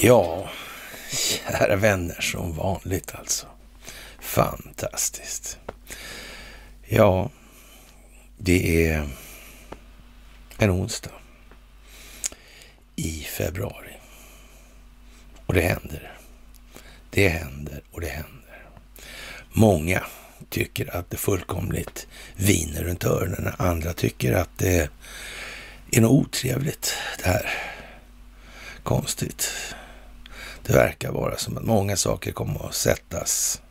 Ja, kära vänner, som vanligt alltså. Fantastiskt. Ja, det är en onsdag i februari. Och det händer. Det händer och det händer. Många tycker att det fullkomligt viner runt öronen. Andra tycker att det är något otrevligt det här. Konstigt. Det verkar vara som att många saker kommer att sättas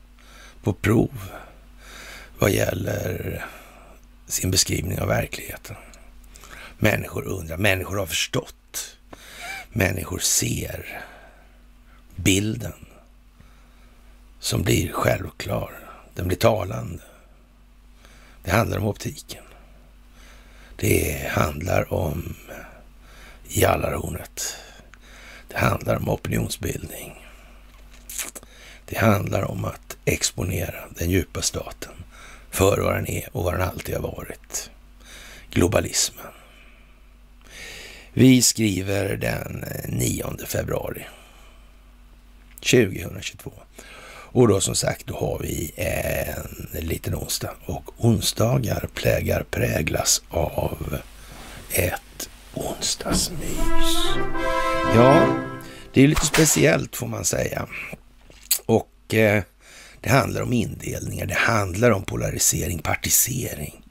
på prov vad gäller sin beskrivning av verkligheten. Människor undrar, människor har förstått. Människor ser bilden som blir självklar. Den blir talande. Det handlar om optiken. Det handlar om Jallarhornet. Det handlar om opinionsbildning. Det handlar om att exponera den djupa staten för vad den är och vad den alltid har varit. Globalismen. Vi skriver den 9 februari 2022. Och då som sagt, då har vi en liten onsdag. Och onsdagar plägar präglas av ett onsdagsmys. Ja, det är lite speciellt får man säga. Och eh, det handlar om indelningar, det handlar om polarisering, partisering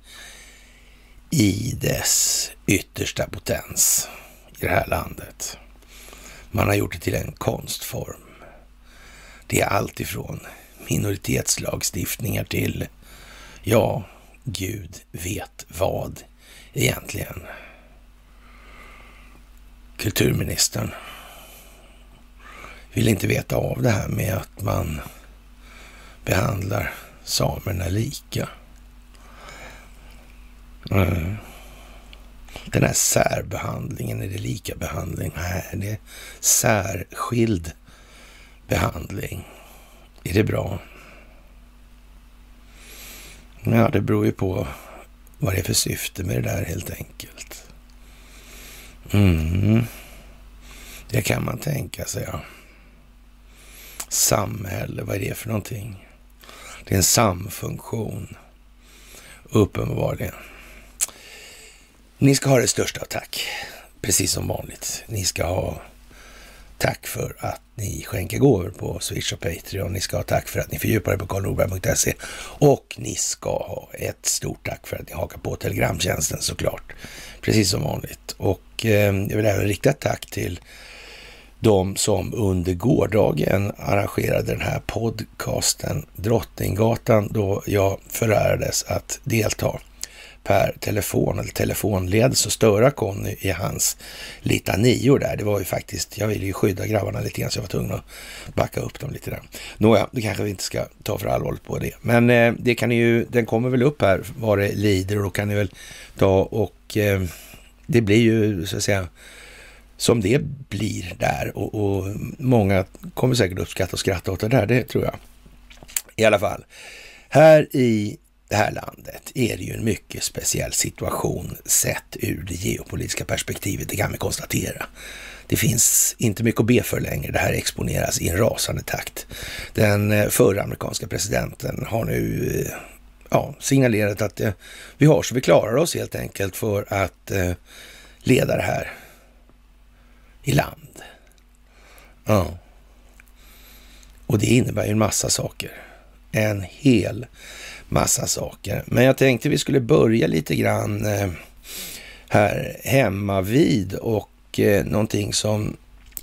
i dess yttersta potens i det här landet. Man har gjort det till en konstform. Det är allt ifrån minoritetslagstiftningar till, ja, Gud vet vad egentligen. Kulturministern vill inte veta av det här med att man behandlar samerna lika. Mm. Den här särbehandlingen, är det lika behandling? Nej, det är särskild behandling. Är det bra? Ja, det beror ju på vad det är för syfte med det där helt enkelt. Mm. Det kan man tänka sig, ja. Samhälle, vad är det för någonting? Det är en samfunktion, uppenbarligen. Ni ska ha det största tack, precis som vanligt. Ni ska ha tack för att ni skänker gåvor på Swish och Patreon. Ni ska ha tack för att ni fördjupar er på karlnorberg.se och ni ska ha ett stort tack för att ni hakar på Telegramtjänsten såklart. Precis som vanligt. Och eh, jag vill även rikta ett tack till de som under gårdagen arrangerade den här podcasten Drottninggatan då jag förärades att delta per telefon eller telefonled, och störa Conny i hans litanior där. Det var ju faktiskt, jag ville ju skydda grabbarna lite grann så jag var tvungen att backa upp dem lite där. Nåja, det kanske vi inte ska ta för allvarligt på det. Men eh, det kan ni ju, den kommer väl upp här vad det lider och då kan ni väl ta och eh, det blir ju så att säga som det blir där och, och många kommer säkert uppskatta och skratta åt det där, det tror jag. I alla fall, här i det här landet är det ju en mycket speciell situation sett ur det geopolitiska perspektivet, det kan vi konstatera. Det finns inte mycket att be för längre. Det här exponeras i en rasande takt. Den eh, förra amerikanska presidenten har nu eh, ja, signalerat att eh, vi har så vi klarar oss helt enkelt för att eh, leda det här i land. Ja. Och det innebär ju en massa saker. En hel massa saker. Men jag tänkte vi skulle börja lite grann eh, här hemma vid och eh, någonting som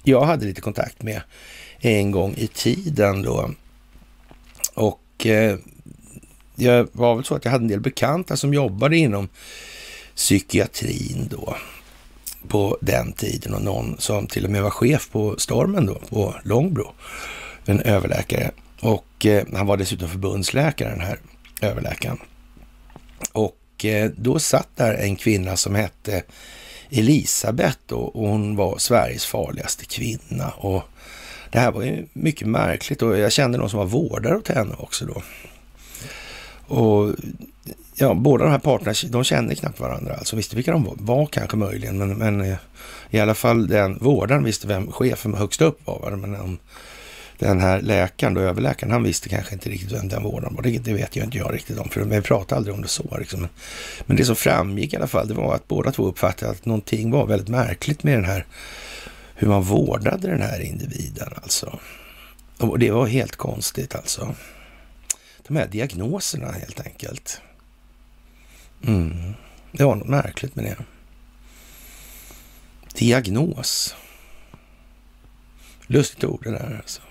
jag hade lite kontakt med en gång i tiden då. Och eh, jag var väl så att jag hade en del bekanta som jobbade inom psykiatrin då på den tiden och någon som till och med var chef på Stormen då, på Långbro, en överläkare. Och eh, han var dessutom förbundsläkare den här överläkaren. Och eh, då satt där en kvinna som hette Elisabeth då, och hon var Sveriges farligaste kvinna. Och det här var ju mycket märkligt och jag kände någon som var vårdare åt henne också då. Och ja, båda de här parterna, de kände knappt varandra. Alltså visste vilka de var, var kanske möjligen, men, men eh, i alla fall den vårdaren visste vem chefen högst upp var. Men um, den här läkaren, då, överläkaren, han visste kanske inte riktigt vem den vårdaren var. Det, det vet jag inte jag riktigt om, för vi pratade aldrig om det så. Liksom. Men det som framgick i alla fall, det var att båda två uppfattade att någonting var väldigt märkligt med den här, hur man vårdade den här individen alltså. Och det var helt konstigt alltså. De här diagnoserna helt enkelt. Mm. Det var något märkligt med det. Diagnos. Lustigt ord det där alltså.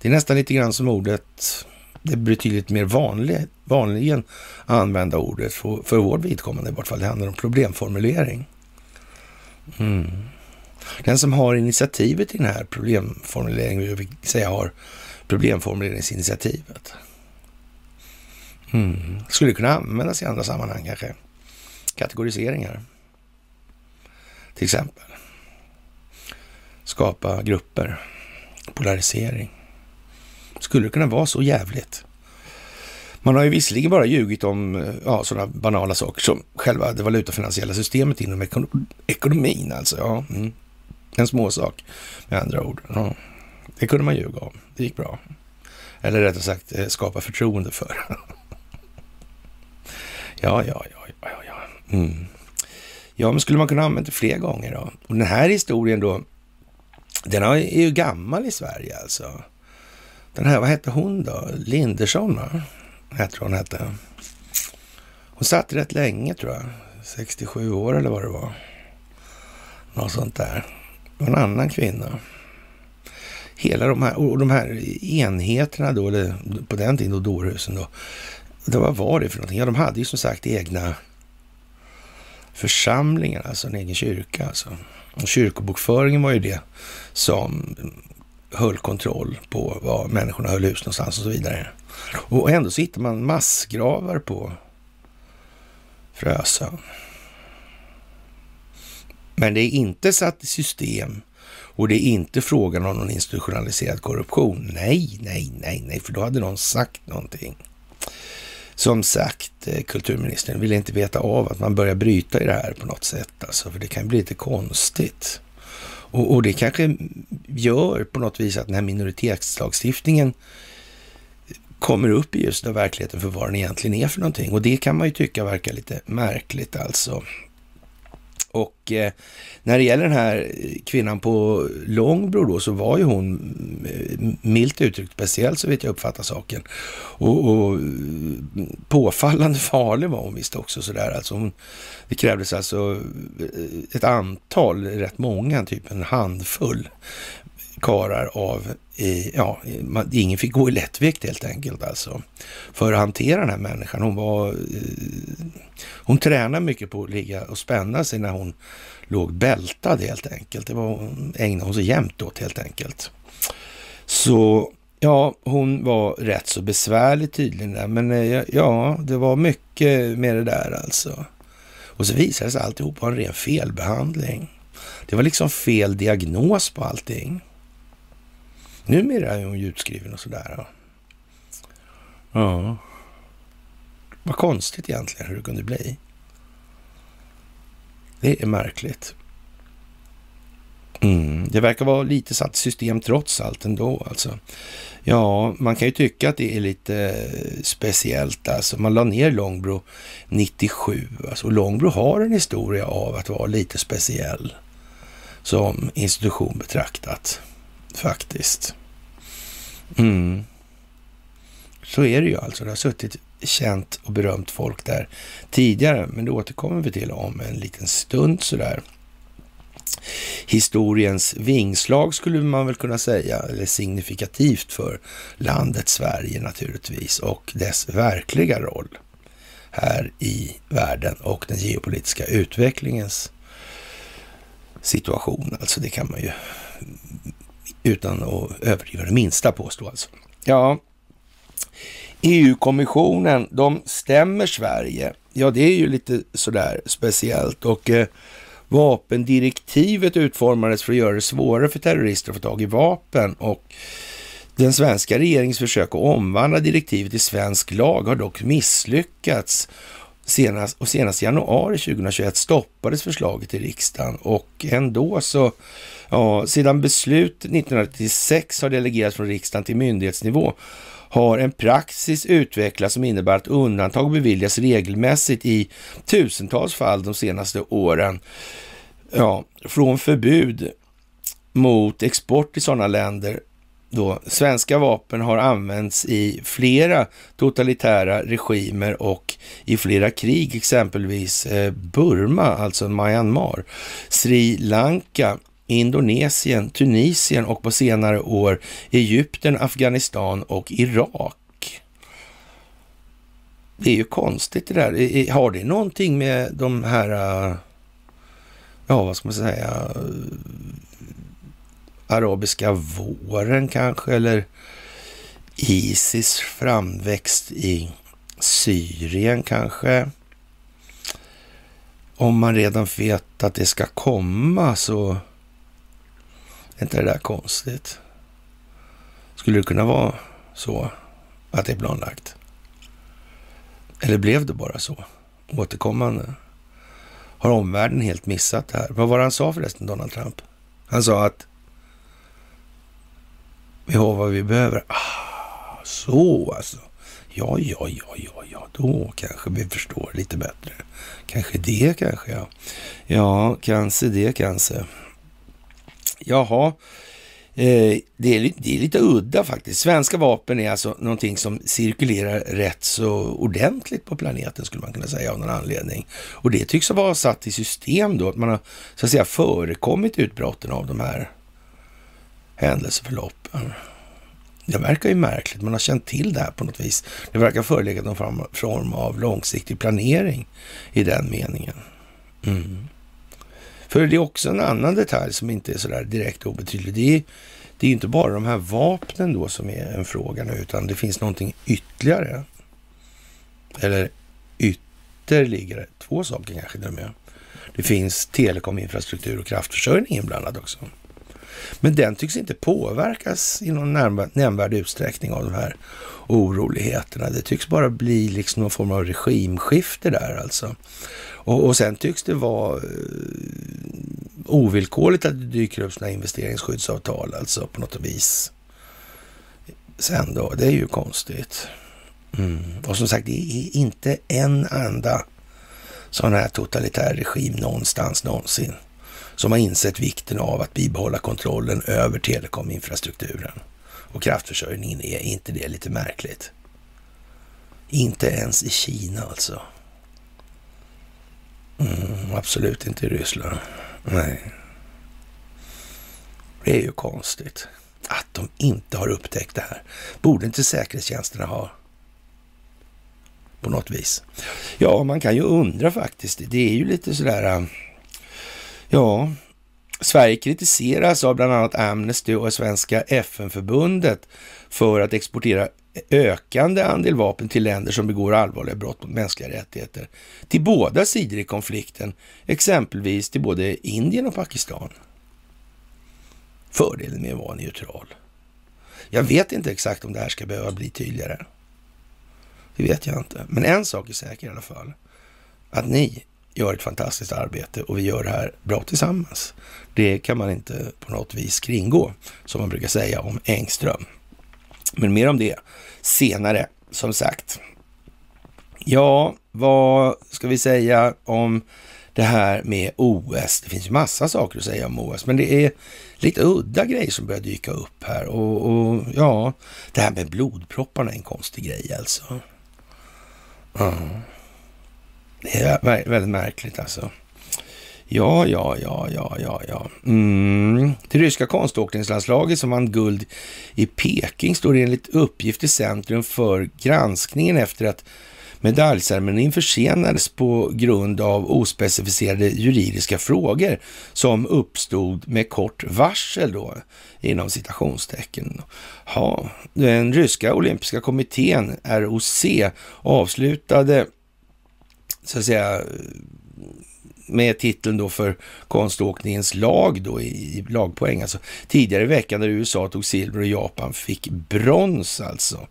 Det är nästan lite grann som ordet, det betydligt mer vanligt, vanligen använda ordet för, för vårt vidkommande i vart fall. Det handlar om problemformulering. Mm. Den som har initiativet i den här problemformuleringen, vill säga har problemformuleringsinitiativet. Mm. Skulle kunna användas i andra sammanhang kanske. Kategoriseringar. Till exempel. Skapa grupper. Polarisering. Skulle det kunna vara så jävligt? Man har ju visserligen bara ljugit om eh, ja, sådana banala saker som själva det valutafinansiella systemet inom ekonomin alltså. Ja, mm. En småsak med andra ord. Ja. Det kunde man ljuga om. Det gick bra. Eller rättare sagt eh, skapa förtroende för. ja, ja, ja, ja, ja. Mm. Ja, men skulle man kunna använda det fler gånger då? Och den här historien då, den är ju gammal i Sverige alltså. Den här, vad hette hon då? Lindersson, va? Hette hon hette. Hon satt rätt länge tror jag. 67 år eller vad det var. Något sånt där. Det var en annan kvinna. Hela de här, och de här enheterna då, eller på den tiden då, dårhusen då. Det, vad var det för någonting? Ja, de hade ju som sagt egna församlingar, alltså en egen kyrka. Alltså. Och kyrkobokföringen var ju det som höll kontroll på var människorna höll hus någonstans och så vidare. Och ändå så hittar man massgravar på Frösön. Men det är inte satt i system och det är inte frågan om någon institutionaliserad korruption. Nej, nej, nej, nej, för då hade någon sagt någonting. Som sagt, eh, kulturministern vill inte veta av att man börjar bryta i det här på något sätt, alltså, för det kan bli lite konstigt. Och, och det kanske gör på något vis att den här minoritetslagstiftningen kommer upp i just den verkligheten för vad den egentligen är för någonting. Och det kan man ju tycka verkar lite märkligt alltså. Och eh, när det gäller den här kvinnan på Långbro då, så var ju hon eh, milt uttryckt speciellt så vet jag uppfattar saken. Och, och mm, påfallande farlig var hon visst också sådär. Alltså hon, det krävdes alltså eh, ett antal, rätt många, typ en handfull karar av, ja, ingen fick gå i lättvikt helt enkelt alltså. För att hantera den här människan. Hon var, eh, hon tränade mycket på att ligga och spänna sig när hon låg bältad helt enkelt. Det var, ägnade hon sig jämt åt helt enkelt. Så ja, hon var rätt så besvärlig tydligen där, men eh, ja, det var mycket med det där alltså. Och så visade det sig alltihop vara en ren felbehandling. Det var liksom fel diagnos på allting. Numera är hon utskriven och sådär. Ja. ja. Vad konstigt egentligen hur det kunde bli. Det är märkligt. Mm, det verkar vara lite satt system trots allt ändå alltså. Ja, man kan ju tycka att det är lite speciellt alltså. Man la ner Långbro 97. Alltså, Långbro har en historia av att vara lite speciell som institution betraktat faktiskt. Mm. Så är det ju alltså. Det har suttit känt och berömt folk där tidigare, men det återkommer vi till om en liten stund sådär. Historiens vingslag skulle man väl kunna säga, eller signifikativt för landet Sverige naturligtvis och dess verkliga roll här i världen och den geopolitiska utvecklingens situation. Alltså det kan man ju utan att överdriva det minsta påstå alltså. Ja, EU-kommissionen, de stämmer Sverige. Ja, det är ju lite sådär speciellt och eh, vapendirektivet utformades för att göra det svårare för terrorister att få tag i vapen och Den svenska regeringens försök att omvandla direktivet till svensk lag har dock misslyckats. Senast, och senast i januari 2021 stoppades förslaget i riksdagen och ändå så, ja, sedan beslut 1996 har delegerats från riksdagen till myndighetsnivå har en praxis utvecklats som innebär att undantag beviljas regelmässigt i tusentals fall de senaste åren. Ja, från förbud mot export till sådana länder då svenska vapen har använts i flera totalitära regimer och i flera krig, exempelvis eh, Burma, alltså Myanmar, Sri Lanka, Indonesien, Tunisien och på senare år Egypten, Afghanistan och Irak. Det är ju konstigt det där. Har det någonting med de här, eh, ja vad ska man säga, arabiska våren kanske, eller Isis framväxt i Syrien kanske. Om man redan vet att det ska komma så är inte det där konstigt. Skulle det kunna vara så att det är planlagt? Eller blev det bara så återkommande? Har omvärlden helt missat det här? Vad var det han sa förresten, Donald Trump? Han sa att vi har vad vi behöver. Ah, så alltså. Ja, ja, ja, ja, ja, då kanske vi förstår lite bättre. Kanske det, kanske ja. Ja, kanske det, kanske. Jaha, eh, det, är, det är lite udda faktiskt. Svenska vapen är alltså någonting som cirkulerar rätt så ordentligt på planeten skulle man kunna säga av någon anledning. Och det tycks vara satt i system då, att man har så att säga förekommit utbrotten av de här händelseförloppen. Det verkar ju märkligt. Man har känt till det här på något vis. Det verkar föreligga någon form av långsiktig planering i den meningen. Mm. För det är också en annan detalj som inte är sådär direkt obetydlig. Det är, det är inte bara de här vapnen då som är en fråga nu, utan det finns någonting ytterligare. Eller ytterligare, två saker kanske till med. Det finns telekominfrastruktur och kraftförsörjning inblandad också. Men den tycks inte påverkas i någon nämnvärd utsträckning av de här oroligheterna. Det tycks bara bli liksom någon form av regimskifte där alltså. Och, och sen tycks det vara eh, ovillkorligt att det dyker upp sådana investeringsskyddsavtal alltså på något vis. Sen då, det är ju konstigt. Mm. Och som sagt, det är inte en enda sån här totalitär regim någonstans någonsin som har insett vikten av att bibehålla kontrollen över telekominfrastrukturen och kraftförsörjningen. Är inte det lite märkligt? Inte ens i Kina alltså. Mm, absolut inte i Ryssland. Nej. Det är ju konstigt att de inte har upptäckt det här. Borde inte säkerhetstjänsterna ha? På något vis. Ja, man kan ju undra faktiskt. Det är ju lite sådär äh, Ja, Sverige kritiseras av bland annat Amnesty och Svenska FN-förbundet för att exportera ökande andel vapen till länder som begår allvarliga brott mot mänskliga rättigheter. Till båda sidor i konflikten, exempelvis till både Indien och Pakistan. Fördelen med att vara neutral. Jag vet inte exakt om det här ska behöva bli tydligare. Det vet jag inte. Men en sak är säker i alla fall. Att ni gör ett fantastiskt arbete och vi gör det här bra tillsammans. Det kan man inte på något vis kringgå, som man brukar säga om Engström. Men mer om det senare, som sagt. Ja, vad ska vi säga om det här med OS? Det finns ju massa saker att säga om OS, men det är lite udda grejer som börjar dyka upp här. Och, och ja, det här med blodpropparna är en konstig grej alltså. Mm. Det är väldigt märkligt alltså. Ja, ja, ja, ja, ja, ja. Mm. Det ryska konståkningslandslaget som vann guld i Peking står enligt uppgift i centrum för granskningen efter att medaljceremonin försenades på grund av ospecificerade juridiska frågor som uppstod med kort varsel då, inom citationstecken. Ja, den ryska olympiska kommittén, ROC, avslutade så att säga med titeln då för konståkningens lag då i, lagpoäng. Alltså tidigare i veckan där USA tog silver och Japan fick brons alltså.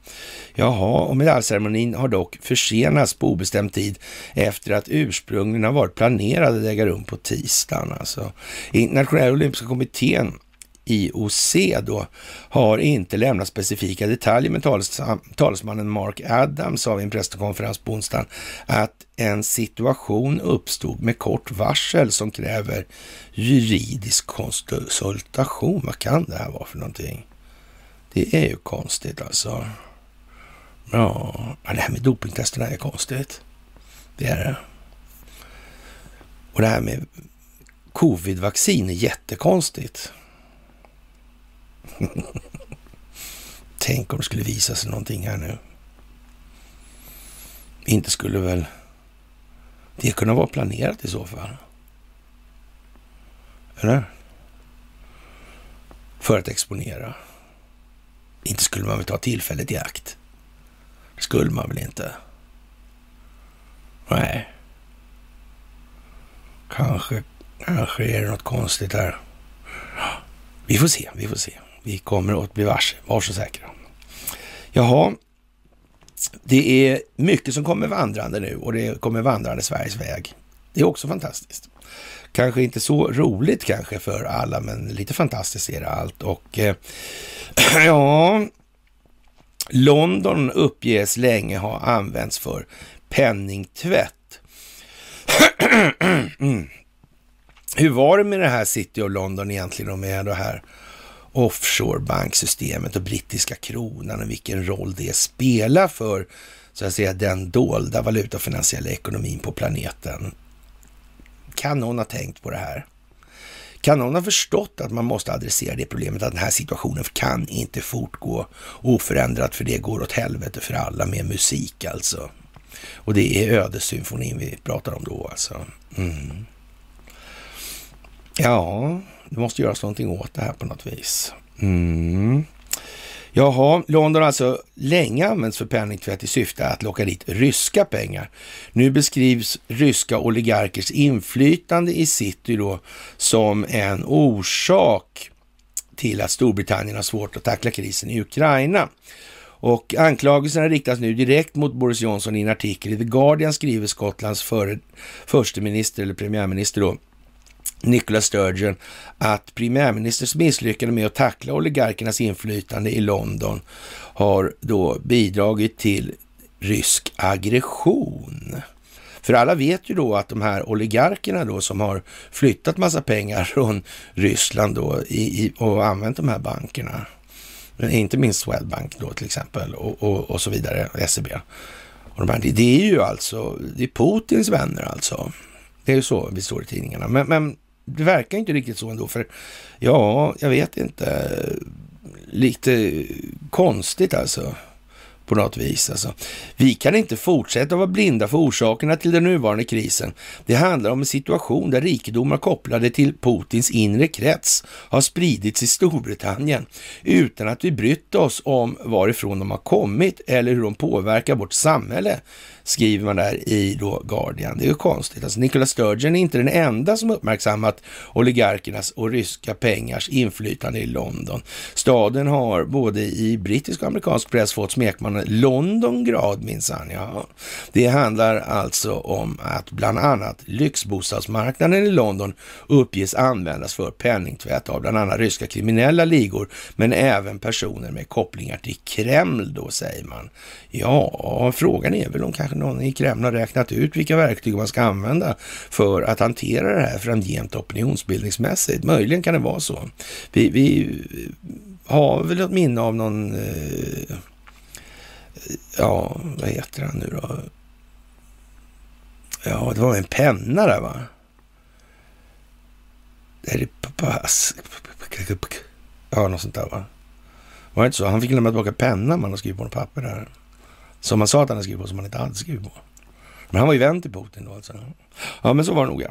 Jaha, och medaljceremonin har dock försenats på obestämd tid efter att ursprungligen har varit planerad att äga rum på tisdagen. Alltså. Internationella olympiska kommittén IOC då har inte lämnat specifika detaljer, men tals talesmannen Mark Adams sa vid en presskonferens på onsdagen att en situation uppstod med kort varsel som kräver juridisk konsultation. Vad kan det här vara för någonting? Det är ju konstigt alltså. Ja, det här med dopingtesterna är konstigt. Det är det. Och det här med covid-vaccin är jättekonstigt. Tänk om det skulle visa sig någonting här nu. Inte skulle väl det kunna vara planerat i så fall? Eller? För att exponera. Inte skulle man väl ta tillfället i akt? Det skulle man väl inte? Nej. Kanske, kanske är det något konstigt här. Vi får se, vi får se. Vi kommer att bli varse, var så säkra. Jaha, det är mycket som kommer vandrande nu och det kommer vandrande Sveriges väg. Det är också fantastiskt. Kanske inte så roligt kanske för alla, men lite fantastiskt är det allt. Och eh, ja, London uppges länge ha använts för penningtvätt. Mm. Hur var det med det här City of London egentligen och med det här offshore-banksystemet och brittiska kronan och vilken roll det spelar för så att säga den dolda valutafinansiella ekonomin på planeten. Kan någon ha tänkt på det här? Kan någon ha förstått att man måste adressera det problemet att den här situationen kan inte fortgå oförändrat för det går åt helvete för alla med musik alltså. Och det är ödessymfonin vi pratar om då alltså. Mm. Ja, det måste göras någonting åt det här på något vis. Mm. Jaha, London har alltså länge använts för penningtvätt i syfte att locka dit ryska pengar. Nu beskrivs ryska oligarkers inflytande i city då som en orsak till att Storbritannien har svårt att tackla krisen i Ukraina. Och anklagelserna riktas nu direkt mot Boris Johnson i en artikel i The Guardian skriver Skottlands före, förste minister eller premiärminister då, Nicola Sturgeon att premiärministerns misslyckande med att tackla oligarkernas inflytande i London har då bidragit till rysk aggression. För alla vet ju då att de här oligarkerna då som har flyttat massa pengar från Ryssland då i, i, och använt de här bankerna, inte minst Swedbank då till exempel och, och, och så vidare, SEB. Och de här, det är ju alltså, det är Putins vänner alltså. Det är ju så vi står i tidningarna. Men, men det verkar inte riktigt så ändå, för ja, jag vet inte. Lite konstigt alltså på något vis. Alltså. Vi kan inte fortsätta vara blinda för orsakerna till den nuvarande krisen. Det handlar om en situation där rikedomar kopplade till Putins inre krets har spridits i Storbritannien utan att vi brytt oss om varifrån de har kommit eller hur de påverkar vårt samhälle skriver man där i då Guardian. Det är ju konstigt. Alltså Nicola Sturgeon är inte den enda som uppmärksammat oligarkernas och ryska pengars inflytande i London. Staden har både i brittisk och amerikansk press fått smekmannen Londongrad minsann. Ja. Det handlar alltså om att bland annat lyxbostadsmarknaden i London uppges användas för penningtvätt av bland annat ryska kriminella ligor, men även personer med kopplingar till Kreml då, säger man. Ja, frågan är väl om kanske någon i Kreml har räknat ut vilka verktyg man ska använda för att hantera det här framgent opinionsbildningsmässigt. Möjligen kan det vara så. Vi, vi har väl ett minne av någon, eh, ja, vad heter han nu då? Ja, det var en penna där va? Det är pass. Ja, något sånt där va? Var det inte så? Han fick lämna tillbaka pennan man har skrivit på något papper där. Som han sa att han hade skrivit på, som han inte hade skrivit på. Men han var ju vän till Putin då alltså. Ja, men så var det nog ja.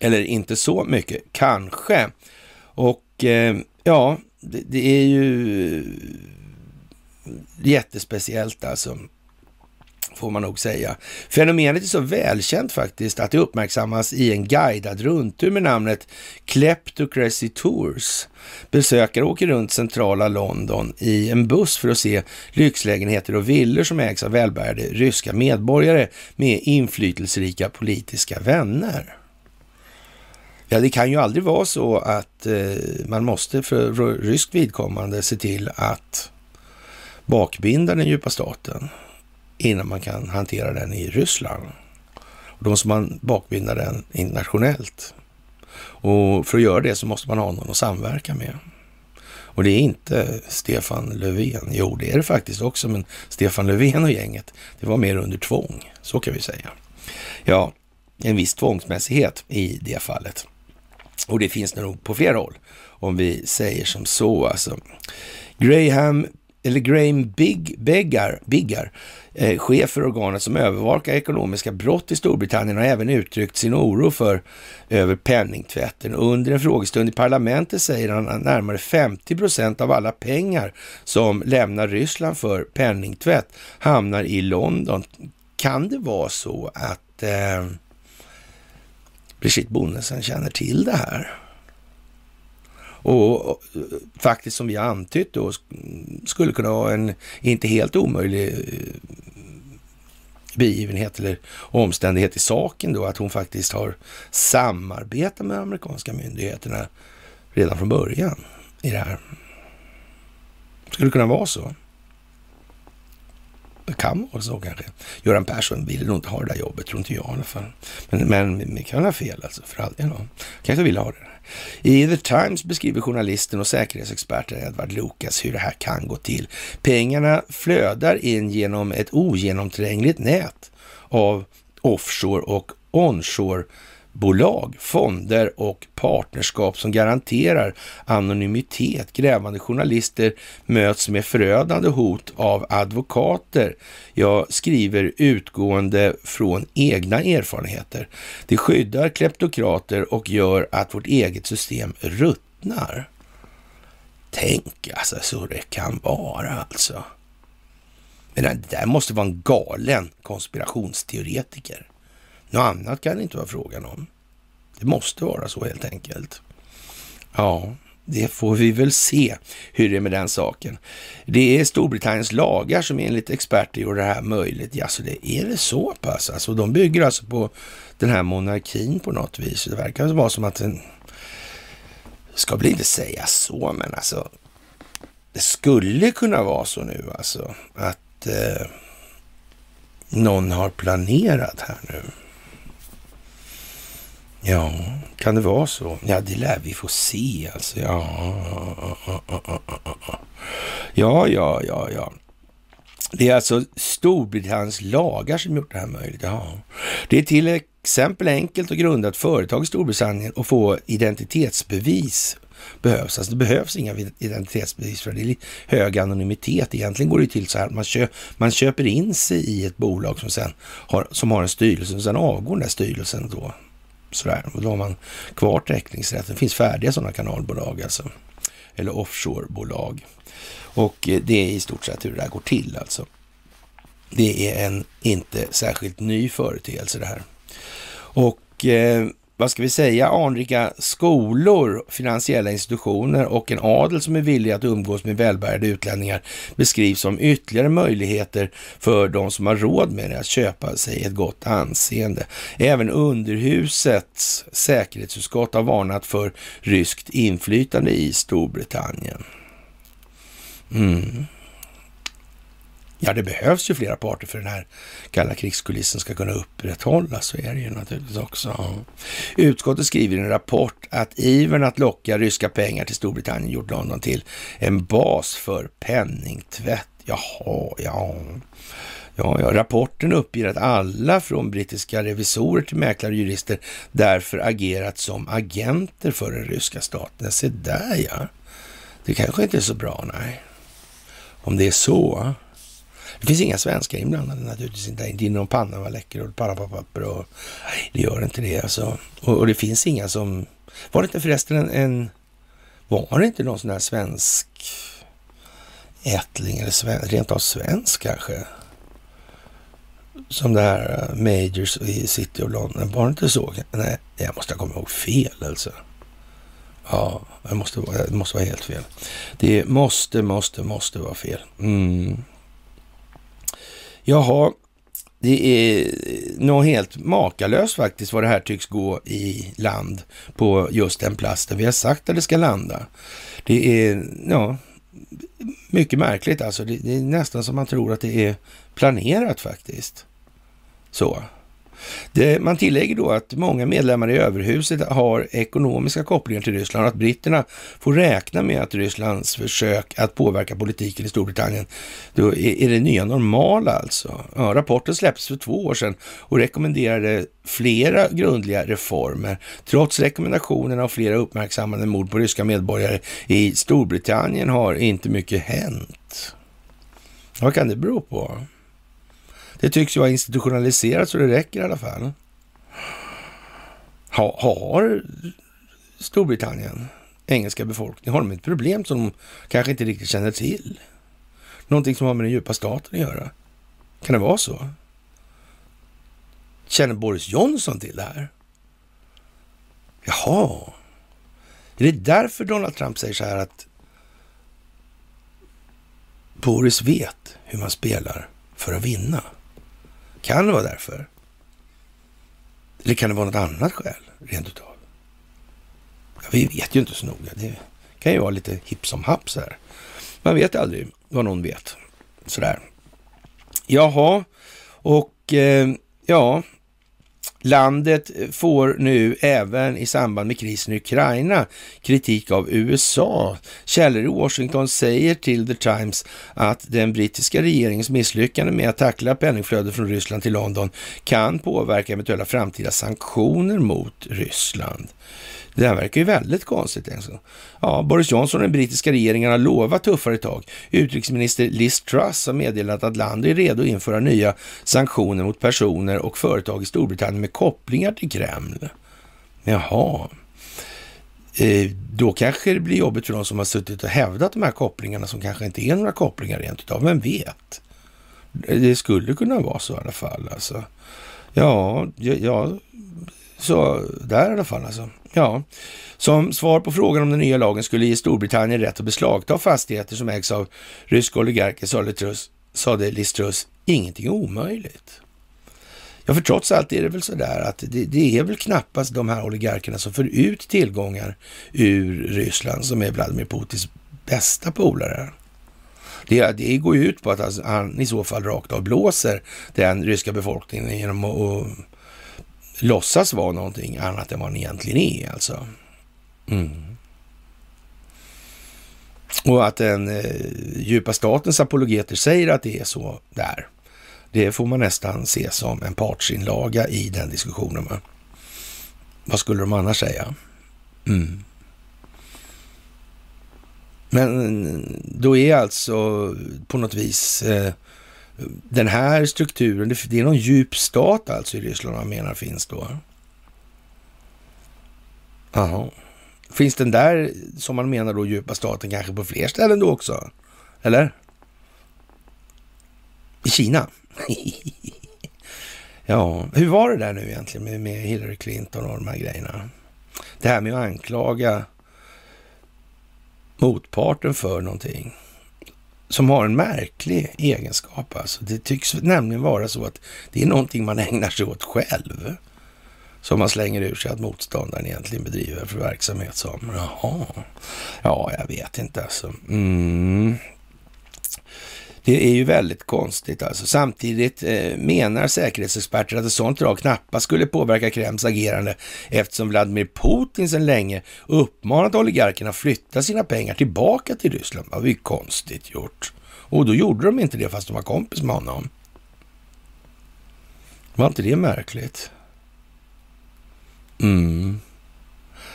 Eller inte så mycket, kanske. Och eh, ja, det, det, är ju jättespeciellt alltså får man nog säga. Fenomenet är så välkänt faktiskt att det uppmärksammas i en guidad rundtur med namnet Kleptocracy Tours. Besökare åker runt centrala London i en buss för att se lyxlägenheter och villor som ägs av välbärgade ryska medborgare med inflytelserika politiska vänner. Ja, det kan ju aldrig vara så att eh, man måste för ryskt vidkommande se till att bakbinda den djupa staten innan man kan hantera den i Ryssland. Då måste man bakbinda den internationellt. Och för att göra det så måste man ha någon att samverka med. Och det är inte Stefan Löfven. Jo, det är det faktiskt också, men Stefan Löfven och gänget, det var mer under tvång. Så kan vi säga. Ja, en viss tvångsmässighet i det fallet. Och det finns det nog på flera håll, om vi säger som så. Alltså. Graham eller Graham Big, Beggar, Biggar, eh, chef för organet som övervakar ekonomiska brott i Storbritannien, har även uttryckt sin oro för över penningtvätten. Under en frågestund i parlamentet säger han att närmare 50 procent av alla pengar som lämnar Ryssland för penningtvätt hamnar i London. Kan det vara så att eh, Brigitte Bonnesen känner till det här? Och faktiskt som vi har antytt då skulle kunna vara en inte helt omöjlig eh, begivenhet eller omständighet i saken då att hon faktiskt har samarbetat med amerikanska myndigheterna redan från början i det här. Skulle det kunna vara så? Det kan vara så kanske. Göran Persson ville nog inte ha det där jobbet, tror inte jag i alla fall. Men, men vi kan ha fel alltså, för all del. Kanske ville ha det. I The Times beskriver journalisten och säkerhetsexperten Edward Lucas hur det här kan gå till. Pengarna flödar in genom ett ogenomträngligt nät av offshore och onshore bolag, fonder och partnerskap som garanterar anonymitet. Grävande journalister möts med förödande hot av advokater. Jag skriver utgående från egna erfarenheter. Det skyddar kleptokrater och gör att vårt eget system ruttnar. Tänk alltså så det kan vara alltså. Men det där måste vara en galen konspirationsteoretiker. Något annat kan det inte vara frågan om. Det måste vara så helt enkelt. Ja, det får vi väl se hur det är med den saken. Det är Storbritanniens lagar som enligt experter gör det här möjligt. Ja, så det är det så pass? Alltså, de bygger alltså på den här monarkin på något vis. Det verkar vara som att den ska bli inte säga så, men alltså det skulle kunna vara så nu alltså att eh, någon har planerat här nu. Ja, kan det vara så? Ja, det lär vi få se alltså. Ja, ja, ja, ja. ja. Det är alltså Storbritanniens lagar som gjort det här möjligt. Ja. Det är till exempel enkelt och grundat företag i Storbritannien att få identitetsbevis behövs. Alltså det behövs inga identitetsbevis för det är hög anonymitet. Egentligen går det till så här att man, köp, man köper in sig i ett bolag som, sen har, som har en styrelse och sen avgår den där styrelsen då Sådär. Och då har man kvar teckningsrätten. Det finns färdiga sådana kanalbolag alltså. Eller offshorebolag. Och eh, det är i stort sett hur det där går till alltså. Det är en inte särskilt ny företeelse det här. Och eh, vad ska vi säga, anrika skolor, finansiella institutioner och en adel som är villig att umgås med välbärgade utlänningar beskrivs som ytterligare möjligheter för de som har råd med det att köpa sig ett gott anseende. Även underhusets säkerhetsutskott har varnat för ryskt inflytande i Storbritannien. Mm. Ja, det behövs ju flera parter för den här kalla krigskulissen ska kunna upprätthållas. Så är det ju naturligtvis också. Utskottet skriver i en rapport att ivern att locka ryska pengar till Storbritannien gjort London till en bas för penningtvätt. Jaha, ja. Ja, ja. Rapporten uppger att alla från brittiska revisorer till mäklare och jurister därför agerat som agenter för den ryska staten. Se där ja. Det kanske inte är så bra, nej. Om det är så. Det finns inga svenskar inblandade naturligtvis inte. Inte inom var läcker och Panama-papper och det gör inte det alltså. Och, och, det finns inga som... Var det inte förresten en, en var det inte någon sån här svensk ättling eller sven, rent av svensk kanske? som det här eh, Majors i City of London. Var det inte så? Nej, jag måste ha kommit ihåg fel alltså. Ja, det måste, det måste vara helt fel. Det måste, måste, måste vara fel. Mm. Jaha, det är nog helt makalöst faktiskt vad det här tycks gå i land på just den plasten vi har sagt att det ska landa. Det är, ja, mycket märkligt alltså. Det, det är nästan som man tror att det är planerat faktiskt. Så. Det, man tillägger då att många medlemmar i överhuset har ekonomiska kopplingar till Ryssland och att britterna får räkna med att Rysslands försök att påverka politiken i Storbritannien då är, är det nya normala alltså. Ja, rapporten släpptes för två år sedan och rekommenderade flera grundliga reformer. Trots rekommendationerna och flera uppmärksammade mord på ryska medborgare i Storbritannien har inte mycket hänt. Vad kan det bero på? Det tycks ju vara institutionaliserat så det räcker i alla fall. Ha, har Storbritannien, engelska befolkningen, har de ett problem som de kanske inte riktigt känner till? Någonting som har med den djupa staten att göra? Kan det vara så? Känner Boris Johnson till det här? Jaha. Är det därför Donald Trump säger så här att Boris vet hur man spelar för att vinna? Kan det vara därför? Eller kan det vara något annat skäl rent utav? Ja, vi vet ju inte så noga. Det kan ju vara lite hipp som happ så här. Man vet aldrig vad någon vet. Sådär. Jaha, och eh, ja, Landet får nu även i samband med krisen i Ukraina kritik av USA. Källor i Washington säger till The Times att den brittiska regeringens misslyckande med att tackla penningflödet från Ryssland till London kan påverka eventuella framtida sanktioner mot Ryssland. Det här verkar ju väldigt konstigt. Alltså. Ja, Boris Johnson och den brittiska regeringen har lovat tuffare tag. Utrikesminister Liz Truss har meddelat att landet är redo att införa nya sanktioner mot personer och företag i Storbritannien med kopplingar till Kreml. Jaha. Eh, då kanske det blir jobbigt för de som har suttit och hävdat de här kopplingarna som kanske inte är några kopplingar rent utav. Vem vet? Det skulle kunna vara så i alla fall. Alltså. Ja, ja, så där i alla fall alltså. Ja, som svar på frågan om den nya lagen skulle ge Storbritannien rätt att beslagta fastigheter som ägs av ryska oligarker sade Liz Truss ingenting omöjligt. Ja, för trots allt är det väl så där att det, det, är väl knappast de här oligarkerna som för ut tillgångar ur Ryssland som är Vladimir Putins bästa polare. Det, det går ju ut på att alltså, han i så fall rakt av blåser den ryska befolkningen genom att låtsas vara någonting annat än vad den egentligen är alltså. Mm. Och att den eh, djupa statens apologeter säger att det är så där, det får man nästan se som en partsinlaga i den diskussionen. Va? Vad skulle de annars säga? Mm. Men eh, då är alltså på något vis eh, den här strukturen, det är någon djup stat alltså i Ryssland man menar finns då? Jaha. Finns den där, som man menar då, djupa staten kanske på fler ställen då också? Eller? I Kina? ja, hur var det där nu egentligen med, Hillary Clinton och de här grejerna? Det här med att anklaga motparten för någonting som har en märklig egenskap. Alltså. Det tycks nämligen vara så att det är någonting man ägnar sig åt själv. Som man slänger ur sig att motståndaren egentligen bedriver för verksamhet som. Jaha. Ja, jag vet inte alltså. Mm. Det är ju väldigt konstigt alltså. Samtidigt eh, menar säkerhetsexperter att ett sånt drag knappast skulle påverka Kremls agerande eftersom Vladimir Putin sedan länge uppmanat oligarkerna att flytta sina pengar tillbaka till Ryssland. Det var ju konstigt gjort. Och då gjorde de inte det fast de var kompis med honom. Var inte det märkligt? Mm.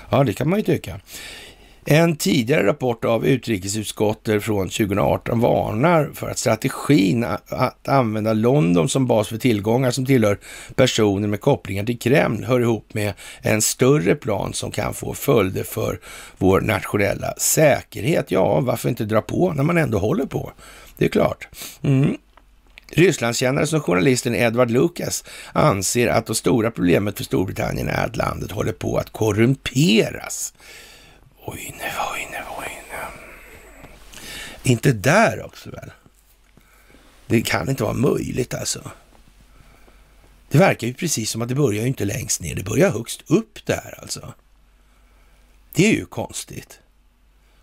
Ja, det kan man ju tycka. En tidigare rapport av utrikesutskottet från 2018 varnar för att strategin att använda London som bas för tillgångar som tillhör personer med kopplingar till Kreml hör ihop med en större plan som kan få följder för vår nationella säkerhet. Ja, varför inte dra på när man ändå håller på? Det är klart. Mm. Rysslandskännare som journalisten Edward Lucas anser att det stora problemet för Storbritannien är att landet håller på att korrumperas. Oj, nu, oj, nu, oj, nu. Inte där också väl? Det kan inte vara möjligt alltså. Det verkar ju precis som att det börjar ju inte längst ner, det börjar högst upp där alltså. Det är ju konstigt.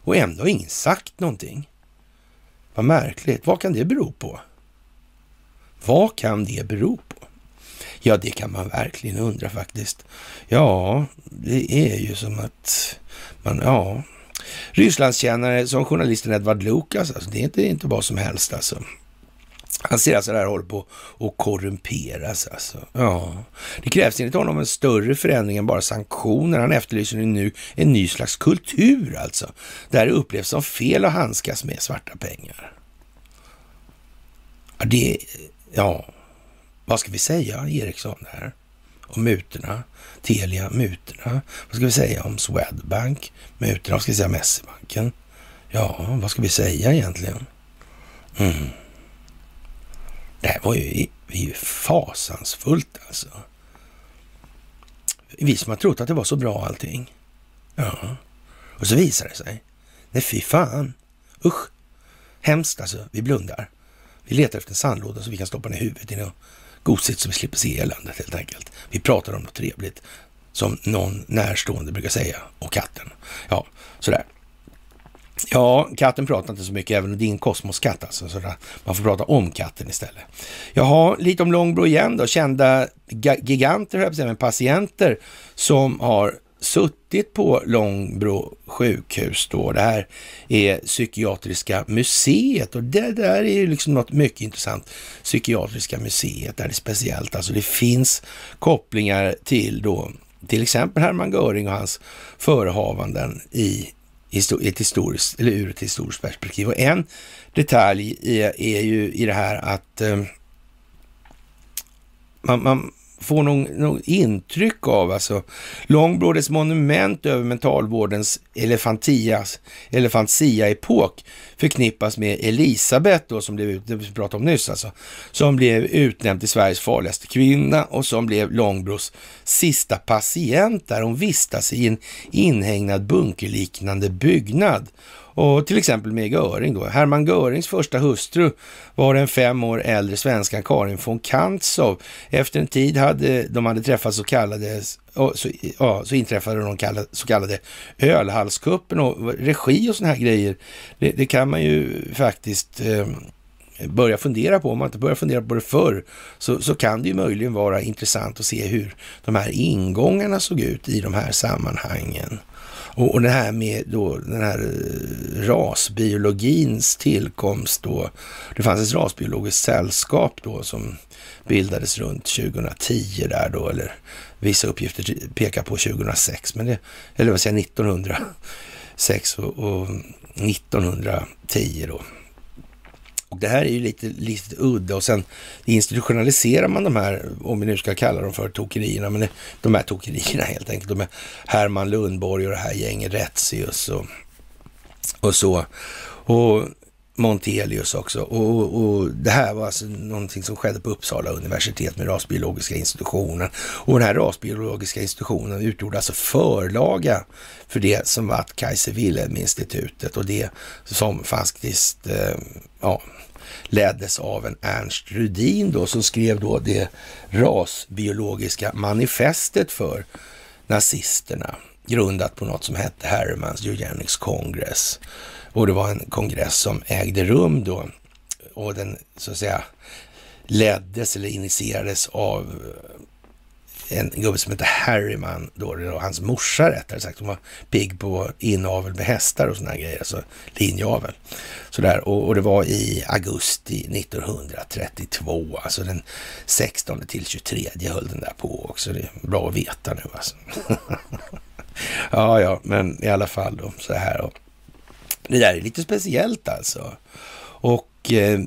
Och ändå har ingen sagt någonting. Vad märkligt. Vad kan det bero på? Vad kan det bero på? Ja, det kan man verkligen undra faktiskt. Ja, det är ju som att man, ja. Rysslandskännare som journalisten Edward Lukas, alltså det är inte, inte vad som helst alltså. Han ser alltså det här håller på att korrumperas alltså. Ja. Det krävs enligt honom en större förändring än bara sanktioner. Han efterlyser nu en ny slags kultur alltså. Där det upplevs som fel att handskas med svarta pengar. Ja, det, ja, vad ska vi säga Eriksson där? Om mutorna, Telia, mutorna. Vad ska vi säga om Swedbank, mutorna? Vad ska vi säga om SE-banken? Ja, vad ska vi säga egentligen? Mm. Det här var ju, ju fasansfullt alltså. Vi som har trott att det var så bra allting. Ja, och så visar det sig. Nej, fy fan. Usch. Hemskt alltså. Vi blundar. Vi letar efter en sandlåda så vi kan stoppa ner huvudet i något gosigt så vi slipper se eländet helt enkelt. Vi pratar om något trevligt som någon närstående brukar säga och katten. Ja, sådär. Ja, katten pratar inte så mycket, även om din kosmoskatt alltså. Sådär. man får prata om katten istället. Jaha, lite om Långbro igen då. Kända giganter, höll jag med patienter som har suttit på Långbro sjukhus då. Det här är Psykiatriska museet och det där är ju liksom något mycket intressant. Psykiatriska museet, där det är speciellt. Alltså det finns kopplingar till då till exempel Hermann Göring och hans förehavanden i ett historiskt, eller ur ett historiskt perspektiv. Och en detalj är, är ju i det här att eh, man, man, får någon, någon intryck av, alltså Långbrådes monument över mentalvårdens elefantias, elefantia-epok förknippas med Elisabeth då, som blev, det vi pratade om nyss alltså, som blev utnämnd till Sveriges farligaste kvinna och som blev Långbros sista patient där hon vistas i en inhägnad bunkerliknande byggnad och till exempel med Göring då. Hermann Görings första hustru var den fem år äldre svenskan Karin von Kantzow. Efter en tid hade de hade träffats så kallade så, ja, så inträffade de kallade, så kallade ölhalskuppen och regi och sådana här grejer. Det, det kan man ju faktiskt eh, börja fundera på. Om man inte börjar fundera på det förr så, så kan det ju möjligen vara intressant att se hur de här ingångarna såg ut i de här sammanhangen. Och, och det här med då den här eh, rasbiologins tillkomst då. Det fanns ett rasbiologiskt sällskap då som bildades runt 2010 där då, eller vissa uppgifter pekar på 2006, men det, eller vad säger 1906 och, och 1910 då. Och det här är ju lite, lite udda och sen institutionaliserar man de här, om vi nu ska kalla dem för tokerierna, men de här tokerierna helt enkelt. De är Herman Lundborg och det här gänget Retzius och, och så. Och Montelius också. Och, och, det här var alltså någonting som skedde på Uppsala universitet med rasbiologiska institutionen. Och den här rasbiologiska institutionen utgjorde alltså förlaga för det som var Kaiser Wilhelm-institutet och det som faktiskt eh, ja, leddes av en Ernst Rudin då som skrev då det rasbiologiska manifestet för nazisterna grundat på något som hette Hermans Eugenics Congress. Och det var en kongress som ägde rum då och den så att säga leddes eller initierades av eh, en gubbe som hette Harryman, då, då hans morsa rättare sagt. Hon var pigg på inavel med hästar och sådana grejer, alltså linjavel. Sådär. Och, och det var i augusti 1932, alltså den 16 till 23 höll den där på också. Det är bra att veta nu alltså. ja, ja, men i alla fall då så här. Och det där är lite speciellt alltså. Och eh,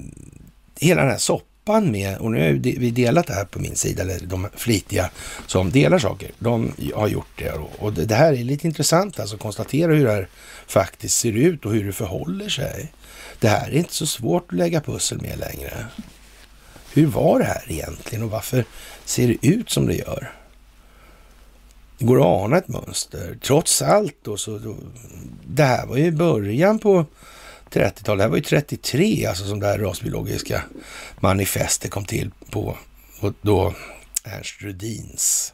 hela den här soppan med, och nu har vi delat det här på min sida, eller de flitiga som delar saker, de har gjort det. Och det här är lite intressant alltså, att konstatera hur det här faktiskt ser ut och hur det förhåller sig. Det här är inte så svårt att lägga pussel med längre. hur var det här egentligen och varför ser det ut som det gör? Det går att ana ett mönster. Trots allt då så, då, det här var ju början på 30-talet. Det här var ju 33 alltså som det här rasbiologiska manifestet kom till på. Och då Ernst Rudins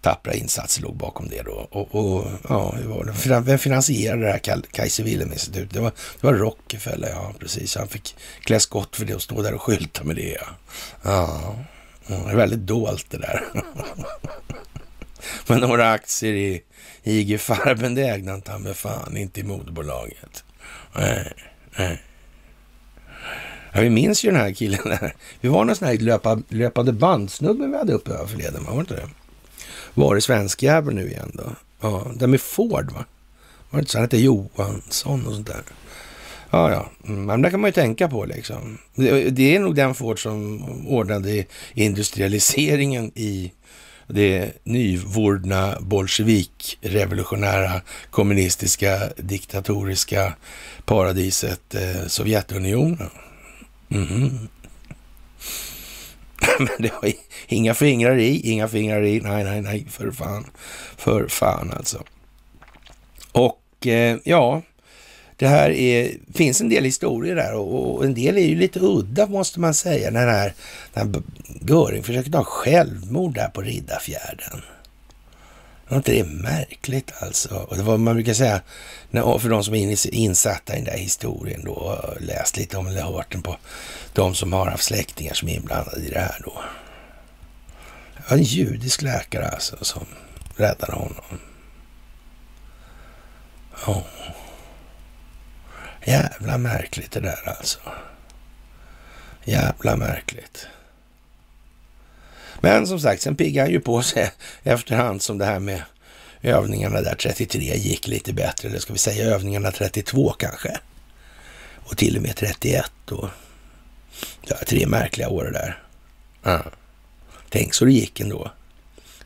tappra insatser låg bakom det då. Och, och ja, hur var det? Vem finansierade det här Kaiser Wilhelm-institutet? Det var, det var Rockefeller, ja precis. Han fick klä skott för det och stå där och skylta med det. Ja, ja det är väldigt dolt det där. Men några aktier i IG Farben, det ägde han ta med fan inte i moderbolaget. Nej, nej. Ja, vi minns ju den här killen där. Vi var någon sån här löpa, löpande bandsnubbe vi hade uppe förleden, var det inte det? Var det svenskjävel nu igen då? Ja, den med Ford va? Var det inte så? Han hette Johansson och sånt där. Ja, ja, mm, men det kan man ju tänka på liksom. Det, det är nog den Ford som ordnade industrialiseringen i det nyvordna bolsjevikrevolutionära kommunistiska diktatoriska paradiset eh, Sovjetunionen. Mm. Men det var inga fingrar i, inga fingrar i. Nej, nej, nej, för fan. För fan alltså. Och eh, ja, det här är, finns en del historier där och, och, en del är ju lite udda måste man säga. När, här, när Göring försöker ta självmord där på Riddarfjärden. Var inte det märkligt alltså? Och det var man brukar säga, när, för de som är insatta i den där historien då, läst lite om eller hört den på de som har haft släktingar som är inblandade i det här då. Det var en judisk läkare alltså som räddade honom. Ja. Jävla märkligt det där alltså. Jävla märkligt. Men som sagt, sen piggade han ju på sig efterhand som det här med övningarna där 33 gick lite bättre. Eller ska vi säga övningarna 32 kanske. Och till och med 31 då. Ja, tre märkliga år det där. Ja. Tänk så det gick ändå.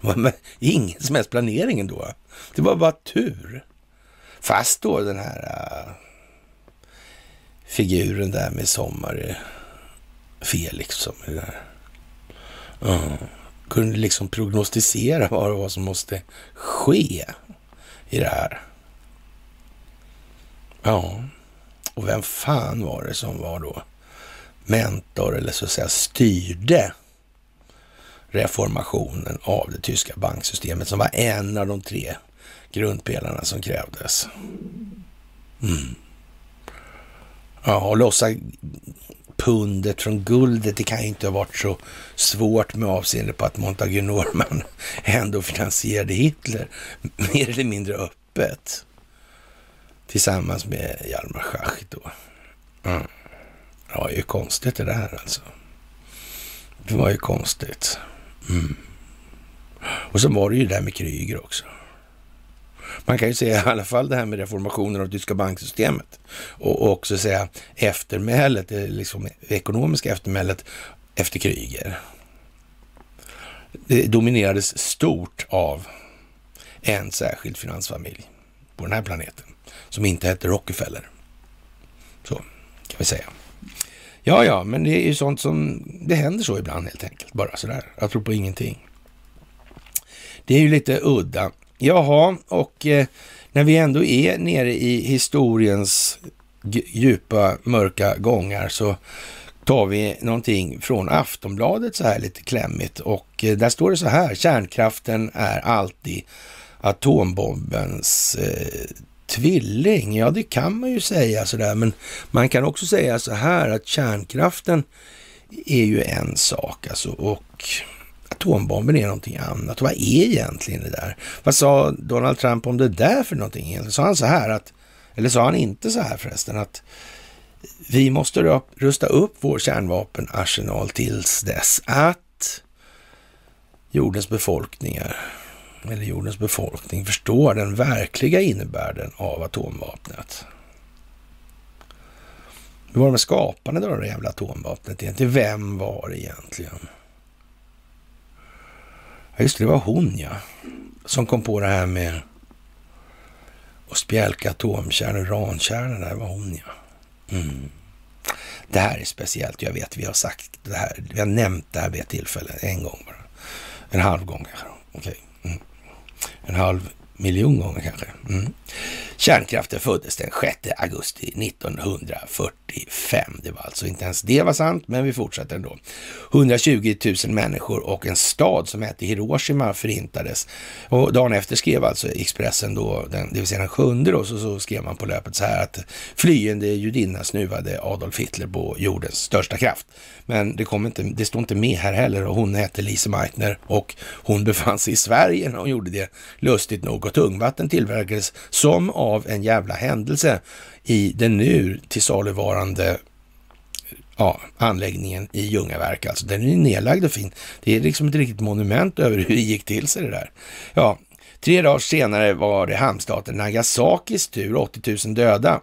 Det var ingen som helst planering ändå. Det var bara tur. Fast då den här uh, figuren där med Sommar eh, Felix som är där. Mm. kunde liksom prognostisera vad, vad som måste ske i det här. Ja, och vem fan var det som var då mentor eller så att säga styrde reformationen av det tyska banksystemet som var en av de tre grundpelarna som krävdes. Mm. Ja, och lossa pundet från guldet, det kan ju inte ha varit så svårt med avseende på att Montague Norman ändå finansierade Hitler mer eller mindre öppet. Tillsammans med Hjalmar Schacht då. Mm. Det var ju konstigt det där alltså. Det var ju konstigt. Mm. Och så var det ju det där med Kryger också. Man kan ju säga i alla fall det här med reformationen av det tyska banksystemet och också säga eftermälet, det liksom ekonomiska eftermälet efter kriget. Det dominerades stort av en särskild finansfamilj på den här planeten som inte hette Rockefeller. Så kan vi säga. Ja, ja, men det är ju sånt som, det händer så ibland helt enkelt, bara sådär, apropå ingenting. Det är ju lite udda. Jaha, och eh, när vi ändå är nere i historiens djupa, mörka gångar så tar vi någonting från Aftonbladet så här lite klämmigt och eh, där står det så här, kärnkraften är alltid atombombens eh, tvilling, ja det kan man ju säga sådär, men man kan också säga så här att kärnkraften är ju en sak alltså och atombomben är någonting annat. Och vad är egentligen det där? Vad sa Donald Trump om det där för någonting egentligen? Sa han så här att, eller sa han inte så här förresten, att vi måste rusta upp vår kärnvapenarsenal tills dess att jordens befolkningar eller jordens befolkning förstår den verkliga innebörden av atomvapnet. Hur var det med skapandet av det jävla atomvapnet egentligen? Vem var det egentligen? Ja, just det, det var hon ja. Som kom på det här med att spjälka atomkärnor, urankärnor. Det var hon ja. Mm. Det här är speciellt. Jag vet, vi har sagt det här. Vi har nämnt det här vid ett tillfälle. En gång bara. En halv gång kanske. Okej. Okay. Mm. En halv miljon gånger kanske. Mm. Kärnkraften föddes den 6 augusti 1945. Det var alltså inte ens det var sant, men vi fortsätter ändå. 120 000 människor och en stad som hette Hiroshima förintades. Och dagen efter skrev alltså Expressen då, den, det vill säga den sjunde då, så, så skrev man på löpet så här att flyende judinna snuvade Adolf Hitler på jordens största kraft. Men det, kom inte, det står inte med här heller och hon hette Lise Meitner och hon befann sig i Sverige när hon gjorde det, lustigt nog. Och tungvatten tillverkades som av av en jävla händelse i den nu tillsaluvarande ja, anläggningen i Ljungaverk. Alltså den är nedlagd och fin. Det är liksom ett riktigt monument över hur det gick till sig det där. Ja, Tre dagar senare var det hamnstaten Nagasakis tur, 80 000 döda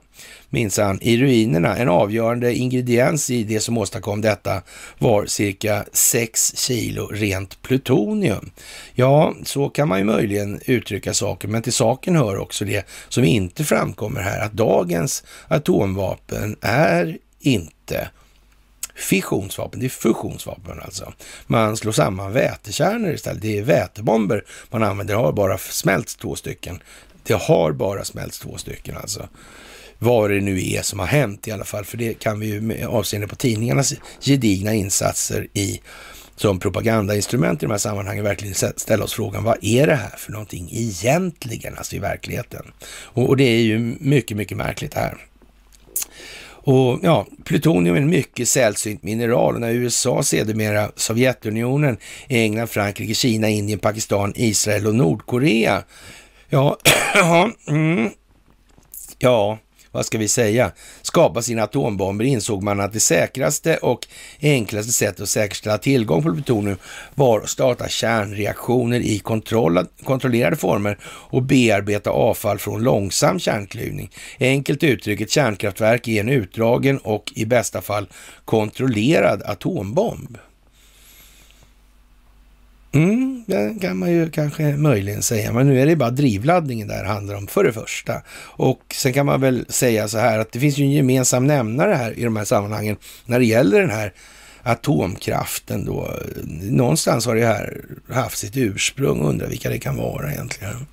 minsann i ruinerna. En avgörande ingrediens i det som åstadkom detta var cirka 6 kilo rent plutonium. Ja, så kan man ju möjligen uttrycka saker, men till saken hör också det som inte framkommer här, att dagens atomvapen är inte fissionsvapen, det är fusionsvapen alltså. Man slår samman vätekärnor istället. Det är vätebomber man använder. Det har bara smälts två stycken. Det har bara smälts två stycken alltså. Vad det nu är som har hänt i alla fall, för det kan vi ju med avseende på tidningarnas gedigna insatser i som propagandainstrument i de här sammanhangen verkligen ställa oss frågan, vad är det här för någonting egentligen, alltså i verkligheten? Och, och det är ju mycket, mycket märkligt här. Och ja, plutonium är en mycket sällsynt mineral och när USA sedermera Sovjetunionen, England, Frankrike, Kina, Indien, Pakistan, Israel och Nordkorea. Ja, mm, ja, vad ska vi säga, skapa sina atombomber insåg man att det säkraste och enklaste sättet att säkerställa tillgång på plutonium var att starta kärnreaktioner i kontrollerade former och bearbeta avfall från långsam kärnklyvning. Enkelt uttryckt, ett kärnkraftverk är en utdragen och i bästa fall kontrollerad atombomb. Mm, det kan man ju kanske möjligen säga, men nu är det bara drivladdningen där handlar om för det första. Och sen kan man väl säga så här att det finns ju en gemensam nämnare här i de här sammanhangen när det gäller den här atomkraften då. Någonstans har det här haft sitt ursprung, undrar vilka det kan vara egentligen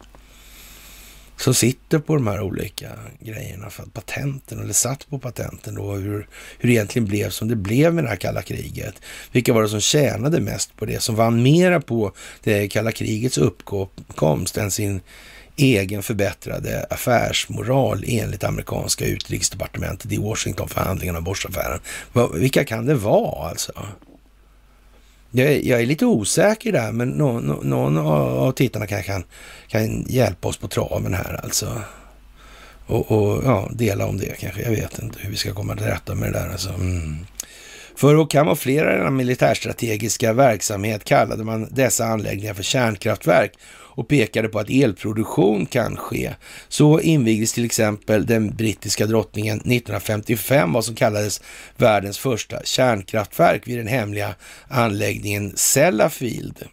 som sitter på de här olika grejerna för patenten, eller satt på patenten då, hur, hur det egentligen blev som det blev med det här kalla kriget. Vilka var det som tjänade mest på det, som vann mera på det kalla krigets uppkomst än sin egen förbättrade affärsmoral enligt amerikanska utrikesdepartementet i Washington, förhandlingarna om Boschaffären. Vilka kan det vara alltså? Jag, jag är lite osäker där, men någon, någon av tittarna kanske kan, kan hjälpa oss på traven här alltså. Och, och, ja, dela om det kanske. Jag vet inte hur vi ska komma till rätta med det där alltså. Mm. För att kamouflera denna militärstrategiska verksamhet kallade man dessa anläggningar för kärnkraftverk och pekade på att elproduktion kan ske. Så invigdes till exempel den brittiska drottningen 1955 vad som kallades världens första kärnkraftverk vid den hemliga anläggningen Sellafield.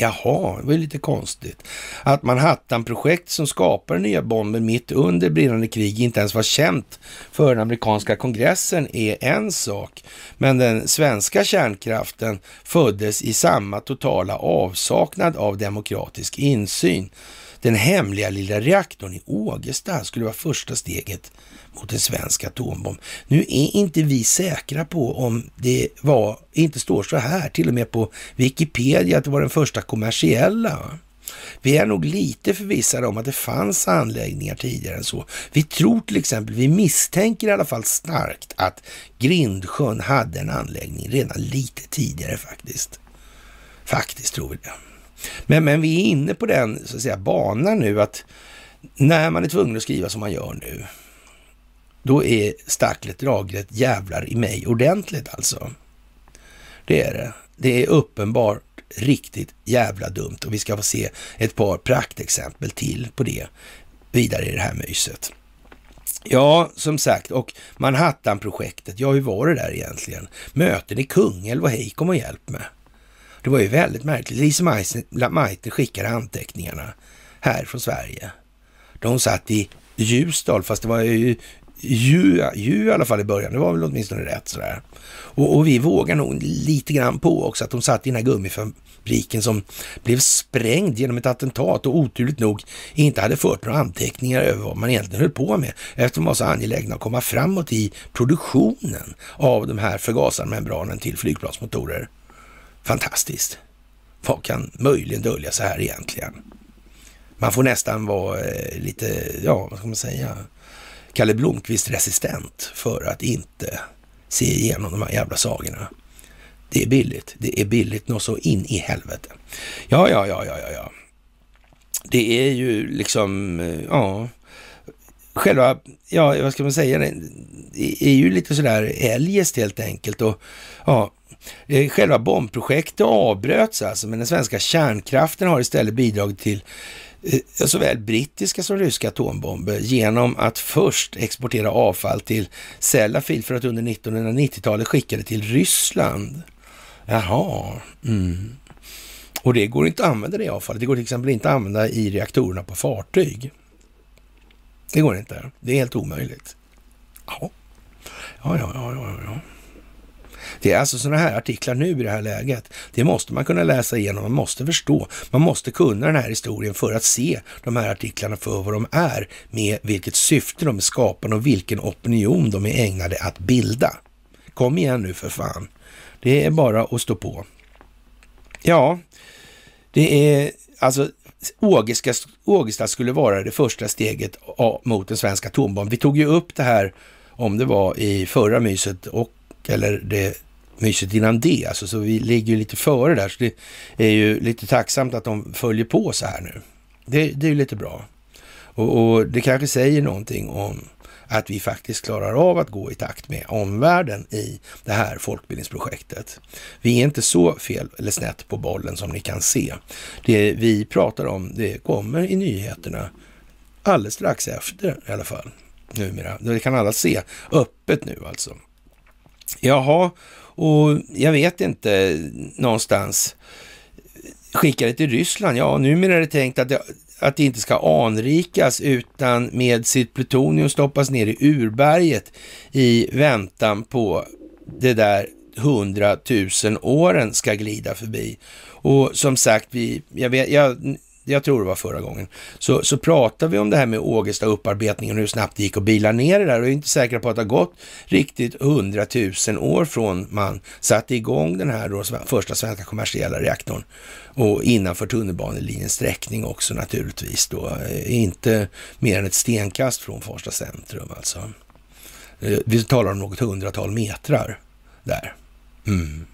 Jaha, det var ju lite konstigt. Att Manhattan-projekt som skapar nya bomber mitt under brinnande krig inte ens var känt för den amerikanska kongressen är en sak. Men den svenska kärnkraften föddes i samma totala avsaknad av demokratisk insyn. Den hemliga lilla reaktorn i Ågesta skulle vara första steget mot en svensk atombomb. Nu är inte vi säkra på om det var, inte står så här, till och med på Wikipedia, att det var den första kommersiella. Vi är nog lite förvissade om att det fanns anläggningar tidigare än så. Vi tror till exempel, vi misstänker i alla fall starkt att Grindsjön hade en anläggning redan lite tidigare faktiskt. Faktiskt tror vi det. Men, men vi är inne på den så att säga, banan nu att när man är tvungen att skriva som man gör nu, då är stacklet dragret jävlar i mig ordentligt alltså. Det är det. Det är uppenbart riktigt jävla dumt och vi ska få se ett par praktexempel till på det vidare i det här myset. Ja, som sagt, och Manhattan-projektet, ja hur var det där egentligen? Möten i Kungälv och hej kom och hjälp med. Det var ju väldigt märkligt. Lise Meitner skickade anteckningarna här från Sverige. De satt i Ljusdal, fast det var ju ju, ju i alla fall i början. Det var väl åtminstone rätt sådär. Och, och vi vågar nog lite grann på också att de satt i den här gummifabriken som blev sprängd genom ett attentat och oturligt nog inte hade fört några anteckningar över vad man egentligen höll på med eftersom de var så angelägna att komma framåt i produktionen av de här förgasarmembranen till flygplansmotorer. Fantastiskt. Vad kan möjligen dölja sig här egentligen? Man får nästan vara eh, lite, ja, vad ska man säga, Kalle Blomqvist-resistent för att inte se igenom de här jävla sagorna. Det är billigt. Det är billigt något så in i helvete. Ja, ja, ja, ja, ja, ja. Det är ju liksom, eh, ja, själva, ja, vad ska man säga, det är ju lite sådär eljest helt enkelt. Och ja, eh, själva bombprojektet avbröts alltså, men den svenska kärnkraften har istället bidragit till Eh, såväl brittiska som ryska atombomber genom att först exportera avfall till Sellafield för att under 1990-talet skicka det till Ryssland. Jaha. Mm. Och det går inte att använda det avfallet. Det går till exempel inte att använda i reaktorerna på fartyg. Det går inte. Det är helt omöjligt. Ja, ja, ja, ja, ja. Det är alltså sådana här artiklar nu i det här läget. Det måste man kunna läsa igenom, man måste förstå. Man måste kunna den här historien för att se de här artiklarna för vad de är, med vilket syfte de är skapade och vilken opinion de är ägnade att bilda. Kom igen nu för fan. Det är bara att stå på. Ja, det är alltså Ågesta, skulle vara det första steget mot en svensk atombomb. Vi tog ju upp det här, om det var i förra myset och eller det myset innan det. Alltså, så vi ligger ju lite före där. Så det är ju lite tacksamt att de följer på så här nu. Det, det är ju lite bra. Och, och, det kanske säger någonting om att vi faktiskt klarar av att gå i takt med omvärlden i det här folkbildningsprojektet. Vi är inte så fel eller snett på bollen som ni kan se. Det vi pratar om, det kommer i nyheterna alldeles strax efter i alla fall numera. Det kan alla se öppet nu alltså. Jaha, och jag vet inte någonstans. Skicka det till Ryssland? Ja, numera är det tänkt att det, att det inte ska anrikas utan med sitt plutonium stoppas ner i urberget i väntan på det där hundratusen åren ska glida förbi. Och som sagt, vi, jag, vet, jag jag tror det var förra gången, så, så pratade vi om det här med Ågesta upparbetningen och hur snabbt det gick att bila ner det där och jag är inte säker på att det har gått riktigt hundratusen år från man satte igång den här då, första svenska kommersiella reaktorn och innanför tunnelbanelinjens sträckning också naturligtvis då. Eh, inte mer än ett stenkast från Farsta centrum alltså. Eh, vi talar om något hundratal metrar där. Mm.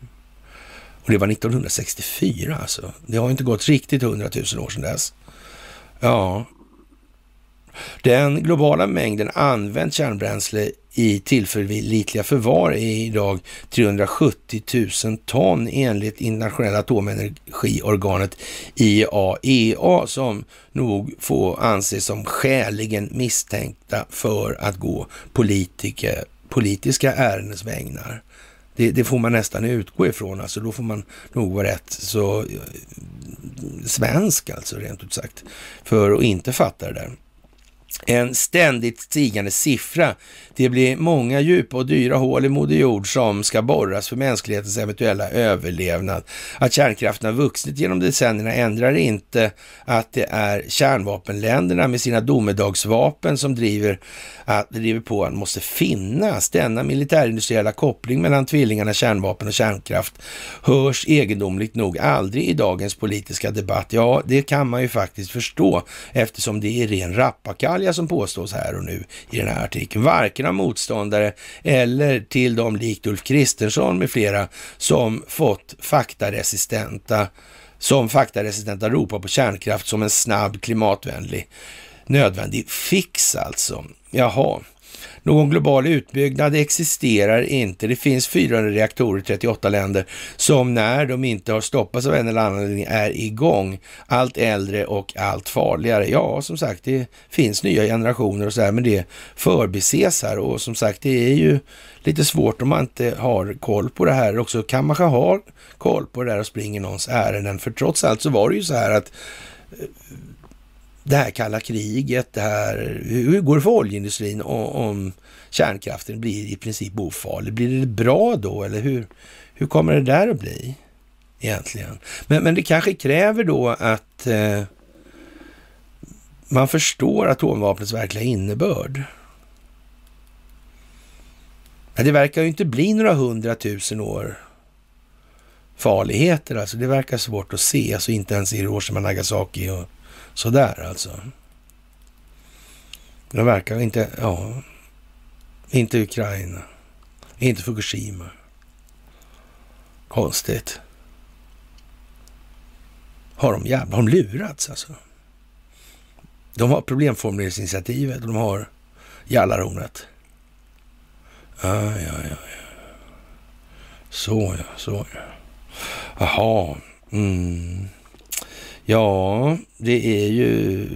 Och det var 1964 alltså. Det har inte gått riktigt 100 000 år sedan dess. Ja. Den globala mängden använt kärnbränsle i tillförlitliga förvar är idag 370 000 ton enligt internationella atomenergiorganet IAEA som nog får anses som skäligen misstänkta för att gå politiker, politiska ärendens vägnar. Det, det, får man nästan utgå ifrån. Alltså då får man nog vara rätt så eh, svensk alltså rent ut sagt. För att inte fatta det där. En ständigt stigande siffra. Det blir många djupa och dyra hål i Moder Jord som ska borras för mänsklighetens eventuella överlevnad. Att kärnkraften har vuxit genom decennierna ändrar inte att det är kärnvapenländerna med sina domedagsvapen som driver, att, driver på att måste finnas. Denna militärindustriella koppling mellan tvillingarna kärnvapen och kärnkraft hörs egendomligt nog aldrig i dagens politiska debatt. Ja, det kan man ju faktiskt förstå eftersom det är ren rappakalja som påstås här och nu i den här artikeln. Varken av motståndare eller till de likt Ulf Kristersson med flera som fått faktaresistenta som faktaresistenta ropar på kärnkraft som en snabb klimatvänlig nödvändig fix alltså. Jaha, någon global utbyggnad existerar inte. Det finns 400 reaktorer i 38 länder som när de inte har stoppats av en eller annan anledning är igång. Allt äldre och allt farligare. Ja, som sagt, det finns nya generationer och så här, men det förbises här och som sagt, det är ju lite svårt om man inte har koll på det här. Också kan man ha koll på det där och springer någons ärenden, för trots allt så var det ju så här att eh, det här kalla kriget, det här, hur går det för oljeindustrin om kärnkraften blir i princip ofarlig? Blir det bra då eller hur, hur kommer det där att bli egentligen? Men, men det kanske kräver då att eh, man förstår atomvapnets verkliga innebörd. Det verkar ju inte bli några hundratusen år farligheter. Alltså det verkar svårt att se, alltså inte ens i Hiroshima, Nagasaki och sådär alltså. Det verkar inte, ja, inte Ukraina, inte Fukushima. Konstigt. Har de jävla, har de lurats alltså? De har problemformuleringsinitiativet och de har Jallarhornet. Ja, ja, ja, ja. Så ja, så ja. Jaha. Mm. Ja, det är ju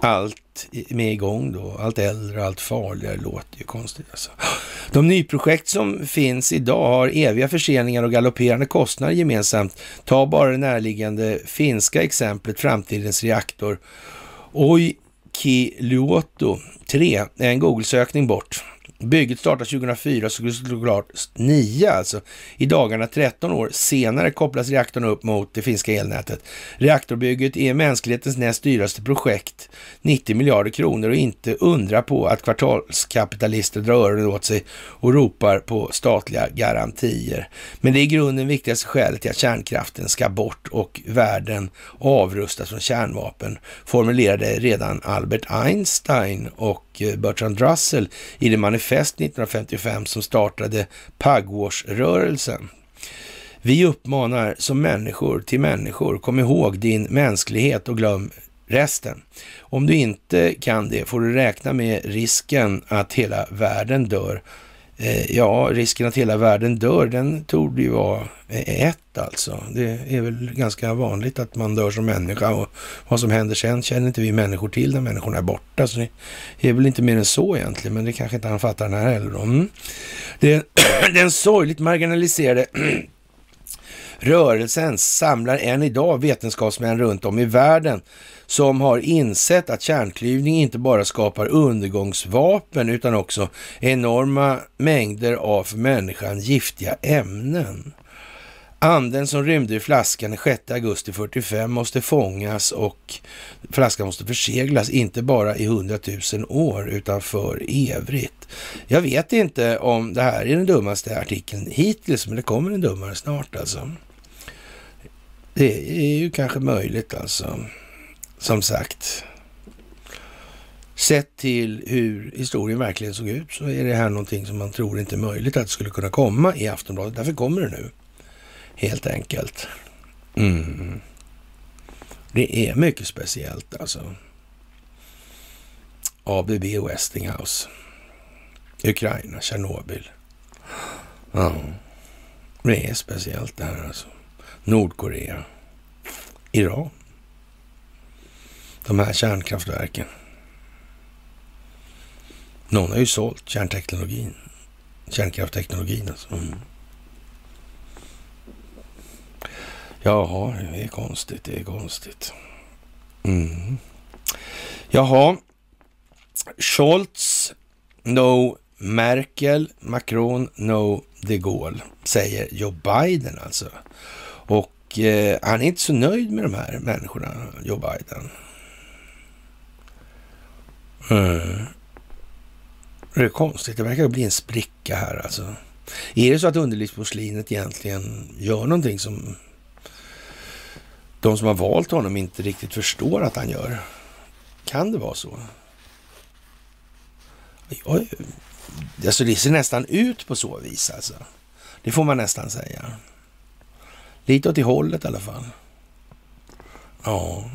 allt med igång då. Allt äldre, allt farligare låter ju konstigt alltså. De nyprojekt som finns idag har eviga förseningar och galopperande kostnader gemensamt. Ta bara det närliggande finska exemplet, framtidens reaktor. Oikiluoto 3, en Google-sökning bort. Bygget startade 2004 så skulle stå klart 9 alltså. I dagarna 13 år senare kopplas reaktorn upp mot det finska elnätet. Reaktorbygget är mänsklighetens näst dyraste projekt, 90 miljarder kronor och inte undra på att kvartalskapitalister drar öronen åt sig och ropar på statliga garantier. Men det är i grunden viktigaste skälet till att kärnkraften ska bort och världen avrustas från kärnvapen, formulerade redan Albert Einstein och eh, Bertrand Russell i det manifest 1955 som startade Pugwash-rörelsen. Vi uppmanar som människor till människor, kom ihåg din mänsklighet och glöm resten. Om du inte kan det får du räkna med risken att hela världen dör Eh, ja, risken att hela världen dör, den tog ju vara eh, ett alltså. Det är väl ganska vanligt att man dör som människa och vad som händer sen känner inte vi människor till när människorna är borta. Så det är väl inte mer än så egentligen, men det kanske inte han fattar den här heller. Mm. Det, den sorgligt marginaliserade rörelsen samlar än idag vetenskapsmän runt om i världen som har insett att kärnklyvning inte bara skapar undergångsvapen utan också enorma mängder av för människan giftiga ämnen. Anden som rymde i flaskan den 6 augusti 45 måste fångas och flaskan måste förseglas, inte bara i hundratusen år utan för evigt. Jag vet inte om det här är den dummaste artikeln hittills, men det kommer en dummare snart alltså. Det är ju kanske möjligt alltså som sagt. Sett till hur historien verkligen såg ut så är det här någonting som man tror inte är möjligt att det skulle kunna komma i Aftonbladet. Därför kommer det nu, helt enkelt. Mm. Det är mycket speciellt alltså. ABB Westinghouse. Ukraina, Tjernobyl. Ja, det är speciellt det här alltså. Nordkorea. Iran de här kärnkraftverken. Någon har ju sålt kärnteknologin. Kärnkraftteknologin alltså. Mm. Jaha, det är konstigt, det är konstigt. Mm. Jaha, Scholz, no Merkel, Macron, no de Gaulle, säger Joe Biden alltså. Och eh, han är inte så nöjd med de här människorna, Joe Biden. Mm. Det är konstigt, det verkar bli en spricka här alltså. Är det så att underlivsporslinet egentligen gör någonting som de som har valt honom inte riktigt förstår att han gör? Kan det vara så? Oj, alltså det ser nästan ut på så vis alltså. Det får man nästan säga. Lite åt det hållet i alla fall. Ja.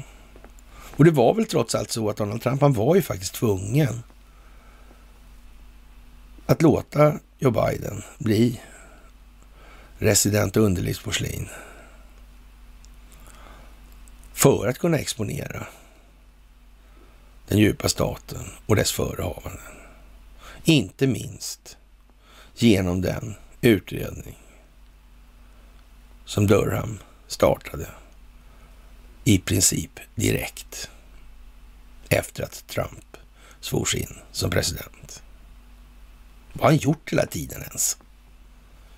Och det var väl trots allt så att Donald Trump, han var ju faktiskt tvungen att låta Joe Biden bli resident underlivsporslin för att kunna exponera den djupa staten och dess förehavanden. Inte minst genom den utredning som Durham startade i princip direkt efter att Trump svors in som president. Vad har han gjort hela tiden ens?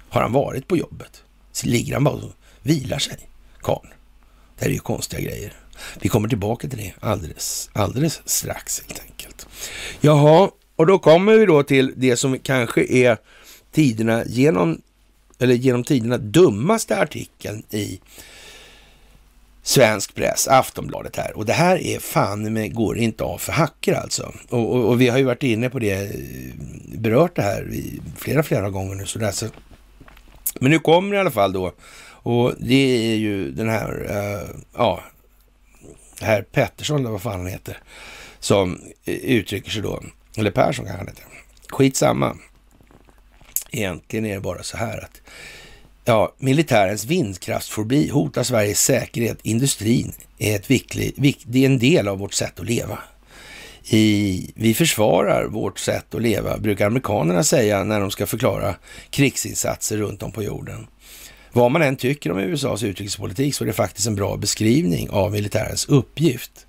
Har han varit på jobbet? Så ligger han bara och vilar sig, karln? Det här är ju konstiga grejer. Vi kommer tillbaka till det alldeles, alldeles strax helt enkelt. Jaha, och då kommer vi då till det som kanske är tiderna genom, eller genom tiderna dummaste artikeln i svensk press, Aftonbladet här. Och det här är fan med går inte av för hacker alltså. Och, och, och, vi har ju varit inne på det, eh, berört det här flera, flera gånger nu. Så så. Men nu kommer det i alla fall då. Och det är ju den här, uh, ja, herr Pettersson, eller vad fan han heter, som eh, uttrycker sig då. Eller Persson kanske han heter. Skitsamma. Egentligen är det bara så här att ja, militärens vindkraftsfobi hotar Sveriges säkerhet. Industrin är, ett viktig, det är en del av vårt sätt att leva. I, vi försvarar vårt sätt att leva, brukar amerikanerna säga när de ska förklara krigsinsatser runt om på jorden. Vad man än tycker om USAs utrikespolitik så är det faktiskt en bra beskrivning av militärens uppgift.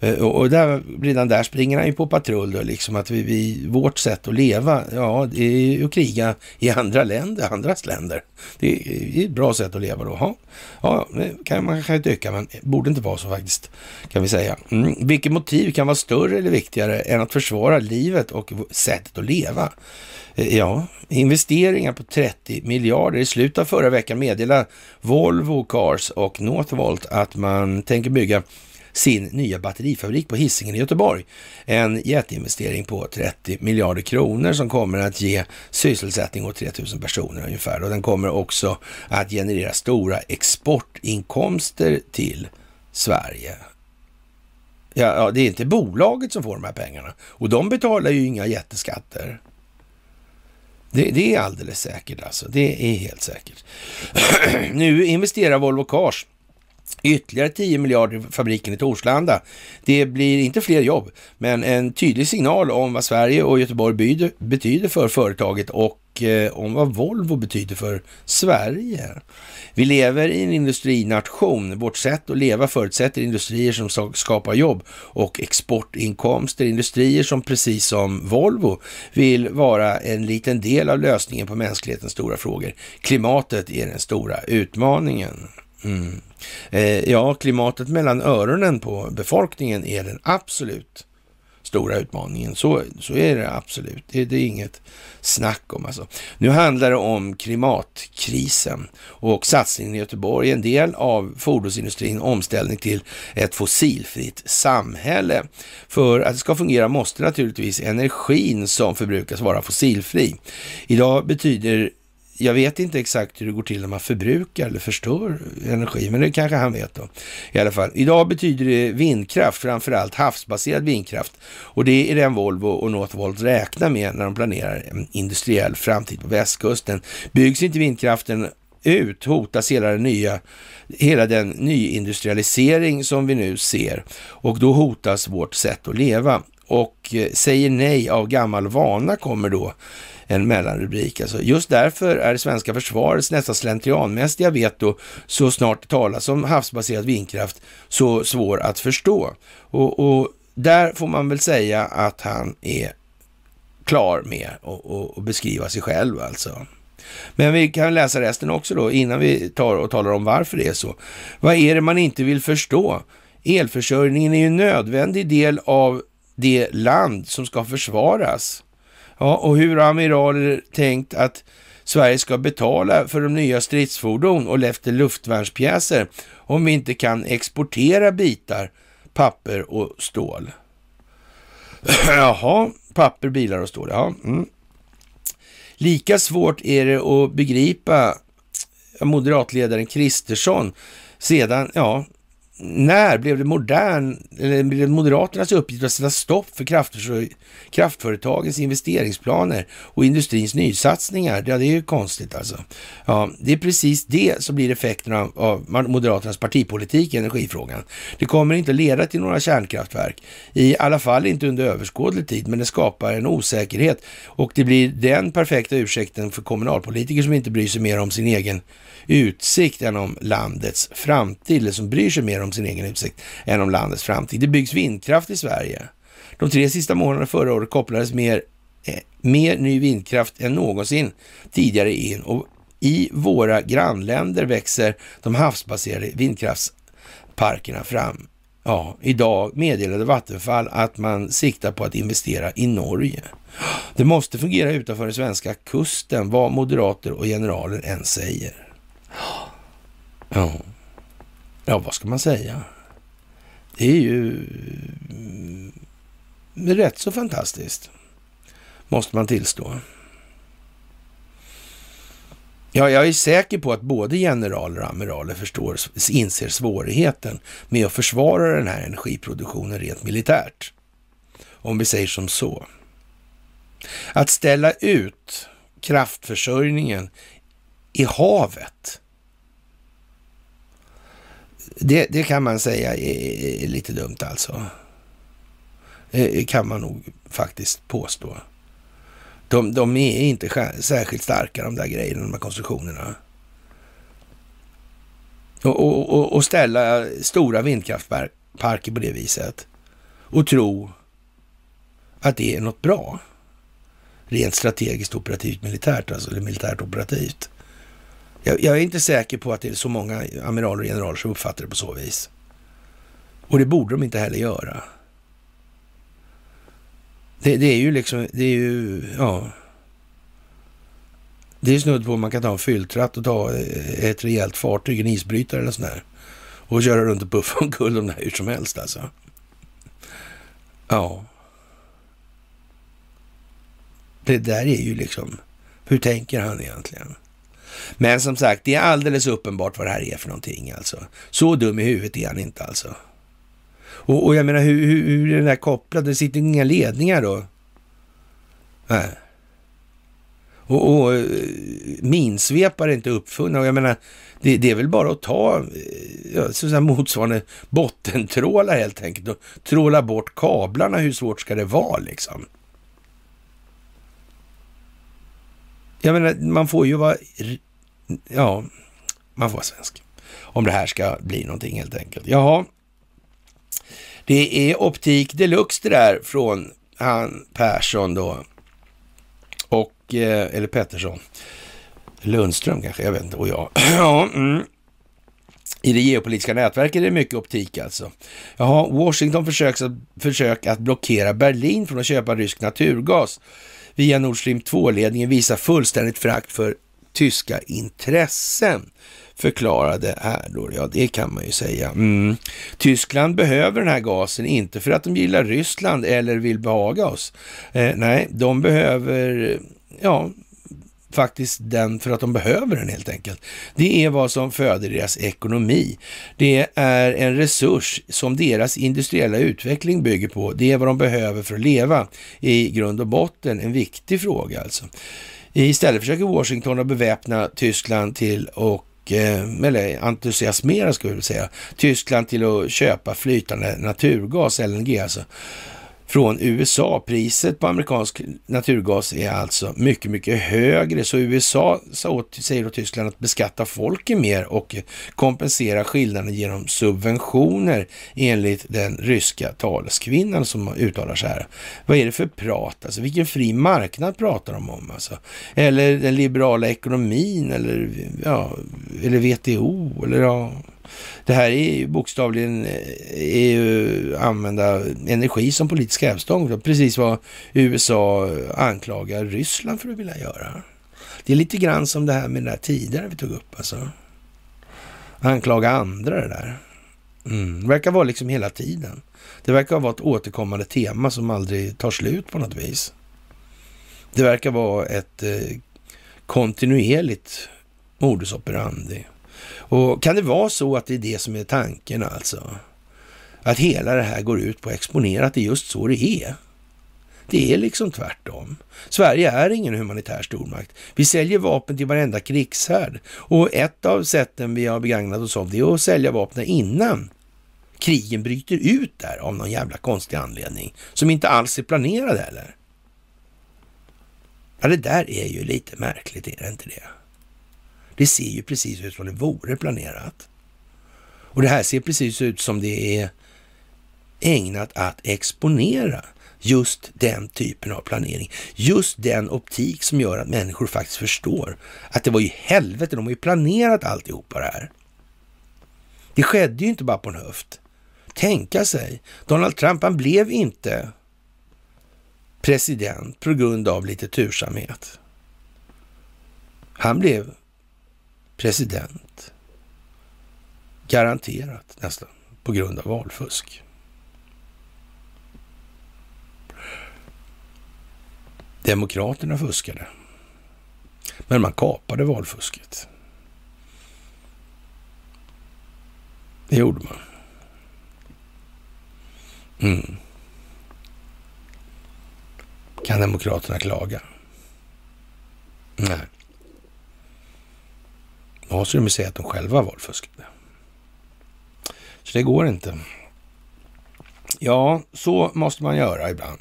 Eh, och där, redan där springer han ju på patrull då, liksom att vi, vi, vårt sätt att leva, ja, det är ju att kriga i andra länder, andras länder. Det är ett bra sätt att leva då. Ja, ja det kan man kanske tycka, men det borde inte vara så faktiskt, kan vi säga. Mm. Vilket motiv kan vara större eller viktigare än att försvara livet och sättet att leva? Eh, ja, investeringar på 30 miljarder. I slutet av förra veckan meddelade Volvo Cars och Northvolt att man tänker bygga sin nya batterifabrik på Hisingen i Göteborg. En jätteinvestering på 30 miljarder kronor som kommer att ge sysselsättning åt 3000 personer ungefär. Och den kommer också att generera stora exportinkomster till Sverige. Ja, ja, det är inte bolaget som får de här pengarna och de betalar ju inga jätteskatter. Det, det, är alldeles säkert alltså. Det är helt säkert. nu investerar Volvo Cars Ytterligare 10 miljarder i fabriken i Torslanda. Det blir inte fler jobb, men en tydlig signal om vad Sverige och Göteborg betyder för företaget och eh, om vad Volvo betyder för Sverige. Vi lever i en industrination. Vårt sätt att leva förutsätter industrier som skapar jobb och exportinkomster. Industrier som precis som Volvo vill vara en liten del av lösningen på mänsklighetens stora frågor. Klimatet är den stora utmaningen. Mm. Eh, ja, klimatet mellan öronen på befolkningen är den absolut stora utmaningen. Så, så är det absolut. Det, det är inget snack om alltså. Nu handlar det om klimatkrisen och satsningen i Göteborg. En del av fordonsindustrin omställning till ett fossilfritt samhälle. För att det ska fungera måste naturligtvis energin som förbrukas vara fossilfri. Idag betyder jag vet inte exakt hur det går till när man förbrukar eller förstör energi, men det kanske han vet då. I alla fall. Idag betyder det vindkraft, framförallt havsbaserad vindkraft. Och det är den Volvo och Northvolt räknar med när de planerar en industriell framtid på västkusten. Byggs inte vindkraften ut hotas hela den nya hela den nyindustrialisering som vi nu ser och då hotas vårt sätt att leva. Och eh, säger nej av gammal vana kommer då en mellanrubrik. Alltså just därför är det svenska försvarets nästan slentrianmässiga veto så snart det talas om havsbaserad vindkraft så svår att förstå. Och, och där får man väl säga att han är klar med att beskriva sig själv alltså. Men vi kan läsa resten också då innan vi tar och talar om varför det är så. Vad är det man inte vill förstå? Elförsörjningen är ju en nödvändig del av det land som ska försvaras. Ja, och hur har amiraler tänkt att Sverige ska betala för de nya stridsfordon och efter luftvärnspjäser om vi inte kan exportera bitar, papper och stål? Jaha, papper, bilar och stål. Ja. Mm. Lika svårt är det att begripa moderatledaren Kristersson sedan, ja, när blev det modern, eller blev det Moderaternas uppgift att sätta stopp för kraftföretagens investeringsplaner och industrins nysatsningar? Ja, det är ju konstigt alltså. Ja, det är precis det som blir effekten av, av Moderaternas partipolitik i energifrågan. Det kommer inte att leda till några kärnkraftverk, i alla fall inte under överskådlig tid, men det skapar en osäkerhet och det blir den perfekta ursäkten för kommunalpolitiker som inte bryr sig mer om sin egen utsikt än om landets framtid, eller som bryr sig mer om om sin egen utsikt än om landets framtid. Det byggs vindkraft i Sverige. De tre sista månaderna förra året kopplades mer, eh, mer ny vindkraft än någonsin tidigare in och i våra grannländer växer de havsbaserade vindkraftsparkerna fram. Ja, idag meddelade Vattenfall att man siktar på att investera i Norge. Det måste fungera utanför den svenska kusten, vad moderater och generaler än säger. Ja, ja vad ska man säga? Det är ju mm, rätt så fantastiskt, måste man tillstå. Ja, jag är säker på att både generaler och amiraler förstår, inser svårigheten med att försvara den här energiproduktionen rent militärt. Om vi säger som så. Att ställa ut kraftförsörjningen i havet. Det, det kan man säga är, är lite dumt alltså. Det kan man nog faktiskt påstå. De, de är inte särskilt starka de där grejerna, de här konstruktionerna. Och, och, och ställa stora vindkraftparker på det viset och tro att det är något bra. Rent strategiskt operativt militärt, alltså, eller militärt operativt. Jag, jag, är inte säker på att det är så många amiraler och generaler som uppfattar det på så vis. Och det borde de inte heller göra. Det, det, är ju liksom, det är ju, ja. Det är snudd på att man kan ta en fylltratt och ta eh, ett rejält fartyg, en isbrytare eller sådär. Och köra runt och puffa omkull de där hur som helst alltså. Ja. Det där är ju liksom, hur tänker han egentligen? Men som sagt, det är alldeles uppenbart vad det här är för någonting alltså. Så dum i huvudet är han inte alltså. Och, och jag menar, hur, hur, hur är den här kopplad? Det sitter inga ledningar då? Nej. Och, och eh, minsvepare är inte uppfunna. Och jag menar, det, det, är väl bara att ta eh, ja, så motsvarande bottentrålar helt enkelt och tråla bort kablarna. Hur svårt ska det vara liksom? Jag menar, man får ju vara... Ja, man får vara svensk. Om det här ska bli någonting helt enkelt. Jaha, det är optik deluxe det där från han Persson då. Och, eh, eller Pettersson. Lundström kanske, jag vet inte. Och jag. ja, mm. I det geopolitiska nätverket är det mycket optik alltså. Jaha, Washington försöker att, försök att blockera Berlin från att köpa rysk naturgas via Nord Stream 2-ledningen visar fullständigt frakt för tyska intressen förklarade Erdor. Ja, det kan man ju säga. Mm. Tyskland behöver den här gasen, inte för att de gillar Ryssland eller vill behaga oss. Eh, nej, de behöver, ja, faktiskt den för att de behöver den helt enkelt. Det är vad som föder deras ekonomi. Det är en resurs som deras industriella utveckling bygger på. Det är vad de behöver för att leva i grund och botten. En viktig fråga alltså. Istället försöker Washington att beväpna Tyskland till och eh, eller entusiasmera skulle jag säga, Tyskland till att köpa flytande naturgas, LNG alltså, från USA. Priset på amerikansk naturgas är alltså mycket, mycket högre. Så USA säger då Tyskland att beskatta folket mer och kompensera skillnaden genom subventioner enligt den ryska taleskvinnan som uttalar så här. Vad är det för prat? Alltså vilken fri marknad pratar de om? Alltså? Eller den liberala ekonomin eller, ja, eller WTO eller ja det här är ju bokstavligen eh, är ju använda energi som politisk hävstång. Precis vad USA anklagar Ryssland för att vilja göra. Det är lite grann som det här med den där tidigare vi tog upp. Alltså. Anklaga andra det där. Mm. Det verkar vara liksom hela tiden. Det verkar vara ett återkommande tema som aldrig tar slut på något vis. Det verkar vara ett eh, kontinuerligt modus operandi. Och kan det vara så att det är det som är tanken alltså? Att hela det här går ut på att exponera att det är just så det är. Det är liksom tvärtom. Sverige är ingen humanitär stormakt. Vi säljer vapen till varenda krigshärd. Och ett av sätten vi har begagnat oss av det är att sälja vapnen innan krigen bryter ut där av någon jävla konstig anledning. Som inte alls är planerad heller. Ja, det där är ju lite märkligt, är det inte det? Det ser ju precis ut som det vore planerat. Och det här ser precis ut som det är ägnat att exponera just den typen av planering. Just den optik som gör att människor faktiskt förstår att det var ju helvete, de har ju planerat alltihopa det här. Det skedde ju inte bara på en höft. Tänka sig, Donald Trump han blev inte president på grund av lite tursamhet. Han blev president, garanterat nästan, på grund av valfusk. Demokraterna fuskade, men man kapade valfusket. Det gjorde man. Mm. Kan Demokraterna klaga? Nej. Då måste de säga att de själva valfuskade. Så det går inte. Ja, så måste man göra ibland.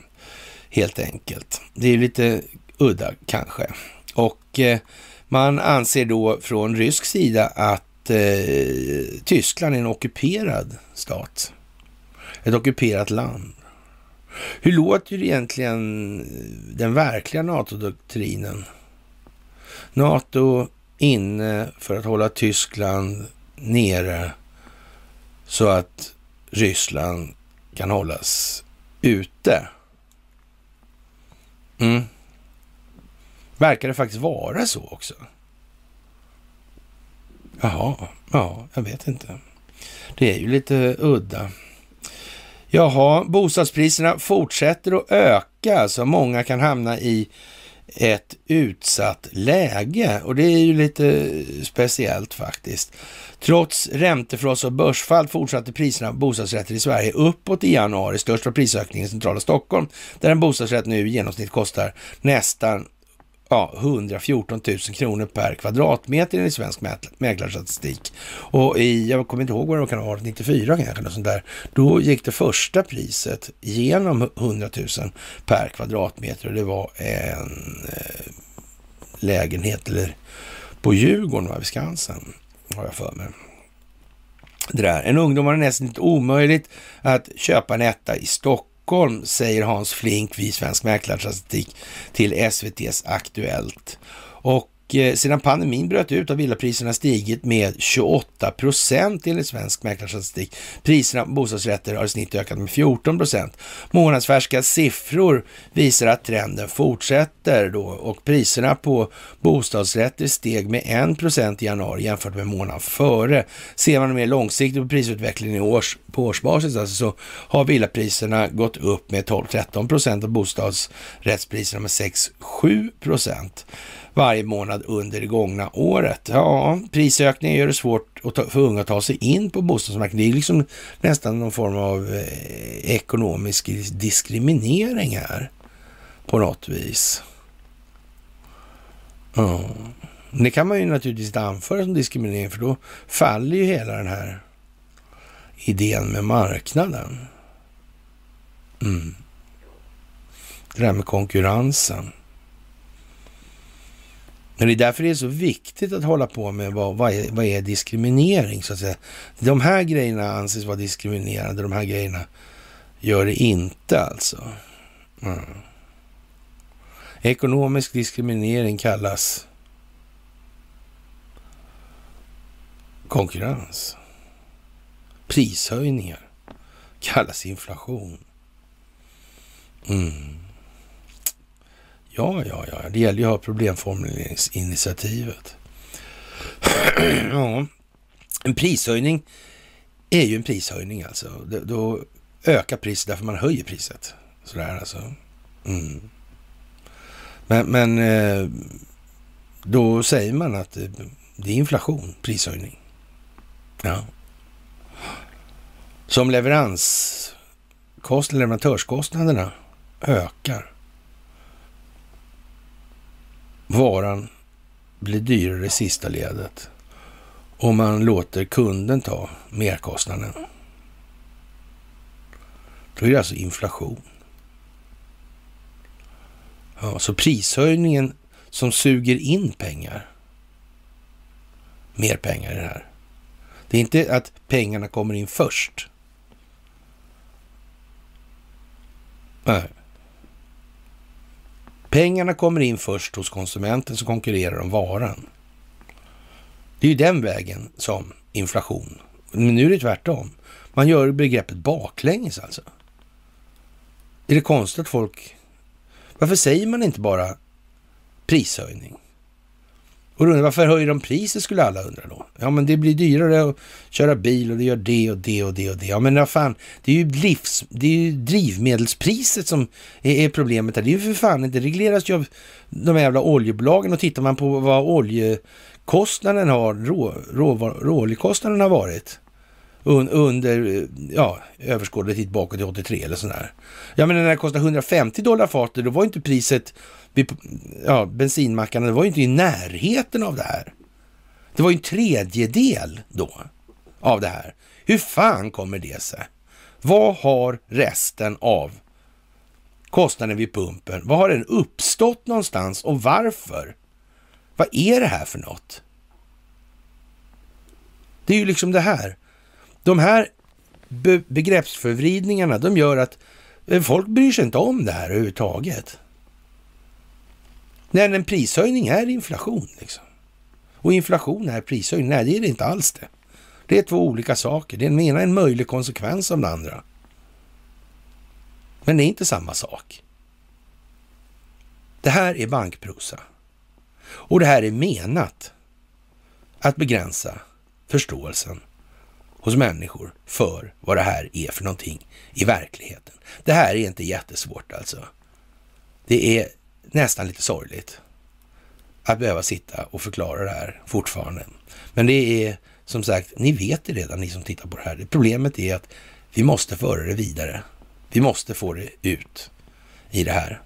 Helt enkelt. Det är lite udda kanske. Och eh, man anser då från rysk sida att eh, Tyskland är en ockuperad stat. Ett ockuperat land. Hur låter egentligen den verkliga NATO-doktrinen? NATO inne för att hålla Tyskland nere så att Ryssland kan hållas ute. Mm. Verkar det faktiskt vara så också? Jaha, ja, jag vet inte. Det är ju lite udda. Jaha, bostadspriserna fortsätter att öka så många kan hamna i ett utsatt läge och det är ju lite speciellt faktiskt. Trots räntefross och börsfall fortsatte priserna på bostadsrätter i Sverige uppåt i januari. Störst var prisökningen i centrala Stockholm där en bostadsrätt nu i genomsnitt kostar nästan ja, 114 000 kronor per kvadratmeter enligt svensk mäklarstatistik. Och i, jag kommer inte ihåg vad det kan ha varit, 94 kanske, något sånt där. Då gick det första priset genom 100 000 per kvadratmeter och det var en eh, lägenhet eller på Djurgården, vid Skansen, har jag för mig. Det där. En ungdom har det nästan inte omöjligt att köpa en etta i Stockholm Stockholm, säger Hans Flink vid Svensk Mäklarstatistik till SVTs Aktuellt. Och Eh, sedan pandemin bröt ut har villapriserna stigit med 28 procent enligt Svensk Mäklarstatistik. Priserna på bostadsrätter har i snitt ökat med 14 procent. Månadsfärska siffror visar att trenden fortsätter då och priserna på bostadsrätter steg med 1 procent i januari jämfört med månaden före. Ser man mer långsiktigt på prisutvecklingen i års, på årsbasis alltså, så har villapriserna gått upp med 12-13 procent och bostadsrättspriserna med 6-7 procent varje månad under det gångna året. Ja, prisökningen gör det svårt för unga att ta sig in på bostadsmarknaden. Det är liksom nästan någon form av eh, ekonomisk diskriminering här på något vis. Ja. Det kan man ju naturligtvis inte anföra som diskriminering för då faller ju hela den här idén med marknaden. Mm. Det där med konkurrensen. Men det är därför det är så viktigt att hålla på med vad, vad, är, vad är diskriminering så att säga. De här grejerna anses vara diskriminerande, de här grejerna gör det inte alltså. Mm. Ekonomisk diskriminering kallas konkurrens. Prishöjningar kallas inflation. Mm. Ja, ja, ja, det gäller ju att ha problemformuleringsinitiativet. ja, en prishöjning är ju en prishöjning alltså. Då ökar priset därför man höjer priset. Sådär alltså. Mm. Men, men eh, då säger man att det är inflation, prishöjning. Ja. Som leveranskostnader, leverantörskostnaderna ökar varan blir dyrare i sista ledet om man låter kunden ta merkostnaden. Då är det alltså inflation. Ja, så prishöjningen som suger in pengar, mer pengar i det här, Det är inte att pengarna kommer in först. Nej. Pengarna kommer in först hos konsumenten som konkurrerar om varan. Det är ju den vägen som inflation. Men nu är det tvärtom. Man gör begreppet baklänges alltså. Är det konstigt att folk... Varför säger man inte bara prishöjning? Och undrar, varför höjer de priset skulle alla undra då. Ja, men det blir dyrare att köra bil och det gör det och det och det och det. Ja, men vad fan, det är ju livs, det är ju drivmedelspriset som är, är problemet. Det är ju för fan inte regleras ju av de jävla oljebolagen och tittar man på vad oljekostnaden har, rå, rå, råoljekostnaden har varit under ja, överskådlig tid bakåt till 83 eller sådär. Ja, men när det kostade 150 dollar fatet, då var inte priset ja, bensinmackarna, det var ju inte i närheten av det här. Det var ju en tredjedel då av det här. Hur fan kommer det sig? Vad har resten av kostnaden vid pumpen, vad har den uppstått någonstans och varför? Vad är det här för något? Det är ju liksom det här. De här be begreppsförvridningarna, de gör att eh, folk bryr sig inte om det här överhuvudtaget. Nej, en prishöjning är inflation. Liksom. Och inflation är prishöjning. Nej, det är det inte alls det. Det är två olika saker. Den ena är en möjlig konsekvens av den andra. Men det är inte samma sak. Det här är bankprosa. Och det här är menat att begränsa förståelsen hos människor för vad det här är för någonting i verkligheten. Det här är inte jättesvårt alltså. Det är nästan lite sorgligt att behöva sitta och förklara det här fortfarande. Men det är som sagt, ni vet det redan, ni som tittar på det här. Problemet är att vi måste föra det vidare. Vi måste få det ut i det här.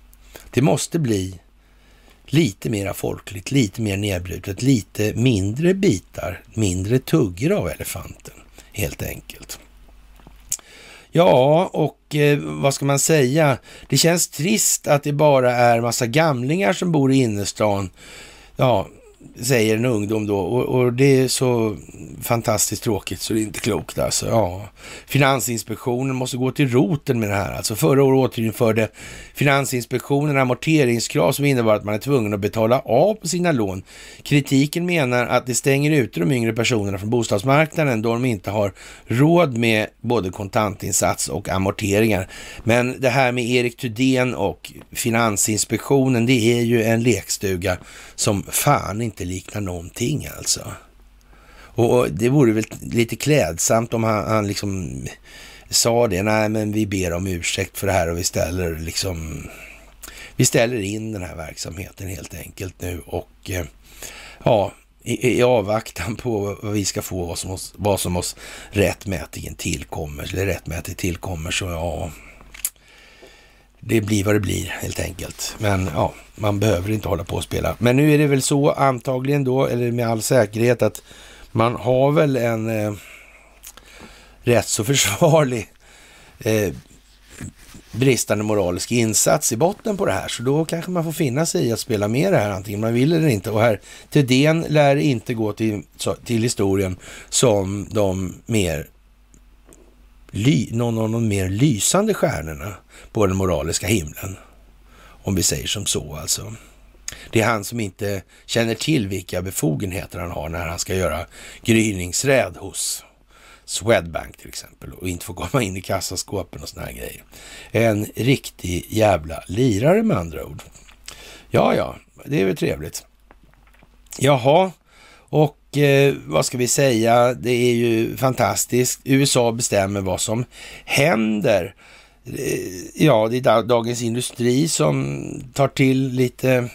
Det måste bli lite mera folkligt, lite mer nedbrutet, lite mindre bitar, mindre tuggor av elefanten helt enkelt. Ja, och eh, vad ska man säga? Det känns trist att det bara är massa gamlingar som bor i innerstan. Ja, säger en ungdom då. Och, och, det är så fantastiskt tråkigt så det är inte klokt alltså. Ja. Finansinspektionen måste gå till roten med det här. Alltså förra året återinförde Finansinspektionen amorteringskrav som innebar att man är tvungen att betala av på sina lån. Kritiken menar att det stänger ute de yngre personerna från bostadsmarknaden då de inte har råd med både kontantinsats och amorteringar. Men det här med Erik Thudén och Finansinspektionen, det är ju en lekstuga som fan inte liknar någonting alltså. Och det vore väl lite klädsamt om han, han liksom sa det. Nej, men vi ber om ursäkt för det här och vi ställer liksom vi ställer in den här verksamheten helt enkelt nu och eh, ja, i, i avvaktan på vad vi ska få, vad som oss, vad som oss rättmätigen tillkommer, eller rättmätigt tillkommer, så ja, det blir vad det blir helt enkelt. Men ja, man behöver inte hålla på och spela. Men nu är det väl så antagligen då, eller med all säkerhet, att man har väl en eh, rätt så försvarlig eh, bristande moralisk insats i botten på det här. Så då kanske man får finna sig i att spela med det här, antingen man vill eller inte. Och här, Thedéen lär inte gå till, till historien som de mer ly, någon av de mer lysande stjärnorna på den moraliska himlen. Om vi säger som så alltså. Det är han som inte känner till vilka befogenheter han har när han ska göra gryningsräd hos Swedbank till exempel och inte får komma in i kassaskåpen och såna här grejer. En riktig jävla lirare med andra ord. Ja, ja, det är väl trevligt. Jaha, och eh, vad ska vi säga? Det är ju fantastiskt. USA bestämmer vad som händer. Eh, ja, det är Dagens Industri som tar till lite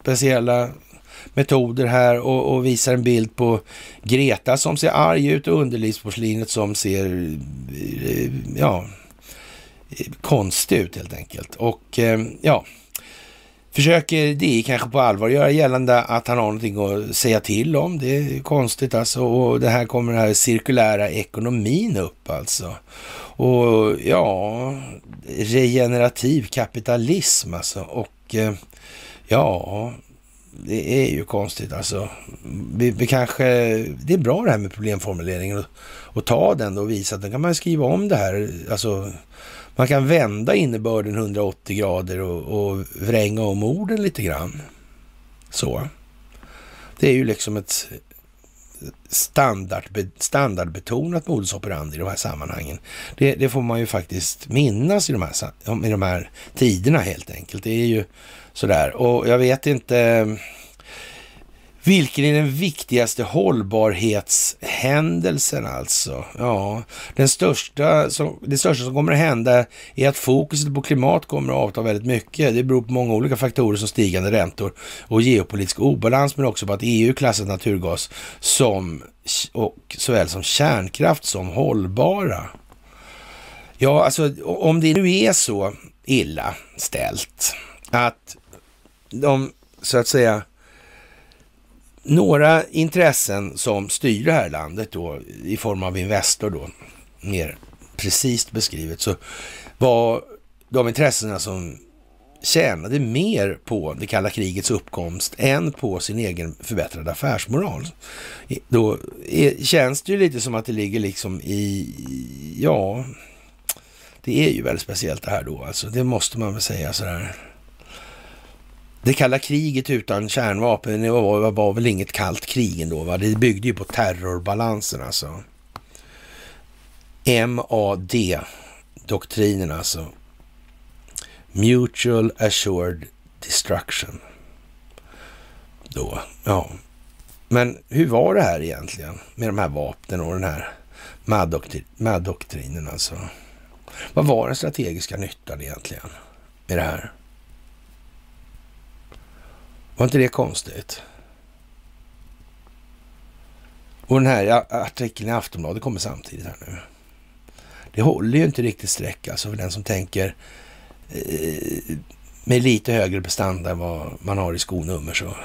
speciella metoder här och, och, visar en bild på Greta som ser arg ut och underlivsporslinet som ser, eh, ja, eh, konstig ut helt enkelt. Och ja, försöker det kanske på allvar göra gällande att han har någonting att säga till om. Det är konstigt alltså. Och det här kommer den här cirkulära ekonomin upp alltså. Och ja, regenerativ kapitalism alltså. Och eh, ja, det är ju konstigt alltså. Vi, vi, kanske, det är bra det här med problemformuleringen och, och ta den då och visa att då kan man skriva om det här. Alltså, man kan vända innebörden 180 grader och, och vränga om orden lite grann. Så. Det är ju liksom ett standard, standardbetonat modus operandi i de här sammanhangen. Det, det, får man ju faktiskt minnas i de, här, i de här tiderna helt enkelt. Det är ju sådär. Och jag vet inte vilken är den viktigaste hållbarhetshändelsen alltså? Ja, den största som, det största som kommer att hända är att fokuset på klimat kommer att avta väldigt mycket. Det beror på många olika faktorer som stigande räntor och geopolitisk obalans, men också på att EU klassat naturgas som, och såväl som kärnkraft som hållbara. Ja, alltså om det nu är så illa ställt att de så att säga några intressen som styr det här landet då i form av Investor då, mer precis beskrivet, så var de intressena som tjänade mer på det kalla krigets uppkomst än på sin egen förbättrade affärsmoral. Då är, känns det ju lite som att det ligger liksom i, ja, det är ju väldigt speciellt det här då, alltså det måste man väl säga sådär. Det kalla kriget utan kärnvapen det var, var väl inget kallt krig ändå. Va? Det byggde ju på terrorbalansen alltså. MAD-doktrinen alltså. Mutual Assured Destruction. Då, ja. Men hur var det här egentligen med de här vapnen och den här MAD-doktrinen alltså? Vad var den strategiska nyttan egentligen med det här? Var inte det konstigt? Och den här artikeln i Aftonbladet kommer samtidigt här nu. Det håller ju inte riktigt streck alltså för den som tänker eh, med lite högre prestanda än vad man har i skonummer så.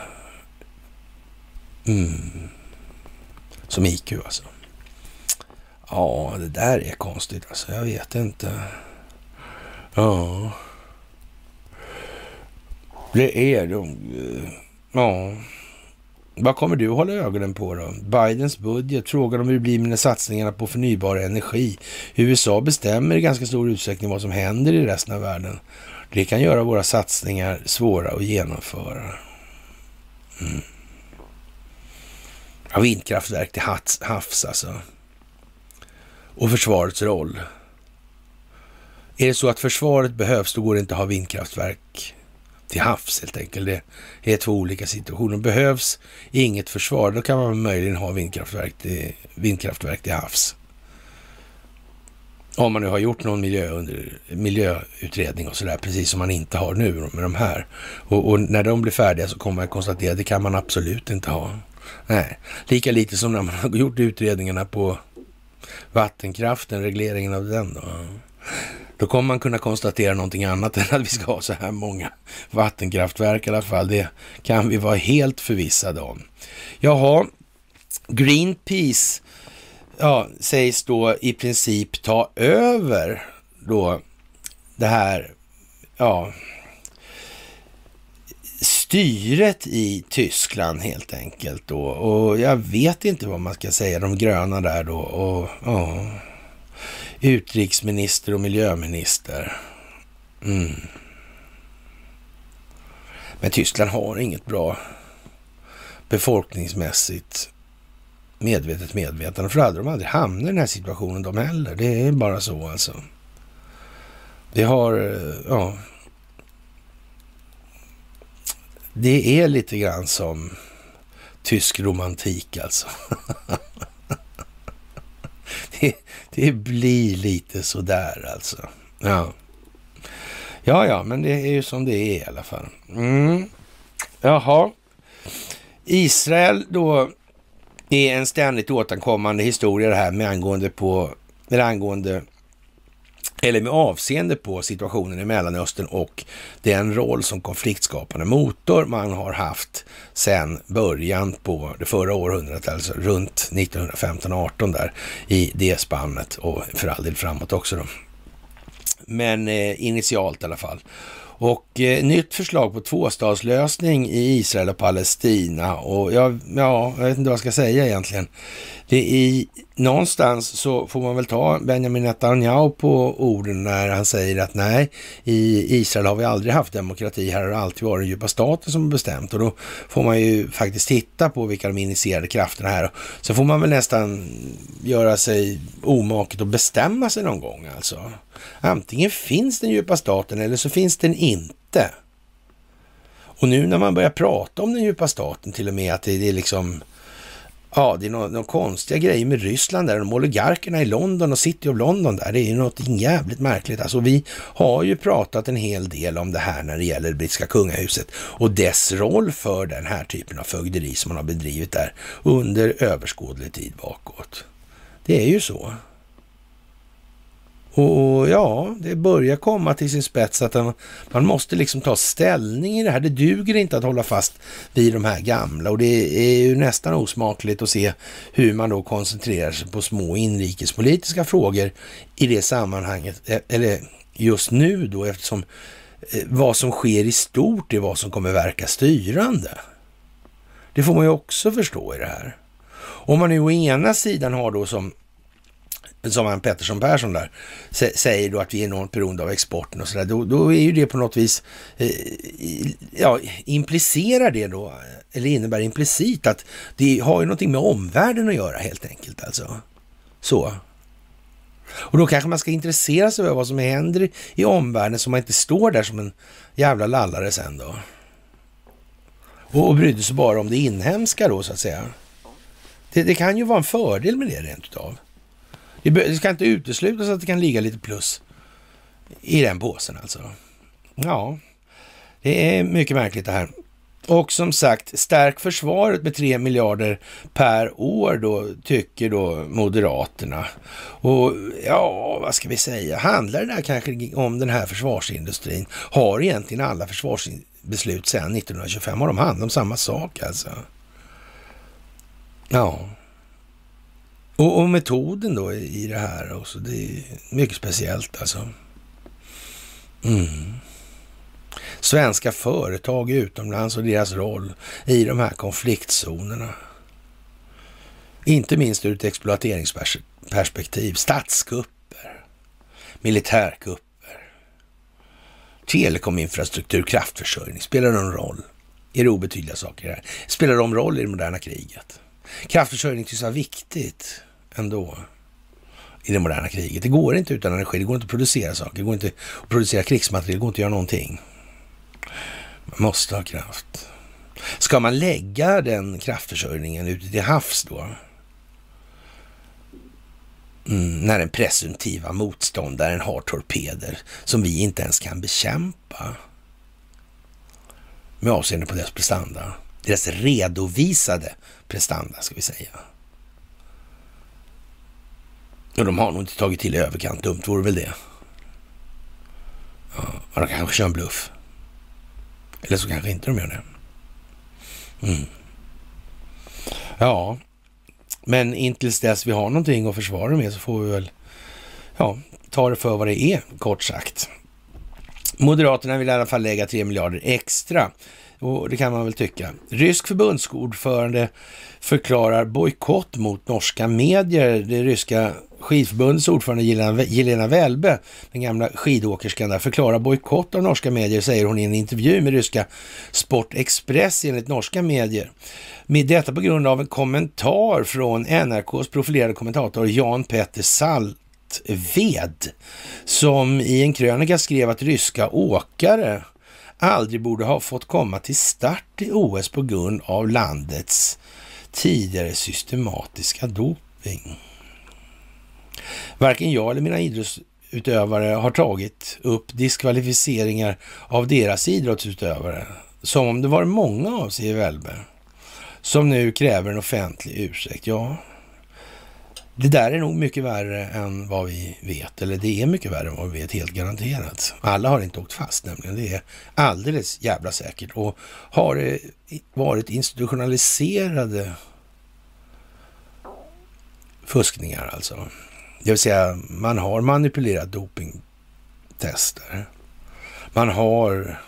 Mm. Som IQ alltså. Ja, det där är konstigt alltså. Jag vet inte. Ja. Det är de. Eh, ja. Vad kommer du hålla ögonen på då? Bidens budget, frågan om hur det blir med satsningarna på förnybar energi. USA bestämmer i ganska stor utsträckning vad som händer i resten av världen. Det kan göra våra satsningar svåra att genomföra. Mm. Ja, vindkraftverk till havs alltså. Och försvarets roll. Är det så att försvaret behövs, då går det inte att ha vindkraftverk till havs helt enkelt. Det är två olika situationer. Behövs inget försvar, då kan man möjligen ha vindkraftverk till, vindkraftverk till havs. Om man nu har gjort någon miljö under, miljöutredning och sådär, precis som man inte har nu med de här. Och, och, när de blir färdiga så kommer man konstatera att det kan man absolut inte ha. Nej, lika lite som när man har gjort utredningarna på vattenkraften, regleringen av den. Då. Då kommer man kunna konstatera någonting annat än att vi ska ha så här många vattenkraftverk i alla fall. Det kan vi vara helt förvissade om. Jaha, Greenpeace ja, sägs då i princip ta över då det här, ja, styret i Tyskland helt enkelt då. Och jag vet inte vad man ska säga, de gröna där då. Och, ja utrikesminister och miljöminister. Mm. Men Tyskland har inget bra befolkningsmässigt medvetet medvetande. För hade de aldrig hamnat i den här situationen de heller. Det är bara så alltså. Det har, eh, ja. Det är lite grann som tysk romantik alltså. det, det blir lite sådär alltså. Ja. ja, ja, men det är ju som det är i alla fall. Mm. Jaha. Israel då är en ständigt återkommande historia det här med angående på, eller angående eller med avseende på situationen i Mellanöstern och den roll som konfliktskapande motor man har haft sedan början på det förra århundradet, alltså runt 1915-18 där i det spannet och för all del framåt också då. Men eh, initialt i alla fall. Och eh, nytt förslag på tvåstadslösning i Israel och Palestina. Och jag, ja, jag vet inte vad jag ska säga egentligen. Det är någonstans så får man väl ta Benjamin Netanyahu på orden när han säger att nej, i Israel har vi aldrig haft demokrati, här har det alltid varit den djupa staten som har bestämt och då får man ju faktiskt titta på vilka de initierade krafterna är. Så får man väl nästan göra sig omaket och bestämma sig någon gång alltså. Antingen finns den djupa staten eller så finns den inte. Och nu när man börjar prata om den djupa staten till och med att det är liksom Ja, det är några, några konstiga grejer med Ryssland där. De oligarkerna i London och City of London där. Det är ju något jävligt märkligt. Alltså vi har ju pratat en hel del om det här när det gäller det brittiska kungahuset och dess roll för den här typen av fögderi som man har bedrivit där under överskådlig tid bakåt. Det är ju så. Och ja, det börjar komma till sin spets att man måste liksom ta ställning i det här. Det duger inte att hålla fast vid de här gamla och det är ju nästan osmakligt att se hur man då koncentrerar sig på små inrikespolitiska frågor i det sammanhanget. Eh, eller just nu då eftersom eh, vad som sker i stort är vad som kommer verka styrande. Det får man ju också förstå i det här. Om man nu å ena sidan har då som som han Pettersson Persson där, säger då att vi är enormt beroende av exporten och sådär, då, då är ju det på något vis, eh, ja, implicerar det då, eller innebär implicit att det har ju någonting med omvärlden att göra helt enkelt alltså. Så. Och då kanske man ska intressera sig för vad som händer i omvärlden så man inte står där som en jävla lallare sen då. Och, och brydde sig bara om det inhemska då så att säga. Det, det kan ju vara en fördel med det rent utav. Det ska inte uteslutas att det kan ligga lite plus i den påsen alltså. Ja, det är mycket märkligt det här. Och som sagt, stärk försvaret med 3 miljarder per år då, tycker då Moderaterna. Och ja, vad ska vi säga? Handlar det där kanske om den här försvarsindustrin? Har egentligen alla försvarsbeslut sedan 1925, har de handlat om samma sak alltså? Ja, och, och, metoden då i det här också, det är mycket speciellt alltså. Mm. Svenska företag utomlands och deras roll i de här konfliktzonerna. Inte minst ur ett exploateringsperspektiv. Statskupper, militärkupper, telekominfrastruktur, kraftförsörjning. Spelar någon roll? Är det obetydliga saker här? Spelar de roll i det moderna kriget? Kraftförsörjning tycks vara viktigt ändå i det moderna kriget. Det går inte utan energi, det går inte att producera saker, det går inte att producera krigsmateriel, det går inte att göra någonting. Man måste ha kraft. Ska man lägga den kraftförsörjningen ute till havs då? Mm, när den presumtiva motståndaren har torpeder som vi inte ens kan bekämpa. Med avseende på deras prestanda. Deras redovisade prestanda, ska vi säga. Och de har nog inte tagit till i överkant. Dumt vore väl det. Ja, de kanske kör en bluff. Eller så kanske inte de gör det. Mm. Ja, men intills dess vi har någonting att försvara med så får vi väl ja, ta det för vad det är, kort sagt. Moderaterna vill i alla fall lägga 3 miljarder extra och det kan man väl tycka. Rysk förbundsordförande förklarar bojkott mot norska medier. Det ryska skidförbundets ordförande Jelena Välbe, den gamla skidåkerskan där, förklarar bojkott av norska medier, säger hon i en intervju med ryska Sport Express enligt norska medier. Med detta på grund av en kommentar från NRKs profilerade kommentator Jan Petter Saltved, som i en krönika skrev att ryska åkare aldrig borde ha fått komma till start i OS på grund av landets tidigare systematiska doping. Varken jag eller mina idrottsutövare har tagit upp diskvalificeringar av deras idrottsutövare, som om det var många av, säger Välbe, som nu kräver en offentlig ursäkt. Ja, det där är nog mycket värre än vad vi vet, eller det är mycket värre än vad vi vet, helt garanterat. Alla har inte åkt fast nämligen, det är alldeles jävla säkert. Och har det varit institutionaliserade fuskningar alltså. Det vill säga, man har manipulerat dopingtester. Man har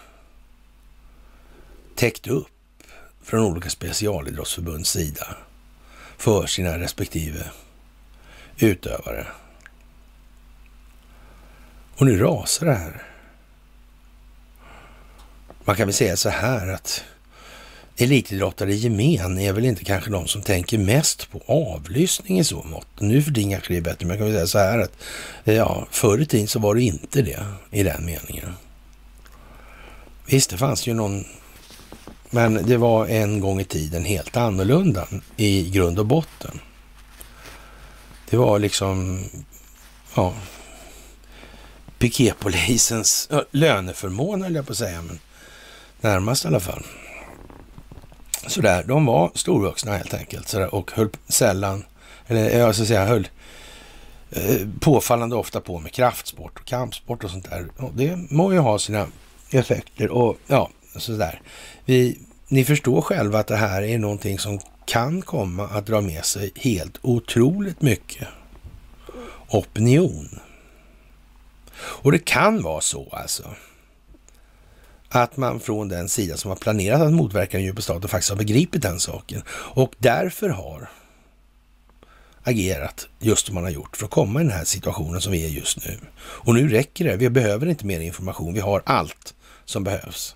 täckt upp från olika specialidrottsförbunds sida för sina respektive utövare. Och nu rasar det här. Man kan väl säga så här att elitidrottare i gemen är väl inte kanske de som tänker mest på avlyssning i så mått. Nu för din kanske det är bättre, men jag kan väl säga så här att eh, ja, förr i tiden så var det inte det i den meningen. Visst, det fanns ju någon, men det var en gång i tiden helt annorlunda i grund och botten. Det var liksom, ja, piketpolisens löneförmån höll jag på att säga, men närmast i alla fall. Sådär, de var storvuxna helt enkelt sådär, och höll sällan, eller jag ska säga höll eh, påfallande ofta på med kraftsport och kampsport och sånt där. Och det må ju ha sina effekter och ja, sådär. Vi, ni förstår själva att det här är någonting som kan komma att dra med sig helt otroligt mycket opinion. Och det kan vara så alltså att man från den sida som har planerat att motverka den djupa staten faktiskt har begripit den saken och därför har agerat just som man har gjort för att komma i den här situationen som vi är just nu. Och nu räcker det. Vi behöver inte mer information. Vi har allt som behövs.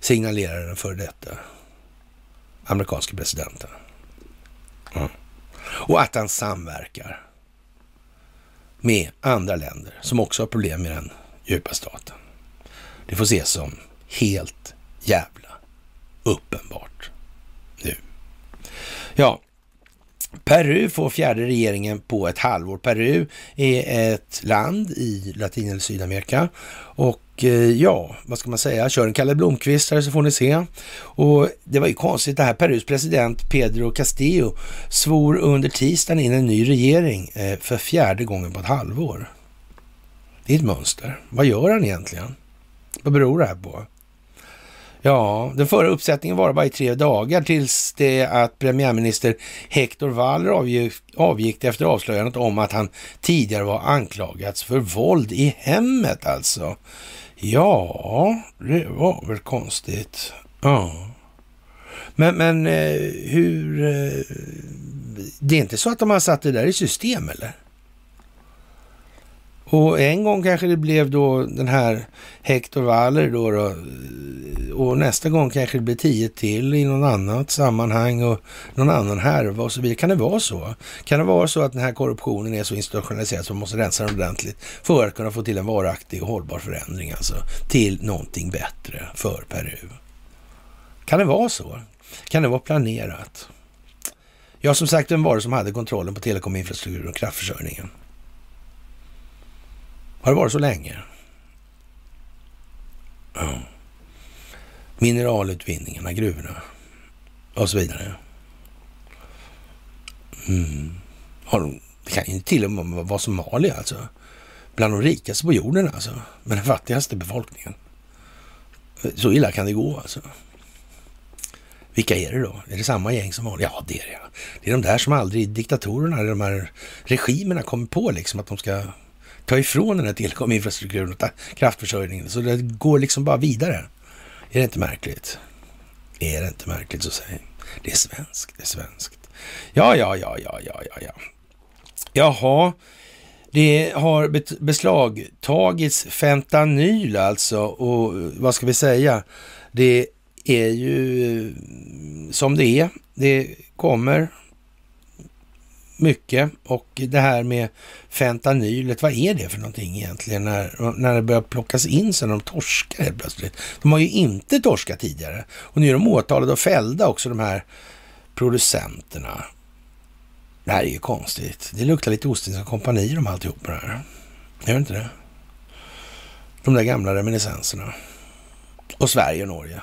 Signalerar den före detta amerikanska presidenten. Mm. Och att han samverkar med andra länder som också har problem med den djupa staten. Det får ses som helt jävla uppenbart nu. Ja, Peru får fjärde regeringen på ett halvår. Peru är ett land i Latin eller Sydamerika och Eh, ja, vad ska man säga, kör en Kalle Blomqvist här så får ni se. Och det var ju konstigt det här, Perus president Pedro Castillo svor under tisdagen in en ny regering eh, för fjärde gången på ett halvår. Det är ett mönster. Vad gör han egentligen? Vad beror det här på? Ja, den förra uppsättningen var bara i tre dagar tills det att premiärminister Hector Waller avgick, avgick efter avslöjandet om att han tidigare var anklagats för våld i hemmet alltså. Ja, det var väl konstigt. Ja. Men, men eh, hur... Eh, det är inte så att de har satt det där i system eller? Och en gång kanske det blev då den här Hector Waller då, då och nästa gång kanske det blir tio till i någon annat sammanhang och någon annan härva och så vidare. Kan det vara så? Kan det vara så att den här korruptionen är så institutionaliserad så man måste rensa den ordentligt för att kunna få till en varaktig och hållbar förändring alltså till någonting bättre för Peru? Kan det vara så? Kan det vara planerat? Ja, som sagt, vem var det som hade kontrollen på telekominfrastrukturen och kraftförsörjningen? Har det varit så länge? Ja. Mineralutvinningarna, gruvorna och så vidare. Mm. det kan ju till och med vara Somalia alltså. Bland de rikaste på jorden alltså. Men den fattigaste befolkningen. Så illa kan det gå alltså. Vilka är det då? Är det samma gäng som vanligt? Ja, det är det. Det är de där som aldrig diktatorerna, de här regimerna kommer på liksom att de ska ta ifrån den här telekominfrastrukturen och kraftförsörjningen. Så det går liksom bara vidare. Är det inte märkligt? Är det inte märkligt så säg. Det är svenskt, det är svenskt. Ja, ja, ja, ja, ja, ja, ja. Jaha, det har beslagtagits fentanyl alltså och vad ska vi säga? Det är ju eh, som det är. Det kommer mycket. Och det här med fentanylet, vad är det för någonting egentligen när, när det börjar plockas in så när de torskar helt plötsligt? De har ju inte torskat tidigare och nu är de åtalade och fällda också de här producenterna. Det här är ju konstigt. Det luktar lite Ostindiska kompani de alltihop det här. Gör inte det? De där gamla reminiscenserna. Och Sverige och Norge.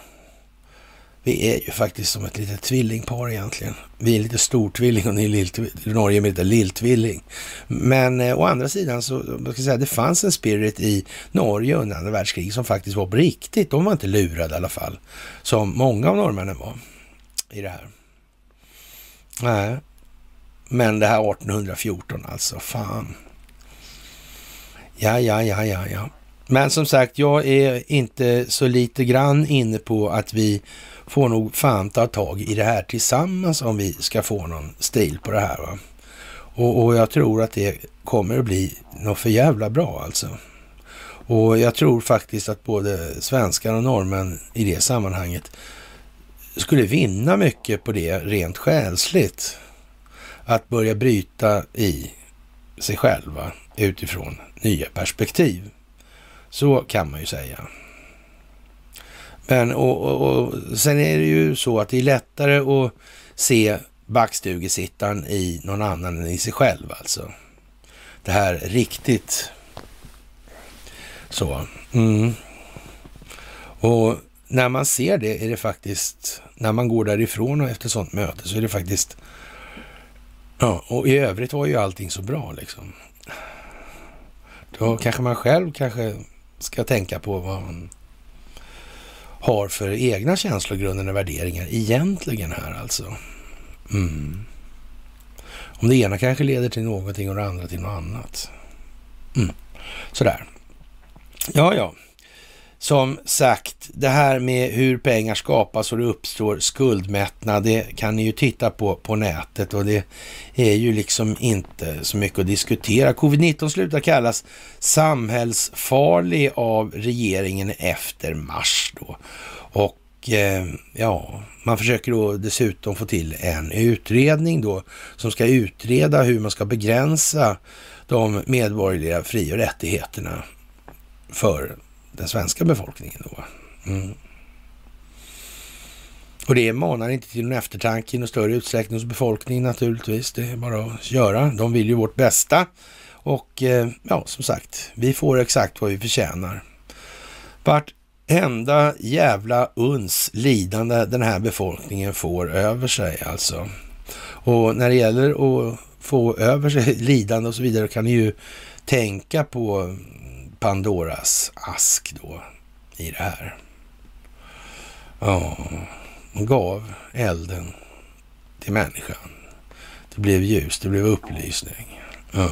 Vi är ju faktiskt som ett litet tvillingpar egentligen. Vi är lite stortvilling och ni är lill, Norge är lite lilltvilling. Men eh, å andra sidan så, eh, man ska säga, det fanns en spirit i Norge under andra världskriget som faktiskt var på riktigt. De var inte lurade i alla fall, som många av norrmännen var i det här. Nej, men det här 1814 alltså, fan. Ja, ja, ja, ja, ja. Men som sagt, jag är inte så lite grann inne på att vi får nog fan ta tag i det här tillsammans om vi ska få någon stil på det här. Va? Och, och jag tror att det kommer att bli något för jävla bra alltså. Och jag tror faktiskt att både svenskar och norrmän i det sammanhanget skulle vinna mycket på det rent själsligt. Att börja bryta i sig själva utifrån nya perspektiv. Så kan man ju säga. Men och, och, och sen är det ju så att det är lättare att se backstugesittaren i någon annan än i sig själv alltså. Det här riktigt så. Mm. Och när man ser det är det faktiskt, när man går därifrån och efter sånt möte så är det faktiskt, ja, och i övrigt var ju allting så bra liksom. Då kanske man själv kanske ska tänka på vad man har för egna känslogrunder och värderingar egentligen här alltså. Mm. Om det ena kanske leder till någonting och det andra till något annat. Mm. Sådär. Ja, ja. Som sagt, det här med hur pengar skapas och det uppstår skuldmättnad, det kan ni ju titta på på nätet och det är ju liksom inte så mycket att diskutera. Covid-19 slutar kallas samhällsfarlig av regeringen efter mars då. Och eh, ja, man försöker då dessutom få till en utredning då som ska utreda hur man ska begränsa de medborgerliga fri och rättigheterna för den svenska befolkningen. Då. Mm. Och det manar inte till någon eftertanke i någon större utsträckning hos befolkningen naturligtvis. Det är bara att göra. De vill ju vårt bästa. Och eh, ja, som sagt, vi får exakt vad vi förtjänar. Vartenda jävla uns lidande den här befolkningen får över sig alltså. Och när det gäller att få över sig lidande och så vidare kan ni ju tänka på Pandoras ask då i det här. Ja, hon gav elden till människan. Det blev ljus, det blev upplysning. Ja.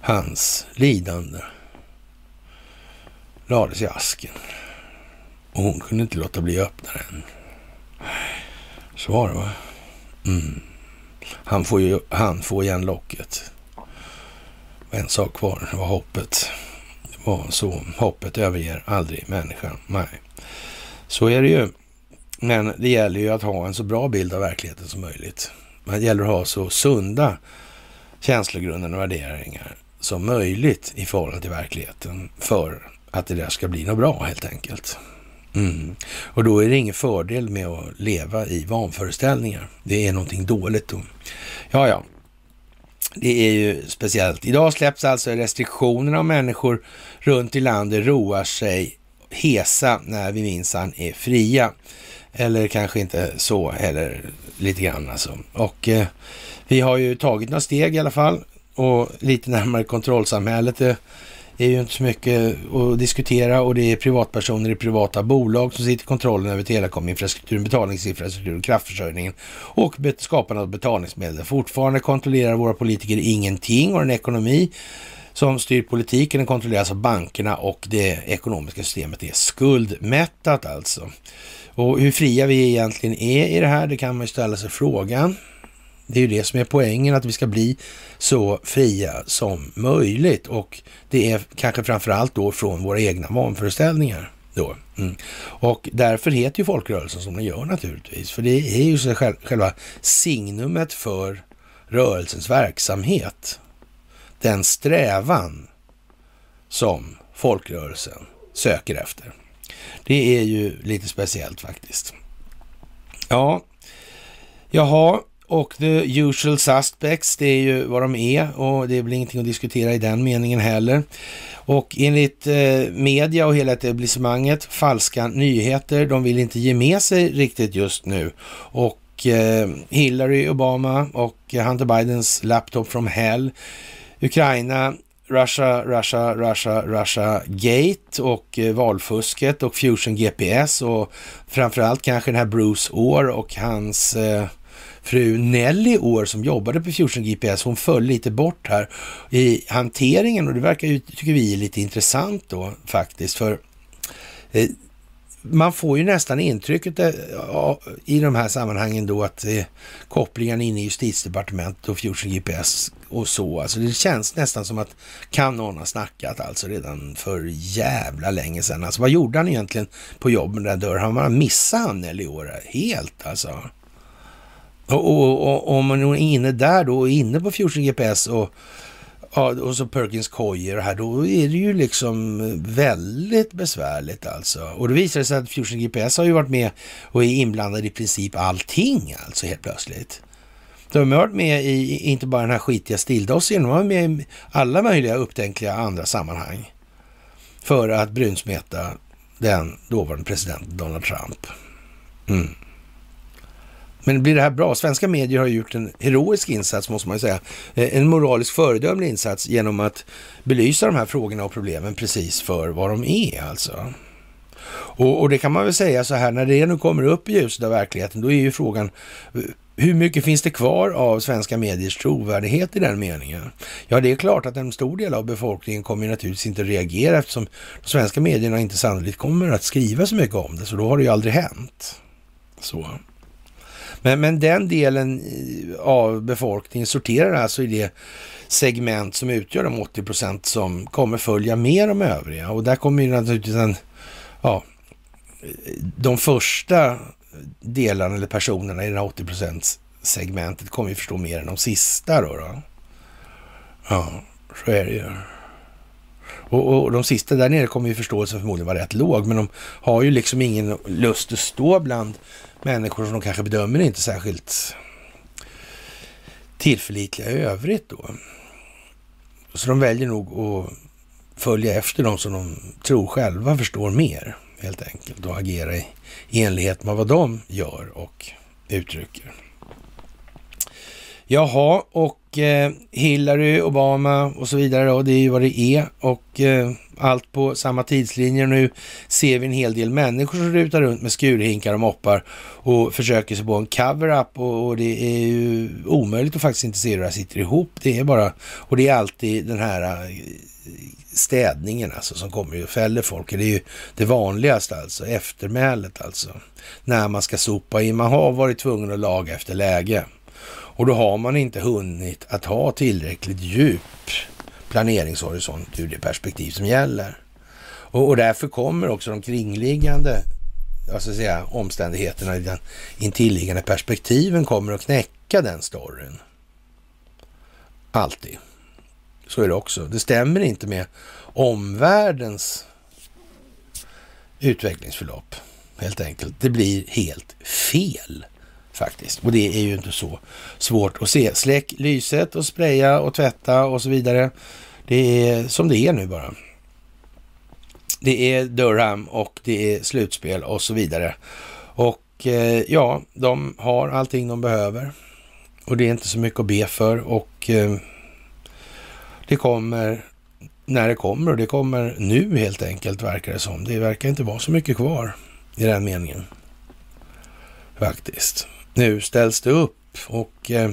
Hans lidande lades i asken. Och hon kunde inte låta bli att öppna den. Så var det va? Mm. Han får ju han får igen locket en sak kvar, det var hoppet. Det var så. Hoppet överger aldrig människan. Nej, så är det ju. Men det gäller ju att ha en så bra bild av verkligheten som möjligt. Det gäller att ha så sunda känslogrunder och värderingar som möjligt i förhållande till verkligheten för att det där ska bli något bra helt enkelt. Mm. Och då är det ingen fördel med att leva i vanföreställningar. Det är någonting dåligt då. Ja, ja, det är ju speciellt. Idag släpps alltså restriktionerna om människor runt i landet roar sig hesa när vi minsann är fria. Eller kanske inte så heller, lite grann alltså. Och eh, vi har ju tagit några steg i alla fall och lite närmare kontrollsamhället. Det är ju inte så mycket att diskutera och det är privatpersoner i privata bolag som sitter i kontrollen över telekominfrastrukturen, betalningsinfrastrukturen, kraftförsörjningen och skapandet av betalningsmedel. Fortfarande kontrollerar våra politiker ingenting och en ekonomi som styr politiken den kontrolleras av bankerna och det ekonomiska systemet är skuldmättat alltså. Och hur fria vi egentligen är i det här, det kan man ju ställa sig frågan. Det är ju det som är poängen, att vi ska bli så fria som möjligt och det är kanske framför allt då från våra egna vanföreställningar. Då. Mm. Och därför heter ju folkrörelsen som den gör naturligtvis, för det är ju så själva signumet för rörelsens verksamhet. Den strävan som folkrörelsen söker efter. Det är ju lite speciellt faktiskt. Ja, jaha, och the usual suspects, det är ju vad de är och det är väl ingenting att diskutera i den meningen heller. Och enligt eh, media och hela etablissemanget, falska nyheter, de vill inte ge med sig riktigt just nu. Och eh, Hillary, Obama och Hunter Bidens laptop from hell, Ukraina, Russia, Russia, Russia, Russia Gate och eh, valfusket och Fusion GPS och framförallt kanske den här Bruce Orr och hans eh, fru Nelly år som jobbade på Fusion GPS. Hon föll lite bort här i hanteringen och det verkar ju, tycker vi, lite intressant då faktiskt. För eh, man får ju nästan intrycket eh, i de här sammanhangen då att eh, kopplingen in i justitiedepartementet och Fusion GPS och så. Alltså det känns nästan som att kan någon ha snackat alltså redan för jävla länge sedan. Alltså vad gjorde han egentligen på jobb med den där dörren? Han missade han eller i år helt alltså. Och, och, och, om man är inne där då, inne på Fusion GPS och och så Perkins Coyer här, då är det ju liksom väldigt besvärligt alltså. Och det visar sig att Fusion GPS har ju varit med och är inblandad i princip allting alltså helt plötsligt. De har varit med i, inte bara den här skitiga stilldossiern, de har varit med i alla möjliga upptänkliga andra sammanhang. För att brunsmeta den dåvarande presidenten Donald Trump. Mm. Men blir det här bra? Svenska medier har gjort en heroisk insats, måste man ju säga. Eh, en moralisk föredömlig insats genom att belysa de här frågorna och problemen precis för vad de är alltså. Och, och, det kan man väl säga så här, när det nu kommer upp i ljuset av verkligheten, då är ju frågan eh, hur mycket finns det kvar av svenska mediers trovärdighet i den meningen? Ja, det är klart att en stor del av befolkningen kommer naturligtvis inte reagera eftersom de svenska medierna inte sannolikt kommer att skriva så mycket om det, så då har det ju aldrig hänt. Så. Men, men den delen eh, av befolkningen sorterar alltså i det segment som utgör de 80 procent som kommer följa med de övriga. Och där kommer ju naturligtvis en, ja, de första delarna eller personerna i det här 80 procents segmentet kommer ju förstå mer än de sista då. då. Ja, så är det ju. Och, och, de sista där nere kommer ju förståelsen förmodligen vara rätt låg, men de har ju liksom ingen lust att stå bland människor som de kanske bedömer inte särskilt tillförlitliga i övrigt då. Så de väljer nog att följa efter dem som de tror själva förstår mer helt enkelt och agera i enlighet med vad de gör och uttrycker. Jaha, och eh, Hillary, Obama och så vidare och det är ju vad det är och eh, allt på samma tidslinje. Nu ser vi en hel del människor som rutar runt med skurhinkar och moppar och försöker sig på en cover-up och, och, det är ju omöjligt att faktiskt inte se hur det här sitter ihop. Det är bara, och det är alltid den här eh, städningen alltså som kommer och fäller folk. Det är ju det vanligaste alltså, eftermälet alltså. När man ska sopa in, man har varit tvungen att laga efter läge. Och då har man inte hunnit att ha tillräckligt djup planeringshorisont ur det perspektiv som gäller. Och, och därför kommer också de kringliggande alltså säga, omständigheterna i den intilliggande perspektiven kommer att knäcka den storyn. Alltid. Så är det också. Det stämmer inte med omvärldens utvecklingsförlopp helt enkelt. Det blir helt fel faktiskt. Och det är ju inte så svårt att se. Släck lyset och spraya och tvätta och så vidare. Det är som det är nu bara. Det är Durham och det är slutspel och så vidare. Och eh, ja, de har allting de behöver. Och det är inte så mycket att be för och eh, det kommer när det kommer och det kommer nu helt enkelt verkar det som. Det verkar inte vara så mycket kvar i den meningen. Faktiskt. Nu ställs det upp och eh,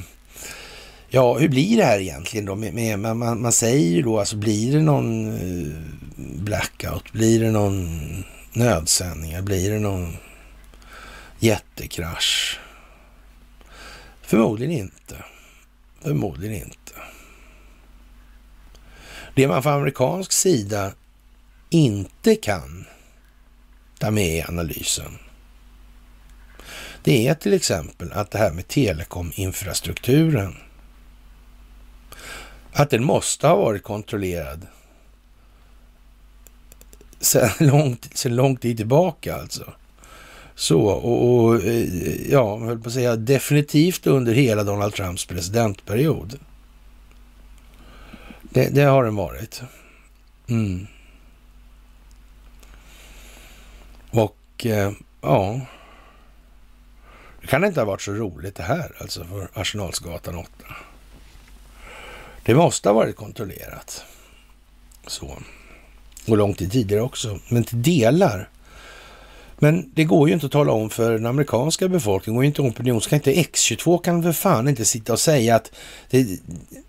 ja, hur blir det här egentligen då? Med, med man, man, säger ju då, alltså blir det någon eh, blackout? Blir det någon nödsändningar? Blir det någon jättekrasch? Förmodligen inte. Förmodligen inte. Det man från amerikansk sida inte kan ta med i analysen det är till exempel att det här med telekominfrastrukturen, att den måste ha varit kontrollerad Sedan långt, sedan lång tid tillbaka alltså. Så, och, och eh, ja, jag höll på att säga definitivt under hela Donald Trumps presidentperiod. Det, det har den varit. Mm. Och eh, ja, det kan inte ha varit så roligt det här alltså för Arsenalsgatan 8. Det måste ha varit kontrollerat. Så. Och långt tid tidigare också. Men till delar Men det går ju inte att tala om för den amerikanska befolkningen, och inte opinion, ska inte X22 kan för fan inte sitta och säga att det,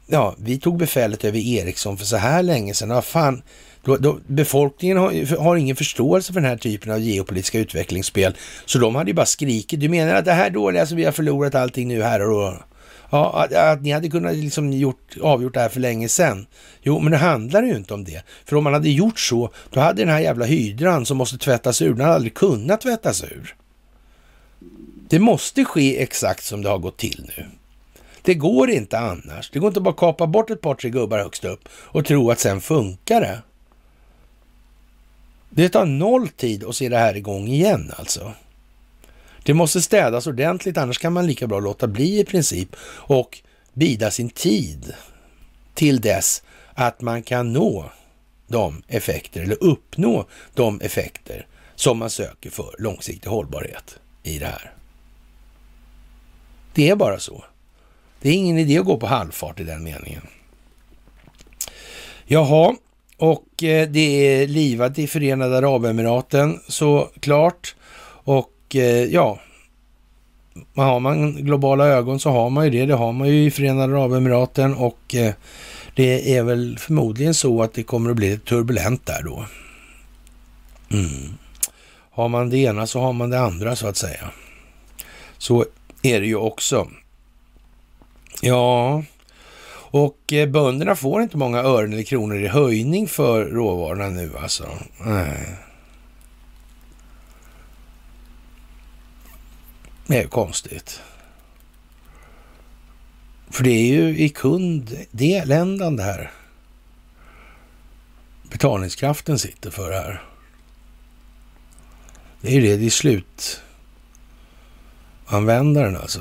ja, vi tog befälet över Ericsson för så här länge sedan. Ja, fan, då, då, befolkningen har, har, ingen förståelse för den här typen av geopolitiska utvecklingsspel, så de hade ju bara skrikit. Du menar att det här dåliga, som vi har förlorat allting nu här och då? Ja, att, att, ni hade kunnat liksom gjort, avgjort det här för länge sedan. Jo, men det handlar ju inte om det. För om man hade gjort så, då hade den här jävla hydran som måste tvättas ur, den hade aldrig kunnat tvättas ur. Det måste ske exakt som det har gått till nu. Det går inte annars. Det går inte bara att kapa bort ett par, tre gubbar högst upp och tro att sen funkar det. Det tar noll tid att se det här igång igen alltså. Det måste städas ordentligt, annars kan man lika bra låta bli i princip och bida sin tid till dess att man kan nå de effekter eller uppnå de effekter som man söker för långsiktig hållbarhet i det här. Det är bara så. Det är ingen idé att gå på halvfart i den meningen. Jaha, och eh, det är livat i Förenade Arabemiraten såklart. Och eh, ja, har man globala ögon så har man ju det. Det har man ju i Förenade Arabemiraten och eh, det är väl förmodligen så att det kommer att bli turbulent där då. Mm. Har man det ena så har man det andra så att säga. Så är det ju också. Ja, och eh, bönderna får inte många ören eller kronor i höjning för råvarorna nu alltså. Nej. Det är konstigt. För det är ju i kund, det här betalningskraften sitter för det här. Det är ju det, det är slutanvändaren alltså.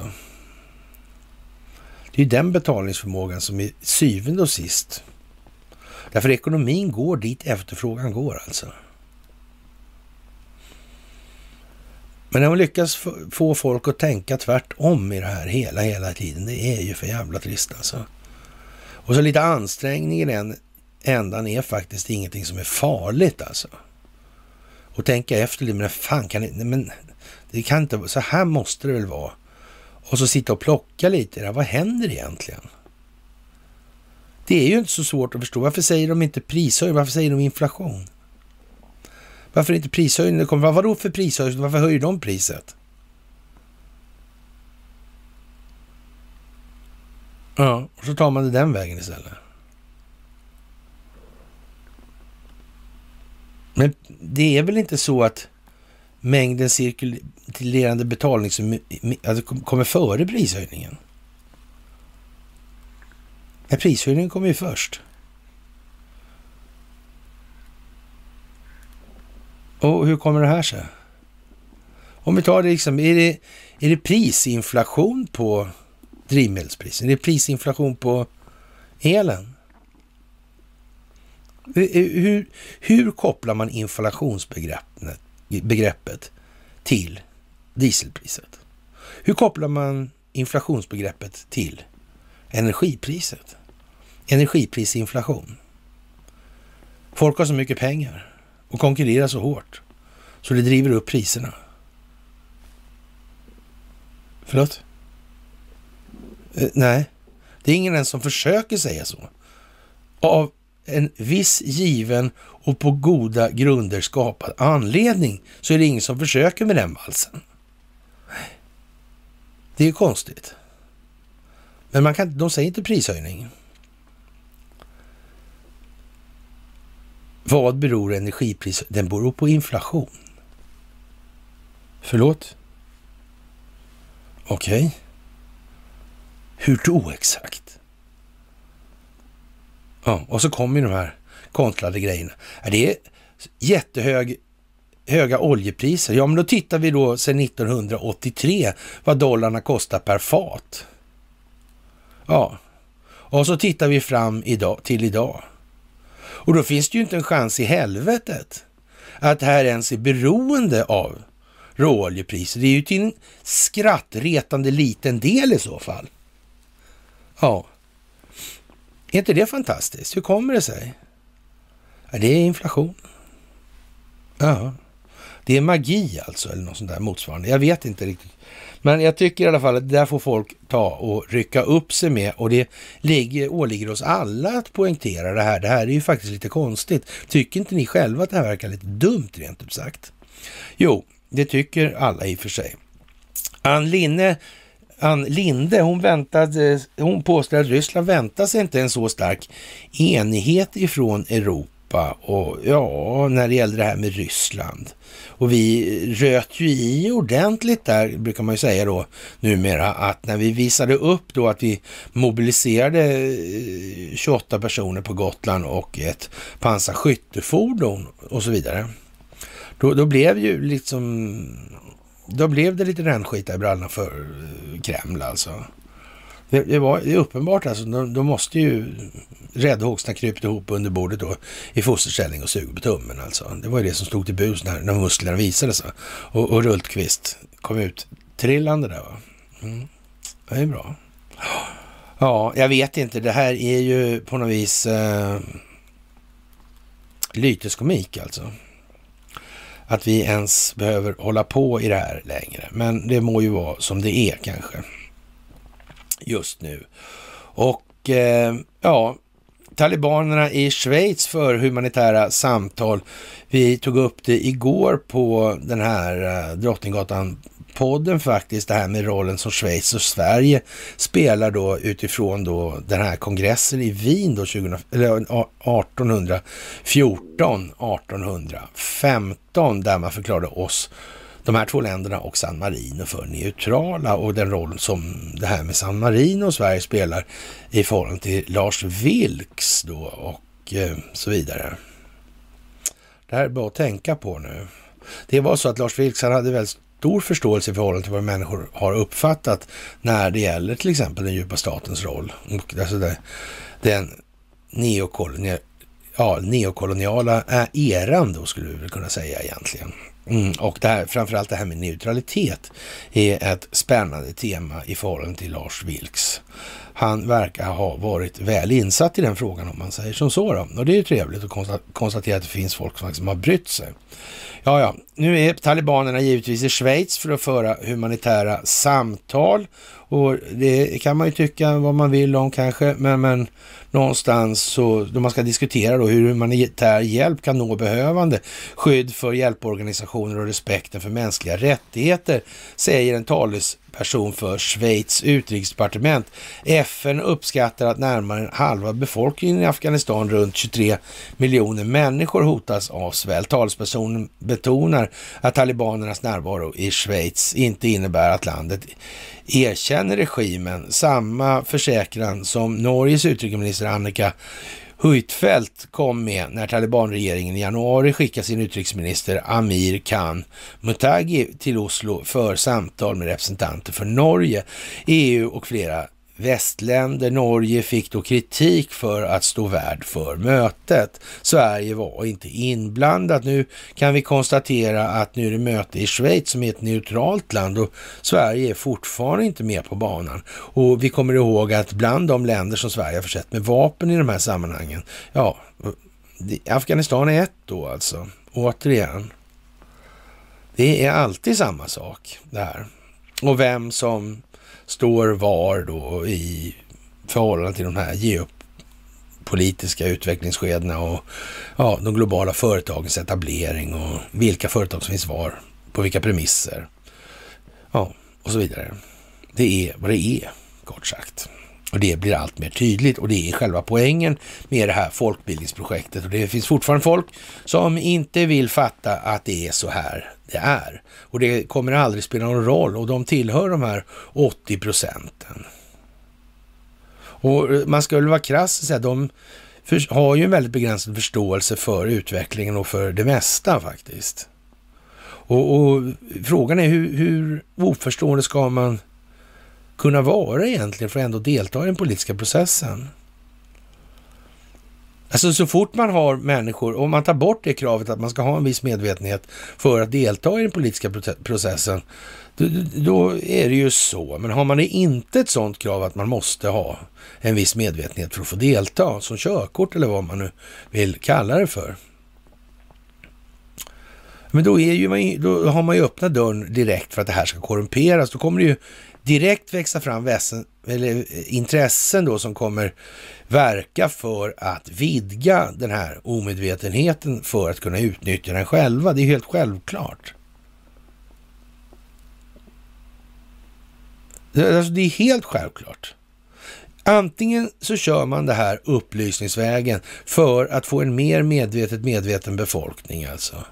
Det är den betalningsförmågan som är syvende och sist. Därför ekonomin går dit efterfrågan går alltså. Men när man lyckas få folk att tänka tvärtom i det här hela, hela tiden, det är ju för jävla trist alltså. Och så lite ansträngning i den ändan är faktiskt ingenting som är farligt alltså. Och tänka efter lite, men fan kan det, men det kan inte, så här måste det väl vara. Och så sitta och plocka lite, vad händer egentligen? Det är ju inte så svårt att förstå. Varför säger de inte prishöjning? Varför säger de inflation? Varför inte prishöjning? Kommer, vadå för prishöjning? Varför höjer de priset? Ja, och så tar man det den vägen istället. Men det är väl inte så att mängden cirkulerande betalning som alltså, kommer före prishöjningen? Men prishöjningen kommer ju först. Och hur kommer det här sig? Om vi tar det liksom, är det, är det prisinflation på drivmedelspriser? Är det prisinflation på elen? Hur, hur kopplar man inflationsbegreppet till dieselpriset? Hur kopplar man inflationsbegreppet till energipriset? Energiprisinflation. Folk har så mycket pengar och konkurrerar så hårt så det driver upp priserna. Förlåt? Eh, nej, det är ingen ens som försöker säga så. Av en viss given och på goda grunder skapad anledning så är det ingen som försöker med den valsen. Det är ju konstigt. Men man kan, de säger inte prishöjning. Vad beror energipris... Den beror på inflation. Förlåt? Okej. Okay. Hur då exakt? Ja, och så kommer ju de här konstlade grejerna. Det är jättehög höga oljepriser. Ja, men då tittar vi då sedan 1983 vad dollarna kostar per fat. Ja, och så tittar vi fram idag, till idag. Och då finns det ju inte en chans i helvetet att det här ens är beroende av råoljepriser. Det är ju till en skrattretande liten del i så fall. Ja. Är inte det fantastiskt? Hur kommer det sig? Ja, det är inflation. Ja. Det är magi alltså, eller något sånt där motsvarande. Jag vet inte riktigt. Men jag tycker i alla fall att det där får folk ta och rycka upp sig med och det ligger, åligger oss alla att poängtera det här. Det här är ju faktiskt lite konstigt. Tycker inte ni själva att det här verkar lite dumt rent ut sagt? Jo, det tycker alla i och för sig. Ann Linne Ann Linde, hon, väntade, hon påstår att Ryssland väntar sig inte en så stark enighet ifrån Europa och ja, när det gäller det här med Ryssland. Och vi röt ju i ordentligt där, brukar man ju säga då numera, att när vi visade upp då att vi mobiliserade eh, 28 personer på Gotland och ett pansarskyttefordon och så vidare. Då, då blev ju liksom då blev det lite rännskita i brallorna för eh, Kreml alltså. Det, det var det är uppenbart alltså, de, de måste ju räddhågsna krypt ihop under bordet då i fosterställning och suga på tummen alltså. Det var ju det som stod till bus när, när musklerna visade sig. Och, och Rultqvist kom ut trillande där va. Mm. Det är bra. Ja, jag vet inte. Det här är ju på något vis eh, lyteskomik alltså att vi ens behöver hålla på i det här längre. Men det må ju vara som det är kanske just nu. Och eh, ja, talibanerna i Schweiz för humanitära samtal. Vi tog upp det igår på den här eh, Drottninggatan podden faktiskt, det här med rollen som Schweiz och Sverige spelar då utifrån då den här kongressen i Wien då 20, eller 1814, 1815, där man förklarade oss de här två länderna och San Marino för neutrala och den roll som det här med San Marino och Sverige spelar i förhållande till Lars Vilks då och eh, så vidare. Det här är bra att tänka på nu. Det var så att Lars Vilks, han hade väldigt stor förståelse i förhållande till vad människor har uppfattat när det gäller till exempel den djupa statens roll. Och alltså det, den neokoloniala, ja, neokoloniala eh, eran då skulle vi väl kunna säga egentligen. Mm, och det här, framförallt det här med neutralitet är ett spännande tema i förhållande till Lars Vilks. Han verkar ha varit väl insatt i den frågan om man säger som så. Då. Och det är ju trevligt att konstatera att det finns folk som faktiskt har brytt sig. Ja, ja, nu är talibanerna givetvis i Schweiz för att föra humanitära samtal och det kan man ju tycka vad man vill om kanske, men, men någonstans så då man ska diskutera då hur humanitär hjälp kan nå behövande, skydd för hjälporganisationer och respekten för mänskliga rättigheter, säger en talesperson för Schweiz utrikesdepartement. FN uppskattar att närmare halva befolkningen i Afghanistan, runt 23 miljoner människor, hotas av svält. Talespersonen betonar att talibanernas närvaro i Schweiz inte innebär att landet erkänner regimen. Samma försäkran som Norges utrikesminister Annika Huitfeldt kom med när talibanregeringen i januari skickade sin utrikesminister Amir Khan Mutagi till Oslo för samtal med representanter för Norge, EU och flera västländer. Norge fick då kritik för att stå värd för mötet. Sverige var inte inblandat. Nu kan vi konstatera att nu är det möte i Schweiz som är ett neutralt land och Sverige är fortfarande inte med på banan. Och vi kommer ihåg att bland de länder som Sverige har försett med vapen i de här sammanhangen, ja, Afghanistan är ett då alltså, återigen. Det är alltid samma sak det här. Och vem som står var då i förhållande till de här geopolitiska utvecklingsskedena och ja, de globala företagens etablering och vilka företag som finns var, på vilka premisser. Ja, och så vidare. Det är vad det är, kort sagt. Och det blir allt mer tydligt och det är själva poängen med det här folkbildningsprojektet. Och det finns fortfarande folk som inte vill fatta att det är så här det är. Och det kommer aldrig spela någon roll och de tillhör de här 80 procenten. Och man ska väl vara krass och säga att de har ju en väldigt begränsad förståelse för utvecklingen och för det mesta faktiskt. Och, och frågan är hur, hur oförstående ska man kunna vara egentligen för att ändå delta i den politiska processen? Alltså så fort man har människor, om man tar bort det kravet att man ska ha en viss medvetenhet för att delta i den politiska processen, då, då, är det ju så. Men har man inte ett sådant krav att man måste ha en viss medvetenhet för att få delta, som körkort eller vad man nu vill kalla det för. Men då, är ju man, då har man ju öppnat dörren direkt för att det här ska korrumperas. Då kommer det ju direkt växa fram väsen, eller eh, intressen då som kommer verka för att vidga den här omedvetenheten för att kunna utnyttja den själva. Det är helt självklart. Alltså, det är helt självklart. Antingen så kör man det här upplysningsvägen för att få en mer medvetet medveten befolkning alltså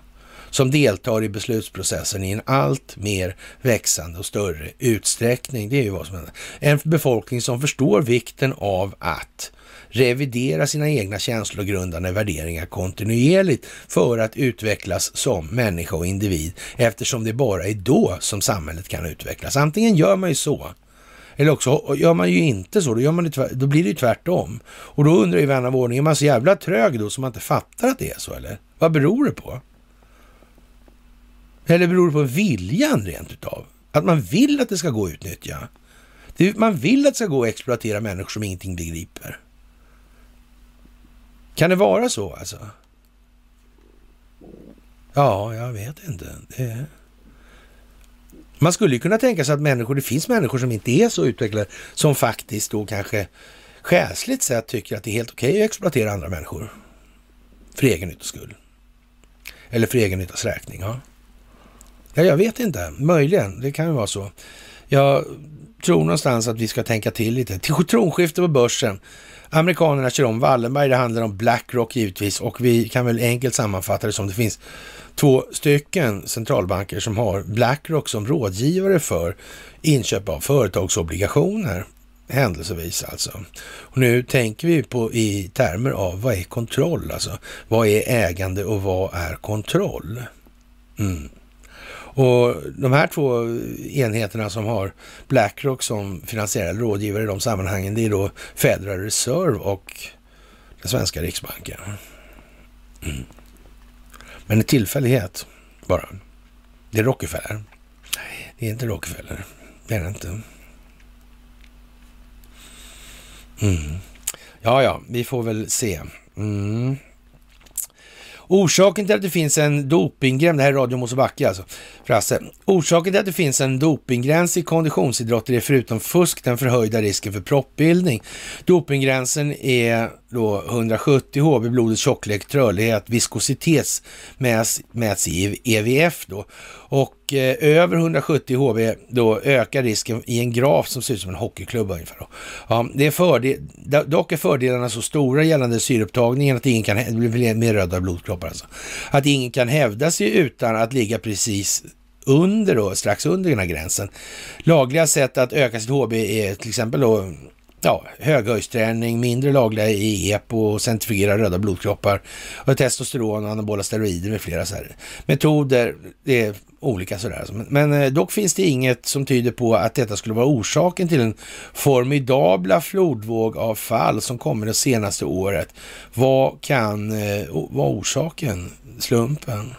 som deltar i beslutsprocessen i en allt mer växande och större utsträckning. Det är ju vad som händer. En befolkning som förstår vikten av att revidera sina egna känslogrundande värderingar kontinuerligt för att utvecklas som människa och individ eftersom det bara är då som samhället kan utvecklas. Antingen gör man ju så eller också gör man ju inte så, då, gör man det, då blir det ju tvärtom. Och då undrar ju vän av ordning, är man så jävla trög då som man inte fattar att det är så eller? Vad beror det på? Eller beror det på viljan rent utav? Att man vill att det ska gå att utnyttja? Man vill att det ska gå att exploatera människor som ingenting begriper. Kan det vara så alltså? Ja, jag vet inte. Det... Man skulle ju kunna tänka sig att människor, det finns människor som inte är så utvecklade, som faktiskt då kanske själsligt sett tycker att det är helt okej okay att exploatera andra människor. För egen nyttas skull. Eller för egen nyttas räkning. Ja ja, jag vet inte. Möjligen. Det kan ju vara så. Jag tror någonstans att vi ska tänka till lite. Till tronskifte på börsen. Amerikanerna kör om Wallenberg. Det handlar om Blackrock givetvis och vi kan väl enkelt sammanfatta det som det finns två stycken centralbanker som har Blackrock som rådgivare för inköp av företagsobligationer. Händelsevis alltså. Och nu tänker vi på i termer av vad är kontroll alltså? Vad är ägande och vad är kontroll? Mm. Och de här två enheterna som har Blackrock som finansiell rådgivare i de sammanhangen, det är då Federal Reserve och den svenska riksbanken. Mm. Men en tillfällighet bara. Det är Rockefeller. Nej, det är inte Rockefeller. Det är det inte. Mm. Ja, ja, vi får väl se. Mm. Orsaken till att det finns en dopinggräns, det här är Radio Mosebacke alltså, Frasse. Orsaken till att det finns en dopinggräns i konditionsidrotter är förutom fusk den förhöjda risken för proppbildning. Dopinggränsen är då 170 HB, blodets tjocklek, trölighet, viskositet mäts, mäts i EVF då. Och eh, över 170 HB då ökar risken i en graf som ser ut som en hockeyklubba ungefär. Då. Ja, det är fördel, dock är fördelarna så stora gällande syreupptagningen att ingen kan, blir mer röda blodkroppar alltså, att ingen kan hävda sig utan att ligga precis under då, strax under den här gränsen. Lagliga sätt att öka sitt HB är till exempel då ja, höghöjdsträning, mindre lagliga i EPO, centrifugera röda blodkroppar, och testosteron, anabola steroider med flera så här metoder. Det är olika sådär. Men, eh, dock finns det inget som tyder på att detta skulle vara orsaken till den formidabla flodvåg av fall som kommer det senaste året. Vad kan eh, vara orsaken? Slumpen?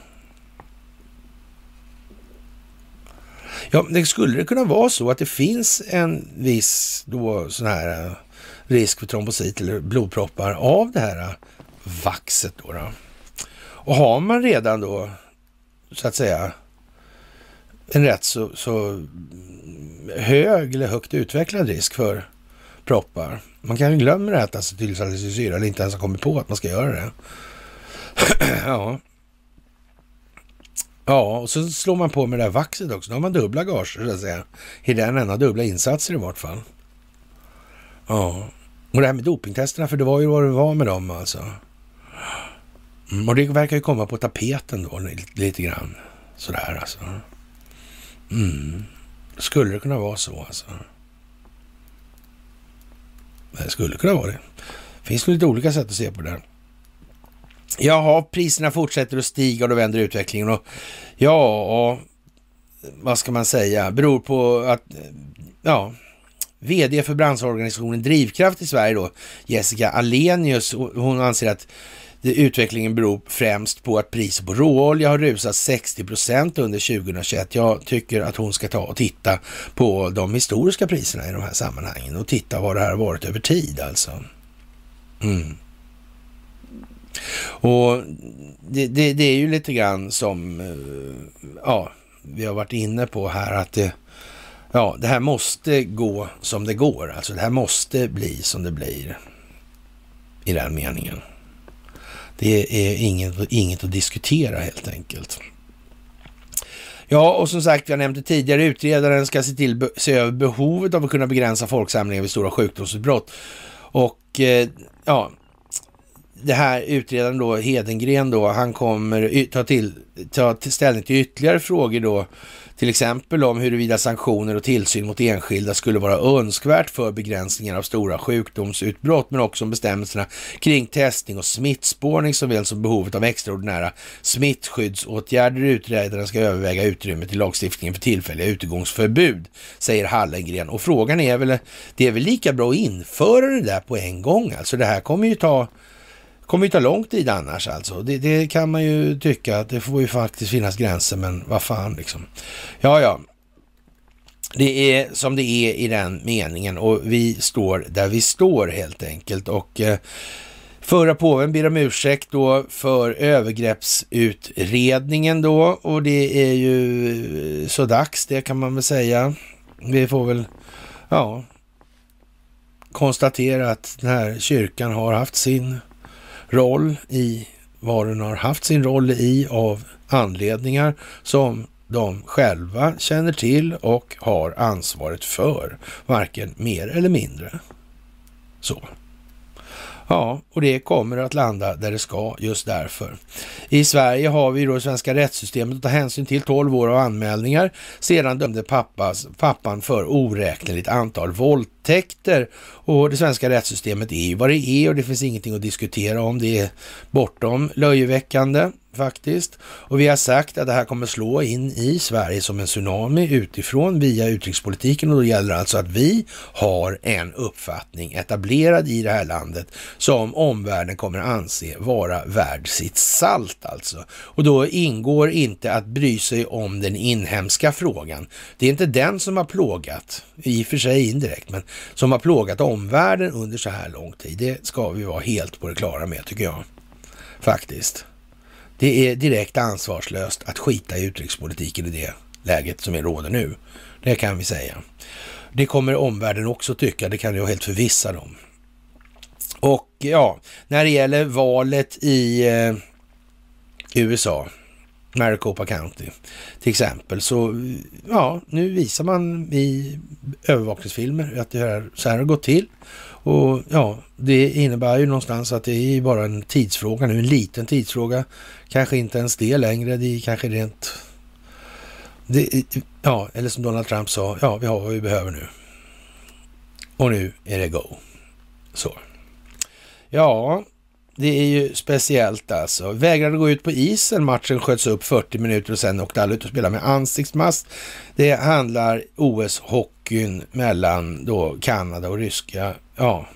Ja, det skulle det kunna vara så att det finns en viss då sån här eh, risk för trombosit eller blodproppar av det här eh, vaxet då, då. Och har man redan då så att säga en rätt så, så mm, hög eller högt utvecklad risk för proppar. Man kanske glömmer att äta acetylsalicylsyra eller inte ens har kommit på att man ska göra det. ja. Ja, och så slår man på med det där vaxet också. Då har man dubbla gager så att säga. I den ena dubbla insatser i vart fall. Ja, och det här med dopingtesterna, för det var ju vad det var med dem alltså. Mm, och det verkar ju komma på tapeten då lite, grann. Sådär alltså. Mm. Skulle det kunna vara så alltså? Det skulle kunna vara det. Det finns lite olika sätt att se på det. Jaha, priserna fortsätter att stiga och då vänder utvecklingen. Och ja, vad ska man säga, beror på att, ja, vd för branschorganisationen Drivkraft i Sverige då, Jessica Alenius, hon anser att utvecklingen beror främst på att priset på råolja har rusat 60 procent under 2021. Jag tycker att hon ska ta och titta på de historiska priserna i de här sammanhangen och titta vad det här har varit över tid alltså. Mm. Och det, det, det, är ju lite grann som, eh, ja, vi har varit inne på här att det, ja, det här måste gå som det går. Alltså det här måste bli som det blir i den meningen. Det är inget, inget att diskutera helt enkelt. Ja, och som sagt, jag nämnde tidigare, utredaren ska se, till, se över behovet av att kunna begränsa folksamlingar vid stora sjukdomsutbrott. Och eh, ja, det här utredaren då, Hedengren då, han kommer ta, till, ta till ställning till ytterligare frågor då till exempel om huruvida sanktioner och tillsyn mot enskilda skulle vara önskvärt för begränsningar av stora sjukdomsutbrott, men också om bestämmelserna kring testning och smittspårning såväl som behovet av extraordinära smittskyddsåtgärder. Utredaren ska överväga utrymmet i lagstiftningen för tillfälliga utegångsförbud, säger Hallengren. Och frågan är väl, det är väl lika bra att införa det där på en gång. Alltså det här kommer ju ta kommer ju ta lång tid annars alltså. Det, det, kan man ju tycka att det får ju faktiskt finnas gränser, men vad fan liksom. Ja, ja. Det är som det är i den meningen och vi står där vi står helt enkelt. Och eh, förra påven ber om ursäkt då för övergreppsutredningen då och det är ju eh, så dags det kan man väl säga. Vi får väl, ja, konstatera att den här kyrkan har haft sin roll i vad den har haft sin roll i av anledningar som de själva känner till och har ansvaret för, varken mer eller mindre. Så. Ja, och det kommer att landa där det ska just därför. I Sverige har vi då det svenska rättssystemet att ta hänsyn till 12 år av anmälningar. Sedan dömde pappas, pappan för oräkneligt antal våldtäkter. Och det svenska rättssystemet är ju vad det är och det finns ingenting att diskutera om. Det är bortom löjeväckande faktiskt. Och vi har sagt att det här kommer slå in i Sverige som en tsunami utifrån via utrikespolitiken och då gäller det alltså att vi har en uppfattning etablerad i det här landet som omvärlden kommer anse vara värd sitt salt alltså. Och då ingår inte att bry sig om den inhemska frågan. Det är inte den som har plågat, i och för sig indirekt, men som har plågat omvärlden under så här lång tid. Det ska vi vara helt på det klara med tycker jag. Faktiskt. Det är direkt ansvarslöst att skita i utrikespolitiken i det läget som är råder nu. Det kan vi säga. Det kommer omvärlden också tycka, det kan jag helt förvissa dem. Och ja, när det gäller valet i eh, USA, Maricopa County till exempel, så ja, nu visar man i övervakningsfilmer att det här, så här har gått till. Och ja, det innebär ju någonstans att det är bara en tidsfråga nu, en liten tidsfråga. Kanske inte ens det längre, det är kanske rent... Det, ja, eller som Donald Trump sa, ja, vi har vad vi behöver nu. Och nu är det go. Så. Ja, det är ju speciellt alltså. Vägrade gå ut på isen, matchen sköts upp 40 minuter och sen åkte alla ut och spelade med ansiktsmask. Det handlar OS-hockeyn mellan då Kanada och ryska, ja,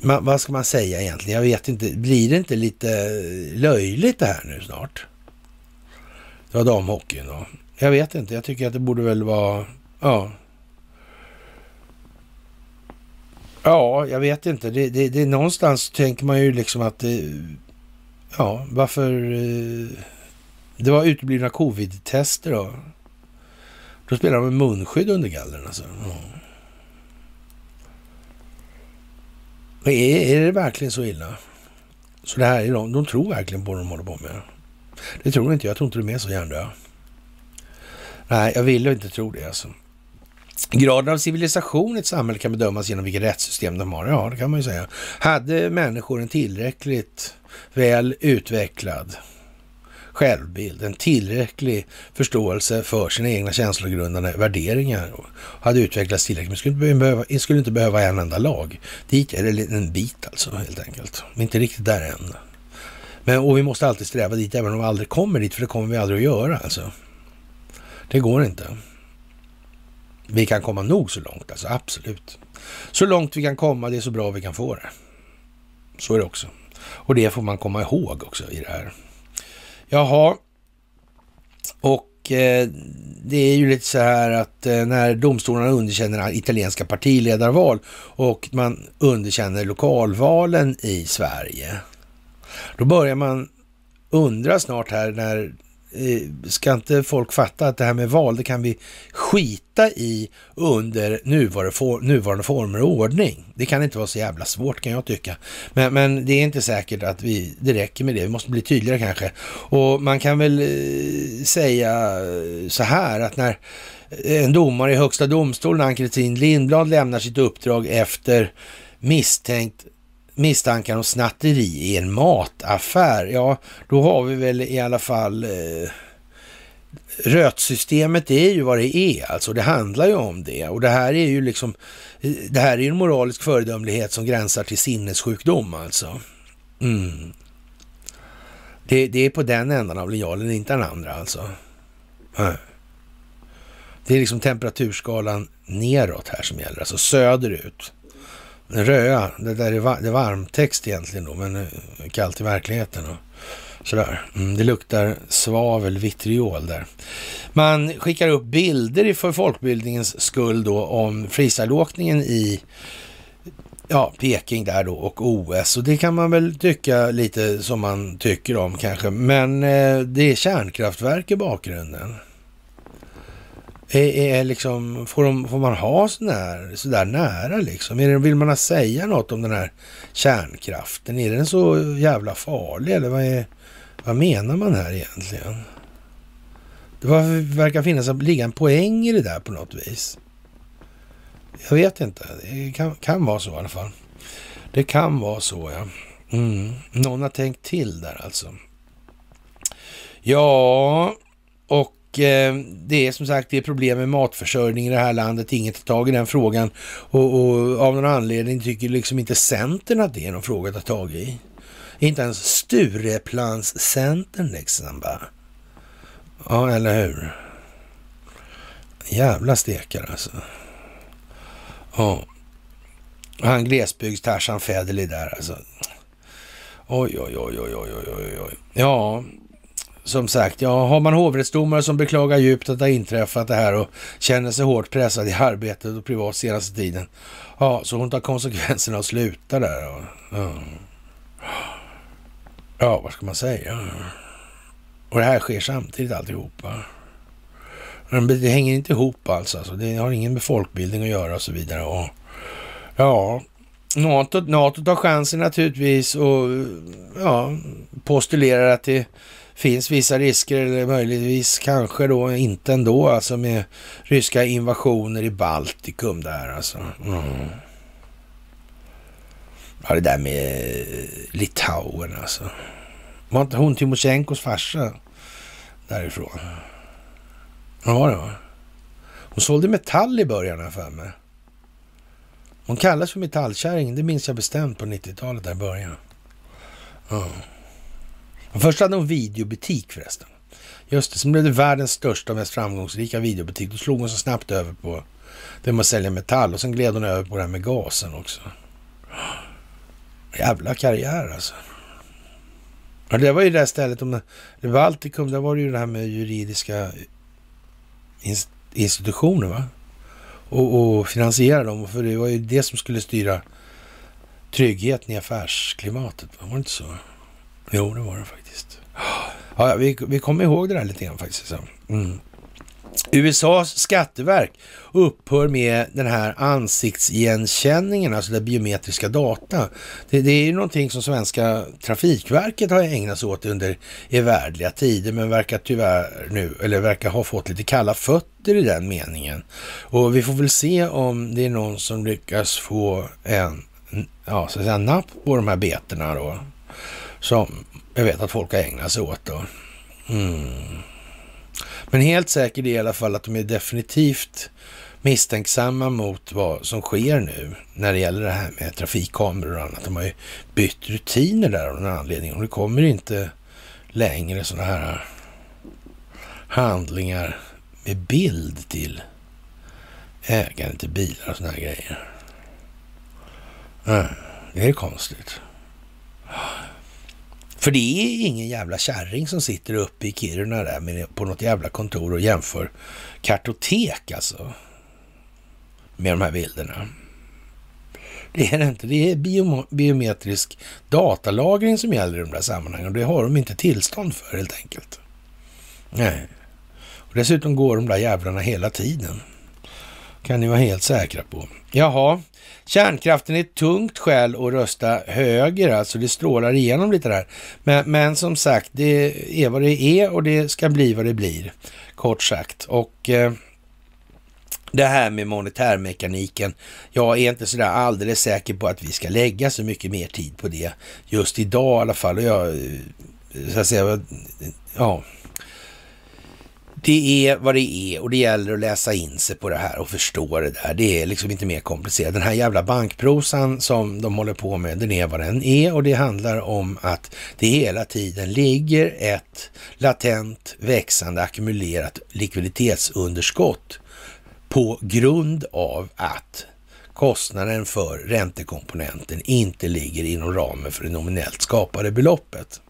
man, vad ska man säga egentligen? Jag vet inte. Blir det inte lite löjligt det här nu snart? Det var damhockeyn då. Jag vet inte. Jag tycker att det borde väl vara, ja, Ja, jag vet inte. Det, det, det, någonstans tänker man ju liksom att det, ja, varför... Eh, det var uteblivna covid-tester då. Då spelar de med munskydd under gallren alltså. Mm. Men Är, är det verkligen så illa? Så det här är de, de tror verkligen på vad de håller på med. Det tror inte jag. Jag tror inte de är så hjärndöda. Nej, jag vill inte tro det alltså. Graden av civilisation i ett samhälle kan bedömas genom vilket rättssystem de har. Ja, det kan man ju säga. Hade människor en tillräckligt väl utvecklad självbild, en tillräcklig förståelse för sina egna känslogrundande värderingar hade utvecklats tillräckligt. Men skulle inte behöva, skulle inte behöva en enda lag. Dit är det en bit alltså helt enkelt. Inte riktigt där än. Men, och vi måste alltid sträva dit även om vi aldrig kommer dit, för det kommer vi aldrig att göra alltså. Det går inte. Vi kan komma nog så långt, alltså absolut. Så långt vi kan komma, det är så bra vi kan få det. Så är det också. Och det får man komma ihåg också i det här. Jaha, och eh, det är ju lite så här att eh, när domstolarna underkänner italienska partiledarval och man underkänner lokalvalen i Sverige. Då börjar man undra snart här när Eh, ska inte folk fatta att det här med val, det kan vi skita i under nuvarande, for, nuvarande former och ordning. Det kan inte vara så jävla svårt kan jag tycka. Men, men det är inte säkert att vi, det räcker med det. Vi måste bli tydligare kanske. Och man kan väl eh, säga så här att när en domare i Högsta domstolen, Ann-Kristin Lindblad, lämnar sitt uppdrag efter misstänkt misstankar om snatteri i en mataffär, ja, då har vi väl i alla fall eh, Rötsystemet är ju vad det är, alltså det handlar ju om det. Och det här är ju liksom, eh, det här är ju en moralisk föredömlighet som gränsar till sinnessjukdom alltså. Mm. Det, det, är på den ändan av linjalen, inte den andra alltså. Det är liksom temperaturskalan neråt här som gäller, alltså söderut. Röda, det där är, var, det är varmtext egentligen då, men eh, kallt i verkligheten. Och sådär. Mm, det luktar svavel, vitriol där. Man skickar upp bilder för folkbildningens skull då om freestyleåkningen i ja, Peking där då och OS. Och det kan man väl tycka lite som man tycker om kanske. Men eh, det är kärnkraftverk i bakgrunden. Är, är liksom, får, de, får man ha sådär här, så där nära liksom? Är det, vill man säga något om den här kärnkraften? Är den så jävla farlig eller vad, är, vad menar man här egentligen? Det verkar finnas ligga en poäng i det där på något vis. Jag vet inte. Det kan, kan vara så i alla fall. Det kan vara så, ja. Mm. Någon har tänkt till där alltså. Ja, och Eh, det är som sagt det är problem med matförsörjning i det här landet. Ingen tar tag i den frågan. Och, och av någon anledning tycker liksom inte Centern att det är någon fråga att ta tag i. Inte ens Stureplanscentern liksom bara. Ja, eller hur? Jävla stekare alltså. Ja. Han glesbygds-Tarzan Federley där alltså. Oj, oj, oj, oj, oj, oj, oj. Ja, som sagt, ja, har man hovrättsdomare som beklagar djupt att det har inträffat det här och känner sig hårt pressad i arbetet och privat senaste tiden. Ja, så hon tar konsekvenserna och slutar där. Och, ja. ja, vad ska man säga? Och det här sker samtidigt alltihopa. Det hänger inte ihop alls. Alltså. Det har ingen med folkbildning att göra och så vidare. Och, ja, NATO, NATO tar chansen naturligtvis och ja, postulerar att det finns vissa risker, eller möjligtvis kanske då inte ändå, alltså med ryska invasioner i Baltikum där alltså. Mm. Ja, det där med eh, Litauen alltså. Var inte hon Timosjenkos farsa därifrån? Ja, det var Hon sålde metall i början här för mig. Hon kallas för metallkärring, det minns jag bestämt på 90-talet där i början. Ja. Först hade hon videobutik förresten. Just det, sen blev det världens största och mest framgångsrika videobutik. Då slog hon så snabbt över på det med att sälja metall och sen gled hon över på det här med gasen också. Jävla karriär alltså. Ja, det var ju det här stället, om det var Baltikum, där var det ju det här med juridiska institutioner va? Och, och finansiera dem, för det var ju det som skulle styra tryggheten i affärsklimatet. Var det inte så? Jo, det var det faktiskt. Ja, vi, vi kommer ihåg det där lite grann faktiskt. Mm. USAs skatteverk upphör med den här ansiktsigenkänningen, alltså det biometriska data. Det, det är ju någonting som svenska Trafikverket har ägnat sig åt under evärdliga tider, men verkar tyvärr nu, eller verkar ha fått lite kalla fötter i den meningen. Och vi får väl se om det är någon som lyckas få en, ja, så att säga, napp på de här betorna då som jag vet att folk har ägnat sig åt. Då. Mm. Men helt säkert är i alla fall att de är definitivt misstänksamma mot vad som sker nu när det gäller det här med trafikkameror och annat. De har ju bytt rutiner där av någon anledning och det kommer inte längre sådana här handlingar med bild till ägaren till bilar och sådana här grejer. det är konstigt. För det är ingen jävla kärring som sitter uppe i Kiruna där på något jävla kontor och jämför kartotek alltså. Med de här bilderna. Det är det inte. Det är biometrisk datalagring som gäller i de där sammanhangen och det har de inte tillstånd för helt enkelt. Nej. Och dessutom går de där jävlarna hela tiden. Kan ni vara helt säkra på. Jaha, kärnkraften är ett tungt skäl att rösta höger, alltså det strålar igenom lite där. Men, men som sagt, det är vad det är och det ska bli vad det blir, kort sagt. Och eh, det här med monetärmekaniken, jag är inte sådär alldeles säker på att vi ska lägga så mycket mer tid på det just idag i alla fall. Och jag, eh, så att säga, ja, det är vad det är och det gäller att läsa in sig på det här och förstå det där. Det är liksom inte mer komplicerat. Den här jävla bankprosan som de håller på med, den är vad den är och det handlar om att det hela tiden ligger ett latent, växande, ackumulerat likviditetsunderskott på grund av att kostnaden för räntekomponenten inte ligger inom ramen för det nominellt skapade beloppet.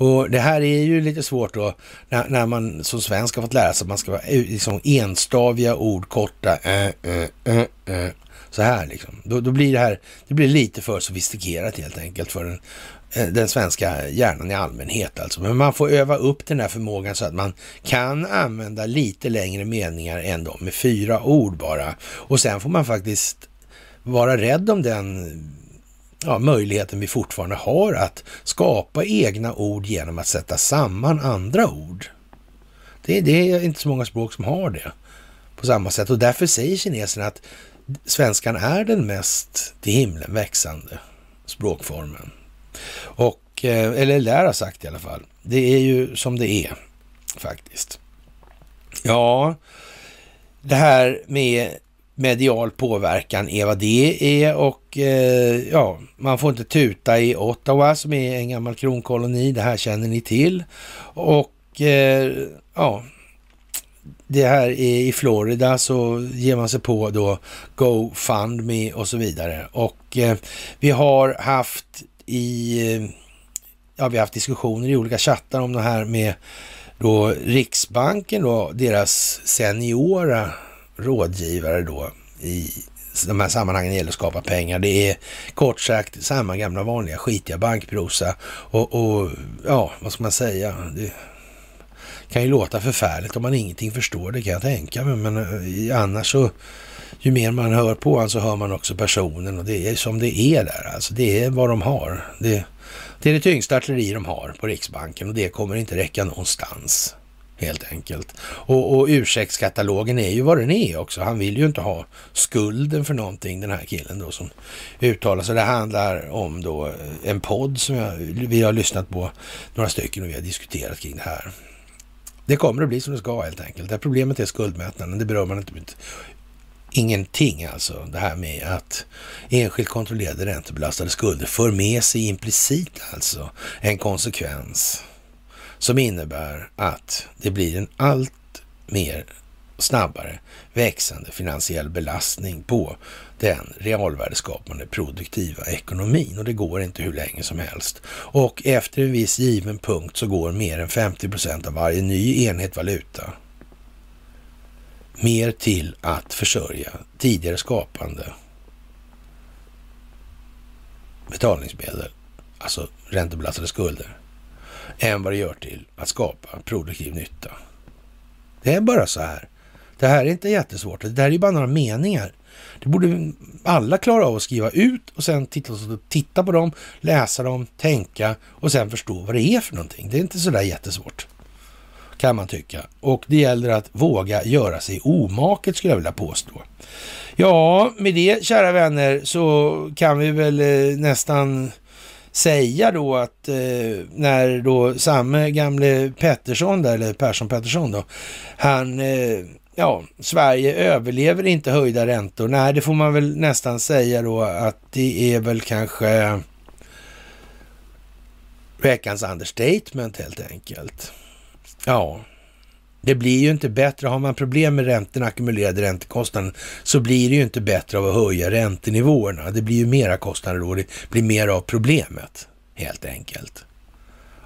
Och det här är ju lite svårt då när, när man som svensk har fått lära sig att man ska vara eh, liksom enstaviga ord, korta, äh, äh, äh, äh, så här liksom. Då, då, blir det här, det blir lite för sofistikerat helt enkelt för den, den svenska hjärnan i allmänhet alltså. Men man får öva upp den här förmågan så att man kan använda lite längre meningar än de med fyra ord bara. Och sen får man faktiskt vara rädd om den ja, möjligheten vi fortfarande har att skapa egna ord genom att sätta samman andra ord. Det, det är inte så många språk som har det på samma sätt och därför säger kineserna att svenskan är den mest till himlen växande språkformen. Och, eh, eller lär ha sagt i alla fall. Det är ju som det är faktiskt. Ja, det här med medial påverkan är vad det är och eh, ja, man får inte tuta i Ottawa som är en gammal kronkoloni. Det här känner ni till. Och eh, ja, det här är i Florida så ger man sig på då GoFundMe och så vidare. Och eh, vi har haft i, eh, ja vi har haft diskussioner i olika chattar om det här med då Riksbanken då, deras seniora rådgivare då i de här sammanhangen gäller att skapa pengar. Det är kort sagt samma gamla vanliga skitiga bankprosa och, och ja, vad ska man säga? Det kan ju låta förfärligt om man ingenting förstår, det kan jag tänka mig, men eh, annars så ju mer man hör på honom så hör man också personen och det är som det är där. Alltså det är vad de har. Det, det är det tyngsta artilleri de har på Riksbanken och det kommer inte räcka någonstans helt enkelt. Och, och ursäktskatalogen är ju vad den är också. Han vill ju inte ha skulden för någonting, den här killen då som uttalar sig. Det handlar om då eh, en podd som jag, vi har lyssnat på några stycken och vi har diskuterat kring det här. Det kommer att bli som det ska helt enkelt. Det problemet är skuldmätnaden, det berör man inte ingenting alltså. Det här med att enskilt kontrollerade räntebelastade skulder för med sig implicit alltså en konsekvens som innebär att det blir en allt mer snabbare växande finansiell belastning på den realvärdeskapande produktiva ekonomin och det går inte hur länge som helst. Och efter en viss given punkt så går mer än 50 procent av varje ny enhet valuta mer till att försörja tidigare skapande betalningsmedel, alltså räntebelastade skulder än vad det gör till att skapa produktiv nytta. Det är bara så här. Det här är inte jättesvårt. Det här är ju bara några meningar. Det borde alla klara av att skriva ut och sen titta, titta på dem, läsa dem, tänka och sen förstå vad det är för någonting. Det är inte så där jättesvårt kan man tycka. Och det gäller att våga göra sig omaket skulle jag vilja påstå. Ja, med det kära vänner så kan vi väl eh, nästan säga då att eh, när då samme gamle Pettersson där, eller Persson Pettersson då, han, eh, ja, Sverige överlever inte höjda räntor. Nej, det får man väl nästan säga då att det är väl kanske veckans understatement helt enkelt. Ja, det blir ju inte bättre. Har man problem med räntorna, ackumulerade räntekostnaden, så blir det ju inte bättre av att höja räntenivåerna. Det blir ju mera kostnader då. Det blir mer av problemet, helt enkelt.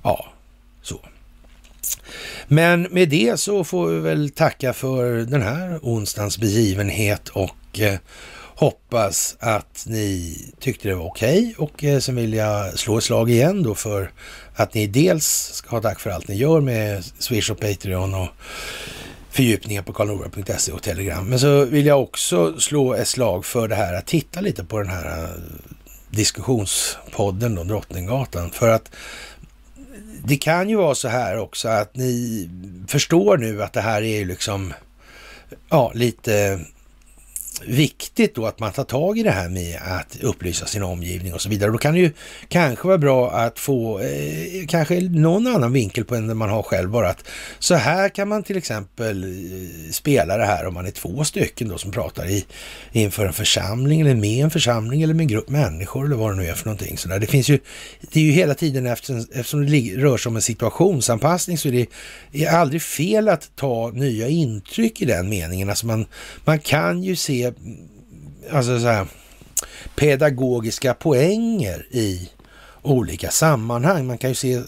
Ja, så. Men med det så får vi väl tacka för den här onsdagens begivenhet och eh, hoppas att ni tyckte det var okej okay. och eh, sen vill jag slå ett slag igen då för att ni dels ska ha tack för allt ni gör med Swish och Patreon och fördjupningar på karlnorberg.se och Telegram. Men så vill jag också slå ett slag för det här att titta lite på den här eh, diskussionspodden då, Drottninggatan. För att det kan ju vara så här också att ni förstår nu att det här är liksom ja, lite viktigt då att man tar tag i det här med att upplysa sin omgivning och så vidare. Då kan det ju kanske vara bra att få eh, kanske någon annan vinkel på än man har själv bara att så här kan man till exempel eh, spela det här om man är två stycken då som pratar i, inför en församling eller med en församling eller med en grupp människor eller vad det nu är för någonting. Så där. Det finns ju, det är ju hela tiden eftersom, eftersom det rör sig om en situationsanpassning så är det är aldrig fel att ta nya intryck i den meningen. Alltså man, man kan ju se alltså så här, pedagogiska poänger i olika sammanhang. Man kan ju se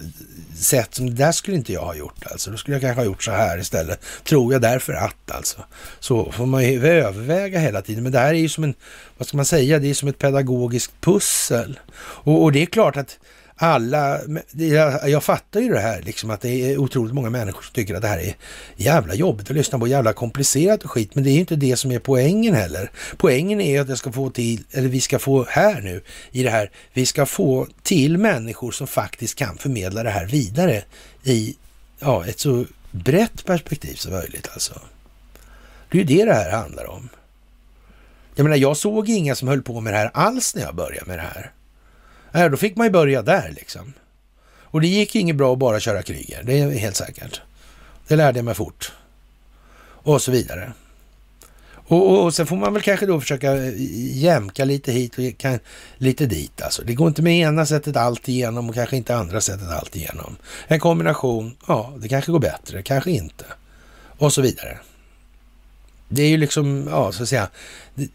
sätt som det där skulle inte jag ha gjort alltså. Då skulle jag kanske ha gjort så här istället. Tror jag därför att alltså. Så får man ju överväga hela tiden. Men det här är ju som en, vad ska man säga, det är som ett pedagogiskt pussel. Och, och det är klart att alla, jag, jag fattar ju det här liksom att det är otroligt många människor som tycker att det här är jävla jobbigt att lyssna på, jävla komplicerat och skit, men det är ju inte det som är poängen heller. Poängen är att jag ska få till, eller vi ska få här nu i det här, vi ska få till människor som faktiskt kan förmedla det här vidare i ja, ett så brett perspektiv som möjligt alltså. Det är ju det det här handlar om. Jag menar, jag såg inga som höll på med det här alls när jag började med det här. Nej, då fick man ju börja där liksom. Och det gick inget bra att bara köra kriger, det är helt säkert. Det lärde jag mig fort. Och så vidare. Och, och, och sen får man väl kanske då försöka eh, jämka lite hit och kan, lite dit. Alltså. Det går inte med ena sättet allt igenom och kanske inte andra sättet allt igenom. En kombination, ja, det kanske går bättre, kanske inte. Och så vidare. Det är ju liksom, ja, så att säga, det,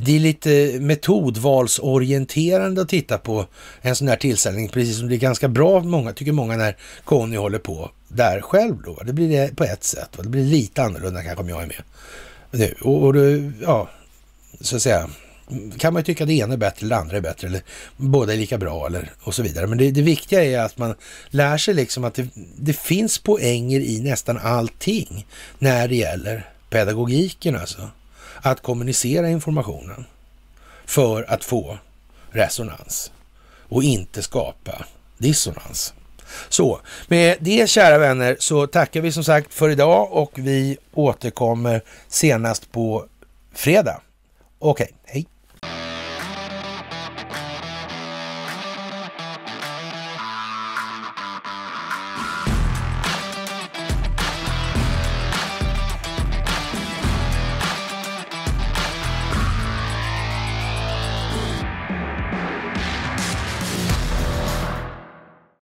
det är lite metodvalsorienterande att titta på en sån här tillställning, precis som det är ganska bra, många, tycker många, när Conny håller på där själv då. Det blir det på ett sätt. Det blir lite annorlunda kanske om jag är med nu. Och, och då, ja, så att säga, kan man ju tycka det ena är bättre eller det andra är bättre eller båda är lika bra eller och så vidare. Men det, det viktiga är att man lär sig liksom att det, det finns poänger i nästan allting när det gäller pedagogiken alltså. Att kommunicera informationen för att få resonans och inte skapa dissonans. Så med det kära vänner så tackar vi som sagt för idag och vi återkommer senast på fredag. Okej, okay!